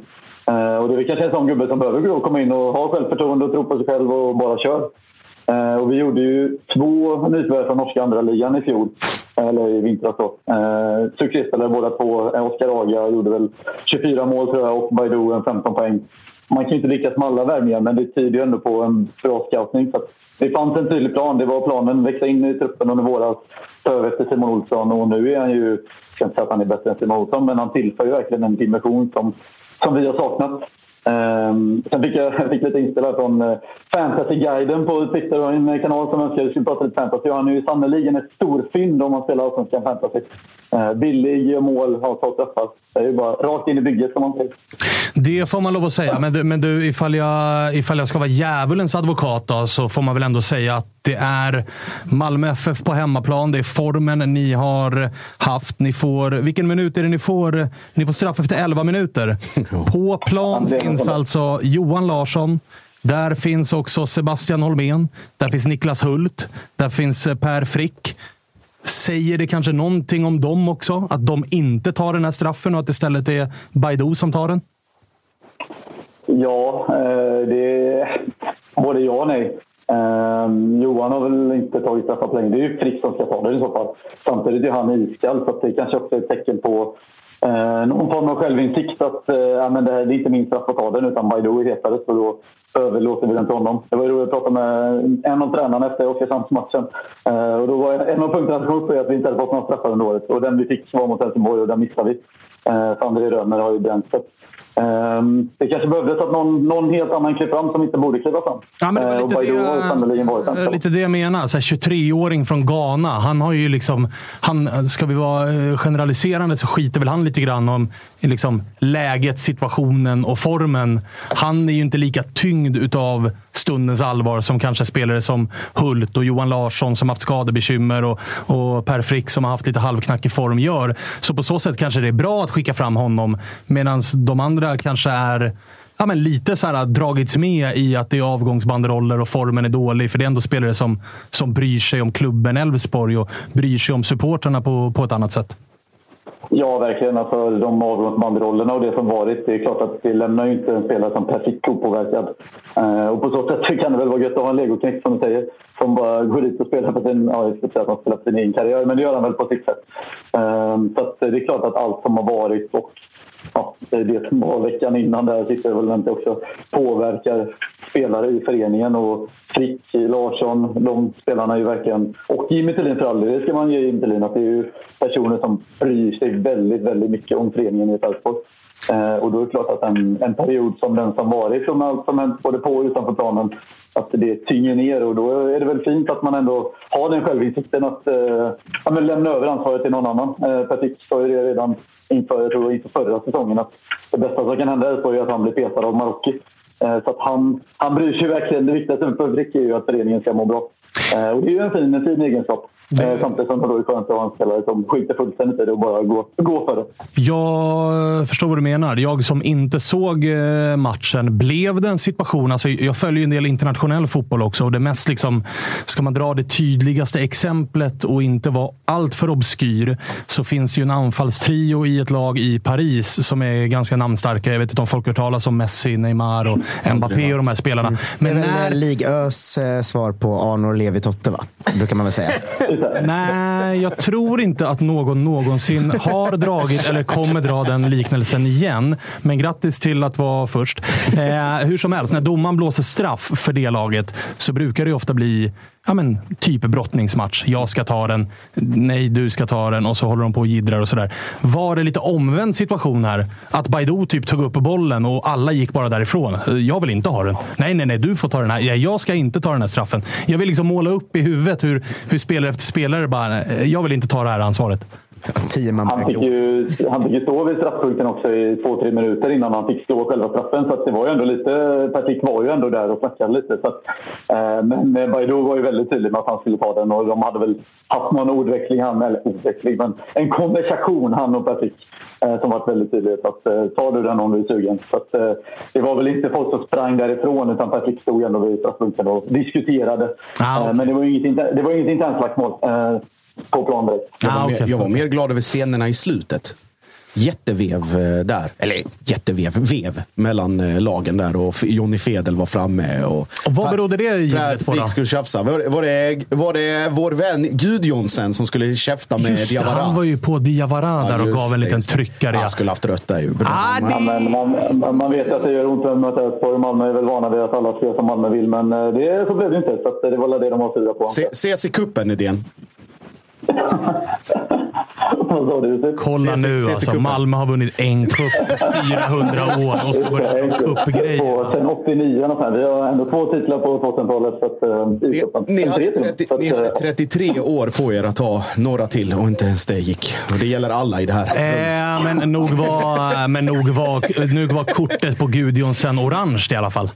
Ehm, och det är väl kanske en sån gubbe som behöver komma in och ha självförtroende och tro på sig själv och bara kör. Eh, och vi gjorde ju två nyförvärv från norska andra ligan i fjol. Eller i vintras då. Eh, Succéspelare båda två. Eh, Oskar Aga gjorde väl 24 mål tror jag och Baidoo en 15 poäng. Man kan ju inte lyckas med alla värvningar men det tyder ju ändå på en bra scoutning. Så att det fanns en tydlig plan. Det var planen. Växa in i truppen under våras. Ta över efter Simon Olsson och nu är han ju... Jag ska inte säga att han är bättre än Simon Olsson men han tillför ju verkligen en dimension som, som vi har saknat. Um, sen fick jag, jag fick lite inspel här från uh, Fantasyguiden på Twitter och en eh, kanal som önskade att vi skulle prata lite fantasy. Och han är ju sannerligen ett storfynd om man spelar allsvenskan fantasy. Uh, billig, gör mål, har två träffar. Det är ju bara rakt in i bygget som man säger. Det får man lov att säga. Men du, men du ifall, jag, ifall jag ska vara djävulens advokat då, så får man väl ändå säga att det är Malmö FF på hemmaplan. Det är formen ni har haft. Ni får, vilken minut är det ni får? Ni får straff efter 11 minuter. På plan finns alltså Johan Larsson. Där finns också Sebastian Holmén. Där finns Niklas Hult. Där finns eh, Per Frick. Säger det kanske någonting om dem också? Att de inte tar den här straffen och att det istället är Baidu som tar den? Ja, eh, det är både ja och nej. Eh, Johan har väl inte tagit straffar på länge. Det är ju Frick som ska ta det i så fall. Samtidigt är han iskall så det kanske också är ett tecken på eh, någon form av självinsikt att eh, men det, här, det är inte min straff att ta den utan Baidoo är hetare så då överlåter vi den till honom. Det var roligt att prata med en av tränarna efter Oskarshamnsmatchen. Eh, och då var en av punkterna som kom upp är att vi inte hade fått några straffar under året. Och den vi fick var mot Helsingborg och den missade vi. Eh, för André Römer har ju bränt sig det kanske behövdes att någon, någon helt annan klev fram som inte borde kliva fram. Ja, men det var Eh, och lite Baidu det- har ju sannerligen varit en Eh, Lite det jag menar. Så här, 23-åring från Ghana. Han har ju liksom... Han, ska vi vara eh, generaliserande så skiter väl han lite grann om liksom, läget, situationen och formen. Han är ju inte lika tyngd utav stundens allvar som kanske spelare som Hult och Johan Larsson som haft skadebekymmer och, och Per Frick som har haft lite halvknackig form gör. Så på så sätt kanske det är bra att skicka fram honom medan de andra kanske är ja, men lite så här, dragits med i att det är avgångsbanderoller och formen är dålig. För det är ändå spelare som, som bryr sig om klubben Elfsborg och bryr sig om supportrarna på, på ett annat sätt. Ja, verkligen. Alltså, de avgångsbanderollerna och det som varit. Det är klart att det lämnar ju inte en spelare som perfekt opåverkad. Eh, och på så sätt kan det väl vara gött att ha en legoknekt som du säger. Som bara går dit och spelar för sin, ja, jag ska att han spelar för sin egen karriär, men det gör han väl på sitt sätt. Eh, så att det är klart att allt som har varit och ja, det som veckan innan där sitter väl inte också påverkar spelare i föreningen. Och Frick, Larsson, de spelarna är ju verkligen... Och Jimmy Thelin för all del, det ska man ge Jimmy Thelin. Att det är ju personer som bryr sig väldigt, väldigt mycket om föreningen i Elfsborg. Eh, och då är det klart att en, en period som den som varit, från allt som hänt både på och utanför planen, att det tynger ner. Och då är det väl fint att man ändå har den självinsikten att eh, ja, men lämna över ansvaret till någon annan. Eh, Patrik sa ju det redan inför, jag tror, inför förra säsongen att det bästa som kan hända är att han blir petad av Marocki. Eh, så att han, han bryr sig verkligen. Det viktigaste för Frick är ju att föreningen ska må bra. Eh, och det är ju en fin, en fin egenskap. Eh, samtidigt som det då är skönt att ha en spelare som skiter fullständigt i det och bara går, går för det. Jag förstår vad du menar. Jag som inte såg eh, matchen, blev det en situation... Alltså jag följer ju en del internationell fotboll också och det mest liksom... Ska man dra det tydligaste exemplet och inte vara alltför obskyr så finns det ju en anfallstrio i ett lag i Paris som är ganska namnstarka. Jag vet inte om folk har hört talas om Messi, Neymar och Mbappé och de här spelarna. Men Men det är när... väl Ligös eh, svar på Arnor Levi Totte, va? brukar man väl säga. Nej, jag tror inte att någon någonsin har dragit eller kommer dra den liknelsen igen. Men grattis till att vara först. Eh, hur som helst, när domaren blåser straff för det laget så brukar det ofta bli ja, men, typ brottningsmatch. Jag ska ta den. Nej, du ska ta den. Och så håller de på och jiddrar och sådär. Var det lite omvänd situation här? Att Baidoo typ tog upp bollen och alla gick bara därifrån. Jag vill inte ha den. Nej, nej, nej, du får ta den här. Jag ska inte ta den här straffen. Jag vill liksom måla upp i huvudet hur, hur spelare efter spelare bara, jag vill inte ta det här ansvaret. Tio man Han fick, ju, han fick ju stå vid straffpunkten också i två, tre minuter innan han fick slå själva straffen. Så att det var ju ändå lite... Patrik var ju ändå där och snackade lite. Så att, eh, men Baidoo var ju väldigt tydlig med att han skulle ta den och de hade väl haft någon ordväxling, han, eller ordväxling, men en konversation han och Patrik eh, som varit väldigt tydlig. Så att, eh, tar du den om du är sugen. Så att, eh, det var väl inte folk som sprang därifrån utan Patrik stod ändå vid straffpunkten och diskuterade. Ah, okay. eh, men det var ju inget, det var inget internslagsmål. Eh, på plan direkt. Jag var, Ah, mer, jag var mer glad över scenerna i slutet. Jättevev eh, där. Eller jättevev, vev mellan eh, lagen där. Och Jonny Fedel var framme. Och, Och vad berodde det jublet på då? Frick skulle tjafsa. Var, var, det, var det vår vän Gudjonsen som skulle käfta med Just det, Diawara? han var ju på Diawara där och gav en liten det. tryckare. Han skulle haft rött där ju. Ah, man, man- man vet att det gör ont att möta Elfsborg. Malmö är väl vana vid att alla spelar som Malmö vill, men eh, det, så blev det inte. Så att det var väl det de var sura på. Se, ses i kuppen idén. Kolla nu alltså. Malmö har vunnit en cup på 400 år och ska börja med cupgrejer. Sen 89 någonstans. Vi har ändå två titlar på 2000-talet. Så att, eh, Ni, hade tre till. 30, Så att, ni hade eh, 33 år på er att ta några till och inte ens det gick. Och det gäller alla i det här. Eh, men nog var, men nog var, nog var kortet på Gudjonsen orange i alla fall.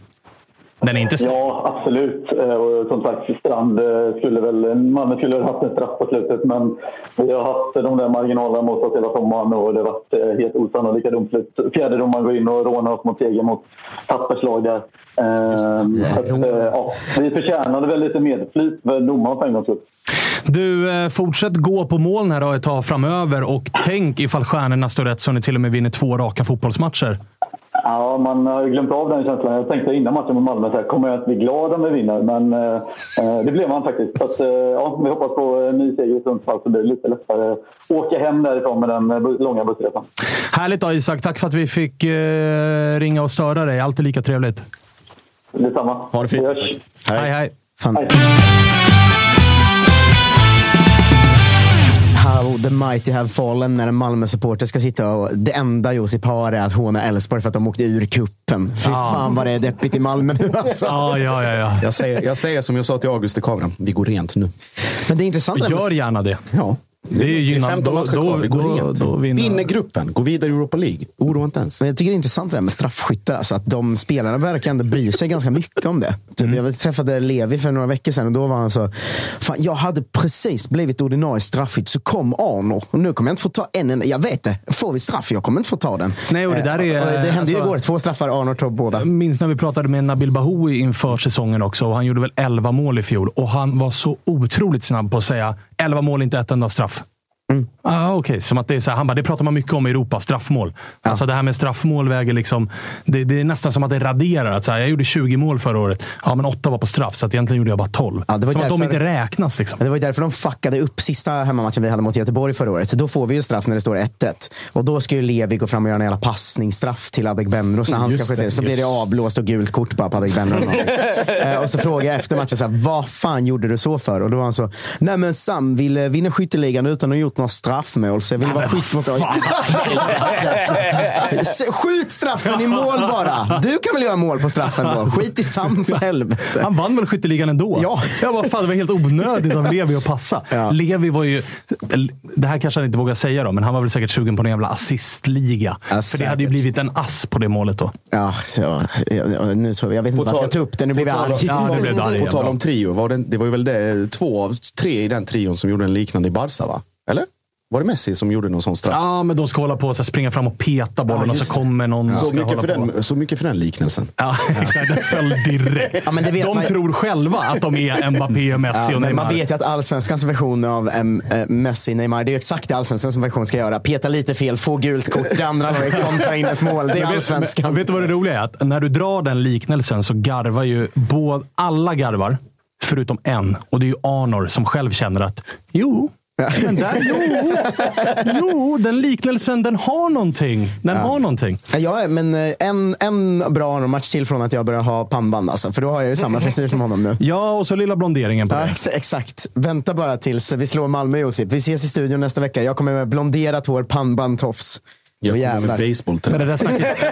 Den är inte så. Ja, absolut. Eh, Och som sagt, Strand eh, skulle väl... Malmö skulle ha haft en straff på slutet, men vi har haft de där marginalerna mot oss hela sommaren och det har varit eh, helt osannolika domslut. Fjärde domaren går in och rånar oss mot seger mot Tappers lag där. Eh, så att, ja, vi förtjänade väl lite medflyt för domaren för en gångs skull. Du, fortsätt gå på moln här då ett tag framöver och tänk ifall stjärnorna står rätt så ni till och med vinner två raka fotbollsmatcher. Ja, man har ju glömt av den känslan. Jag tänkte innan matchen med Malmö, så här, kommer jag att bli glad om vi vinner? Men eh, eh, det blev man faktiskt. Så att, eh, ja, vi hoppas på en ny seger i Sundsvall så blir det lite lättare att åka hem därifrån med den eh, långa bussresan. Härligt då Isak. Tack för att vi fick eh, ringa och störa dig. Alltid lika trevligt. Detsamma. Ha det fint. Vi hörs. Hej, hej. Hej. How the mighty have fallen när en Malmö-supporter ska sitta och det enda Josip har är att håna Elfsborg för att de åkte ur kuppen. Fy fan vad det är deppigt i Malmö nu alltså. Ja, ja, ja. ja. Jag säger, jag säger som jag sa till August i kameran. Vi går rent nu. Men det är intressant. Gör gärna det. Ja. Det är ju är. 15 Då, då, Vi går då, då vinner Vinner gruppen, går vidare i Europa League. Oroa inte ens. Men jag tycker det är intressant det där med straffskyttar. Alltså att de spelarna verkar ändå bry sig ganska mycket om det. Typ, Mm. Jag träffade Levi för några veckor sedan och då var han så. Fan, jag hade precis blivit ordinarie straffskytt så kom Arnor. Och nu kommer jag inte få ta en enda. Jag vet det. Får vi straff? Jag kommer inte få ta den. Nej, och det där är- Eh, och det hände ju alltså- igår. Två straffar. Arnor tog båda. Jag minns när vi pratade med Nabil Bahoui inför säsongen också. Och han gjorde väl 11 mål i fjol. Och han var så otroligt snabb på att säga 11 mål, inte ett enda straff. Ah, Okej, som att det är så här, han bara, det pratar man mycket om i Europa, straffmål. Alltså det här med straffmål väger liksom, det, det är nästan som att det raderar. Att så här, jag gjorde 20 mål förra året, ja men 8 var på straff, så att egentligen gjorde jag bara 12. Ja, det var som att de därför- inte räknas. Liksom. Det var ju därför de fuckade upp sista hemmamatchen vi hade mot Göteborg förra året. Då får vi ju straff när det står 1-1. Och då ska ju Levi gå fram och göra en jävla passningsstraff till Adegbenro. Så, han ska Just det, så blir det avblåst och gult kort bara på Adegbenro. Eh, och så frågar jag efter matchen, så här, vad fan gjorde du så för? Och då var han så, nej men Sam ville vinna skytteligan utan att ha gjort några straffmål. Så jag ville vara schysst mot Skjut straffen i mål bara! Du kan väl göra mål på straffen då? Skit i Sam för helvete. Han vann väl skytteligan ändå? Ja. Jag bara, fan, det var helt onödigt av Levi att passa. Ja. Levi var ju, det här kanske han inte vågar säga då, men han var väl säkert sugen på en jävla assistliga. Ja, För det hade ju blivit en ass på det målet då. Ja, så, ja, nu tror jag, jag vet inte varför jag tog upp det. Nu blev jag arg. Ja, nu blev du arg. På tal om trio, var det, det var ju väl det, två av tre i den trion som gjorde en liknande i Barca, va? Eller? Var det Messi som gjorde någon sån straff? Ja, men de ska hålla på och springa fram och peta bollen Ja, och så kommer någon och så, ska mycket hålla för på. den, så mycket för den liknelsen. Ja, exakt. Den föll direkt. Ja, men det vet de man- tror själva att de är Mbappé, Messi Ja, och Neymar. man vet ju att allsvenskans version av um, Messi, Neymar, det är ju exakt det allsvenskans version ska göra. Peta lite fel, få gult kort, det andra laget kontra in ett mål. Det är allsvenskan. men vet du vad det roliga är? Att när du drar den liknelsen så garvar ju både, alla garvar, förutom en. Och det är ju Arnor som själv känner att jo, men där, jo, jo, den liknelsen den har någonting. Den har någonting. Ja, men eh, en, en bra match till från att jag börjar ha pannband. Alltså, för då har jag ju samma frisyr som honom nu. Ja, och så lilla blonderingen på Ja, det. ex exakt. Vänta bara tills vi slår Malmö, Josip. Vi ses i studion nästa vecka. Jag kommer med blonderat hår, pannband, tofs. Jag kommer jävlar. Men det där snacket...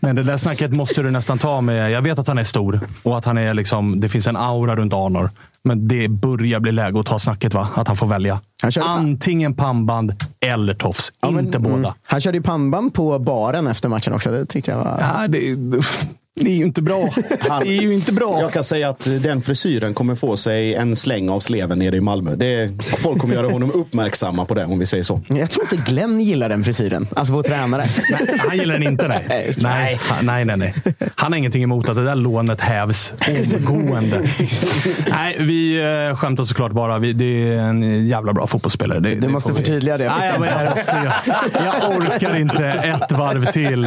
Men det där snacket måste du nästan ta med... Jag vet att han är stor och att han är liksom, det finns en aura runt Arnor. Men det börjar bli läge att ta snacket, va? Att han får välja. Han Antingen pannband eller tofs. Ja, men- inte båda. Mm. Han körde ju pannband på baren efter matchen också. Det tyckte jag var... Ja, det, det är ju inte bra. Han- Det är ju inte bra. Jag kan säga att den frisyren kommer få sig en släng av sleven nere i Malmö. Det, folk kommer göra honom uppmärksamma på det, om vi säger så. Jag tror inte Glenn gillar den frisyren. Alltså vår tränare. Nej, han gillar den inte. Nej. Nej. Nej, nej, nej. Han har ingenting emot att det där lånet hävs omgående. nej, vi eh, skämtar såklart bara. Vi, det är en jävla bra fotbollsspelare. Det, Du det måste vi- förtydliga det. Nej, men jag, jag orkar inte ett varv till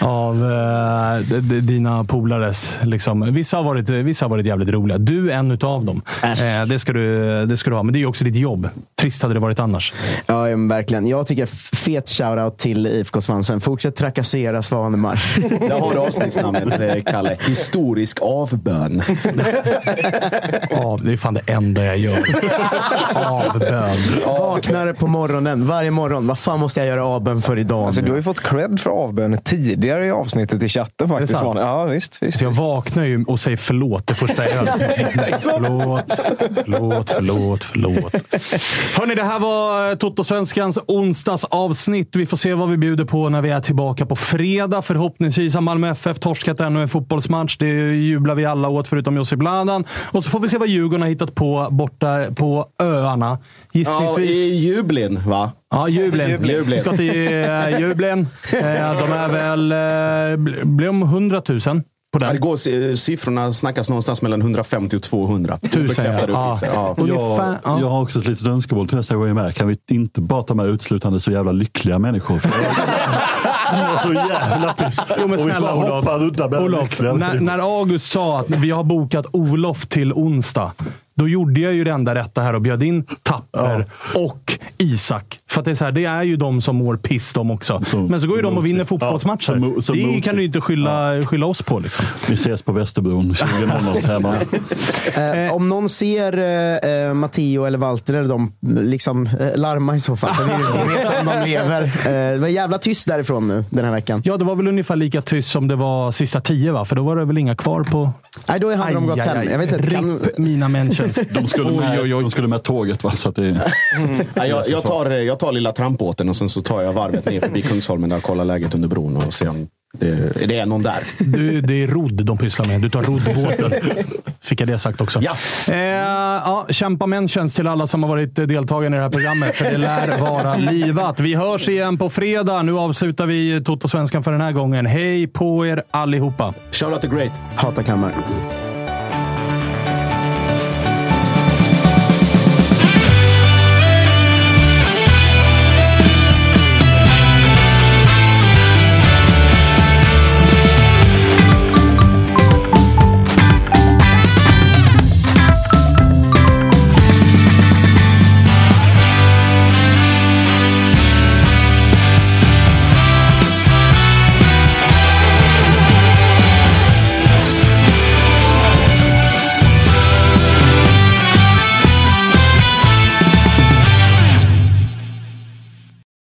av eh, d- dina polares. Liksom. Vissa, har varit, vissa har varit jävligt roliga. Du är en utav dem. Eh, det, ska du, det ska du ha. Men det är ju också ditt jobb. Trist hade det varit annars. Ja, ja, men verkligen. Jag tycker fet shoutout till IFK Svansen. Fortsätt trakassera Svanemar. Där har du avsnittsnamnet, eh, Kalle. Historisk avbön. Ja, det är fan det enda jag gör. Avbön. Vaknar på morgonen, varje morgon. Vad fan måste jag göra avbön för idag? Alltså, du har ju fått cred för avbönen tidigare i avsnittet i chatten faktiskt. sant? Svan. Ja, visst. visst. Så jag vaknar ju och säger förlåt det första jag gör. förlåt, förlåt, förlåt, förlåt. Hörni, det här var eh, Toto-svenskans onsdagsavsnitt. Vi får se vad vi bjuder på när vi är tillbaka på fredag. Förhoppningsvis har Malmö FF torskat ännu en fotbollsmatch. Det jublar vi alla åt, förutom Josip Bladan. Och så får vi se vad Djurgården har hittat på borta på öarna. Ja, Gissningsvis. i Jublin, va? Ja, Jublin. Jublin. Vi ska till uh, Jublin. Eh, de är väl... Uh, blir de 100 000 på Ja, den? det går, eh, siffrorna snackas någonstans mellan 150 och 200. Tusen, ja. Ja. Ungefär, Jag, ja. jag har också ett litet önskemål till nästa gång jag är med. Kan vi inte bara ta med uteslutande så jävla lyckliga människor? Så jävla piss. Jo, men snälla Olof. Olof när, när August sa att vi har bokat Olof till onsdag, då gjorde jag ju det enda rätta här och bjöd in Tapper och Isak För att det, är så här, det är ju de som mår piss de också. Så- Men så går ju de och vinner Ja, fotbollsmatcher. så mo- så det kan du inte skylla, skylla oss på. Liksom. Vi ses på Västerbron 20.00 hemma. Eh, om någon ser eh, eh, Matteo eller Walter, eller de, liksom, eh, larma i så fall. För vi, vi vet om de lever. Eh, det var jävla tyst därifrån nu den här veckan. Ja, det var väl ungefär lika tyst som det var sista tio, va? För då var det väl inga kvar på... Nej, då hade de gått hem. Jag vet inte, kan, mina mentions. De skulle, med, Oj, oj, oj. de skulle med tåget. Va? Så att det, Ja, jag, jag, tar, jag tar lilla trampbåten och sen så tar jag varvet ner förbi Kungsholmen där och kollar läget under bron och ser om det, det är någon där. Du, det är rodd de pysslar med. Du tar roddbåten. Fick jag det sagt också. Ja. Eh, ja, kämpa mentions till alla som har varit deltagare i det här programmet. För det lär vara livat. Vi hörs igen på fredag. Nu avslutar vi Toto-svenskan för den här gången. Hej på er allihopa! Shout out to great. hata kammar.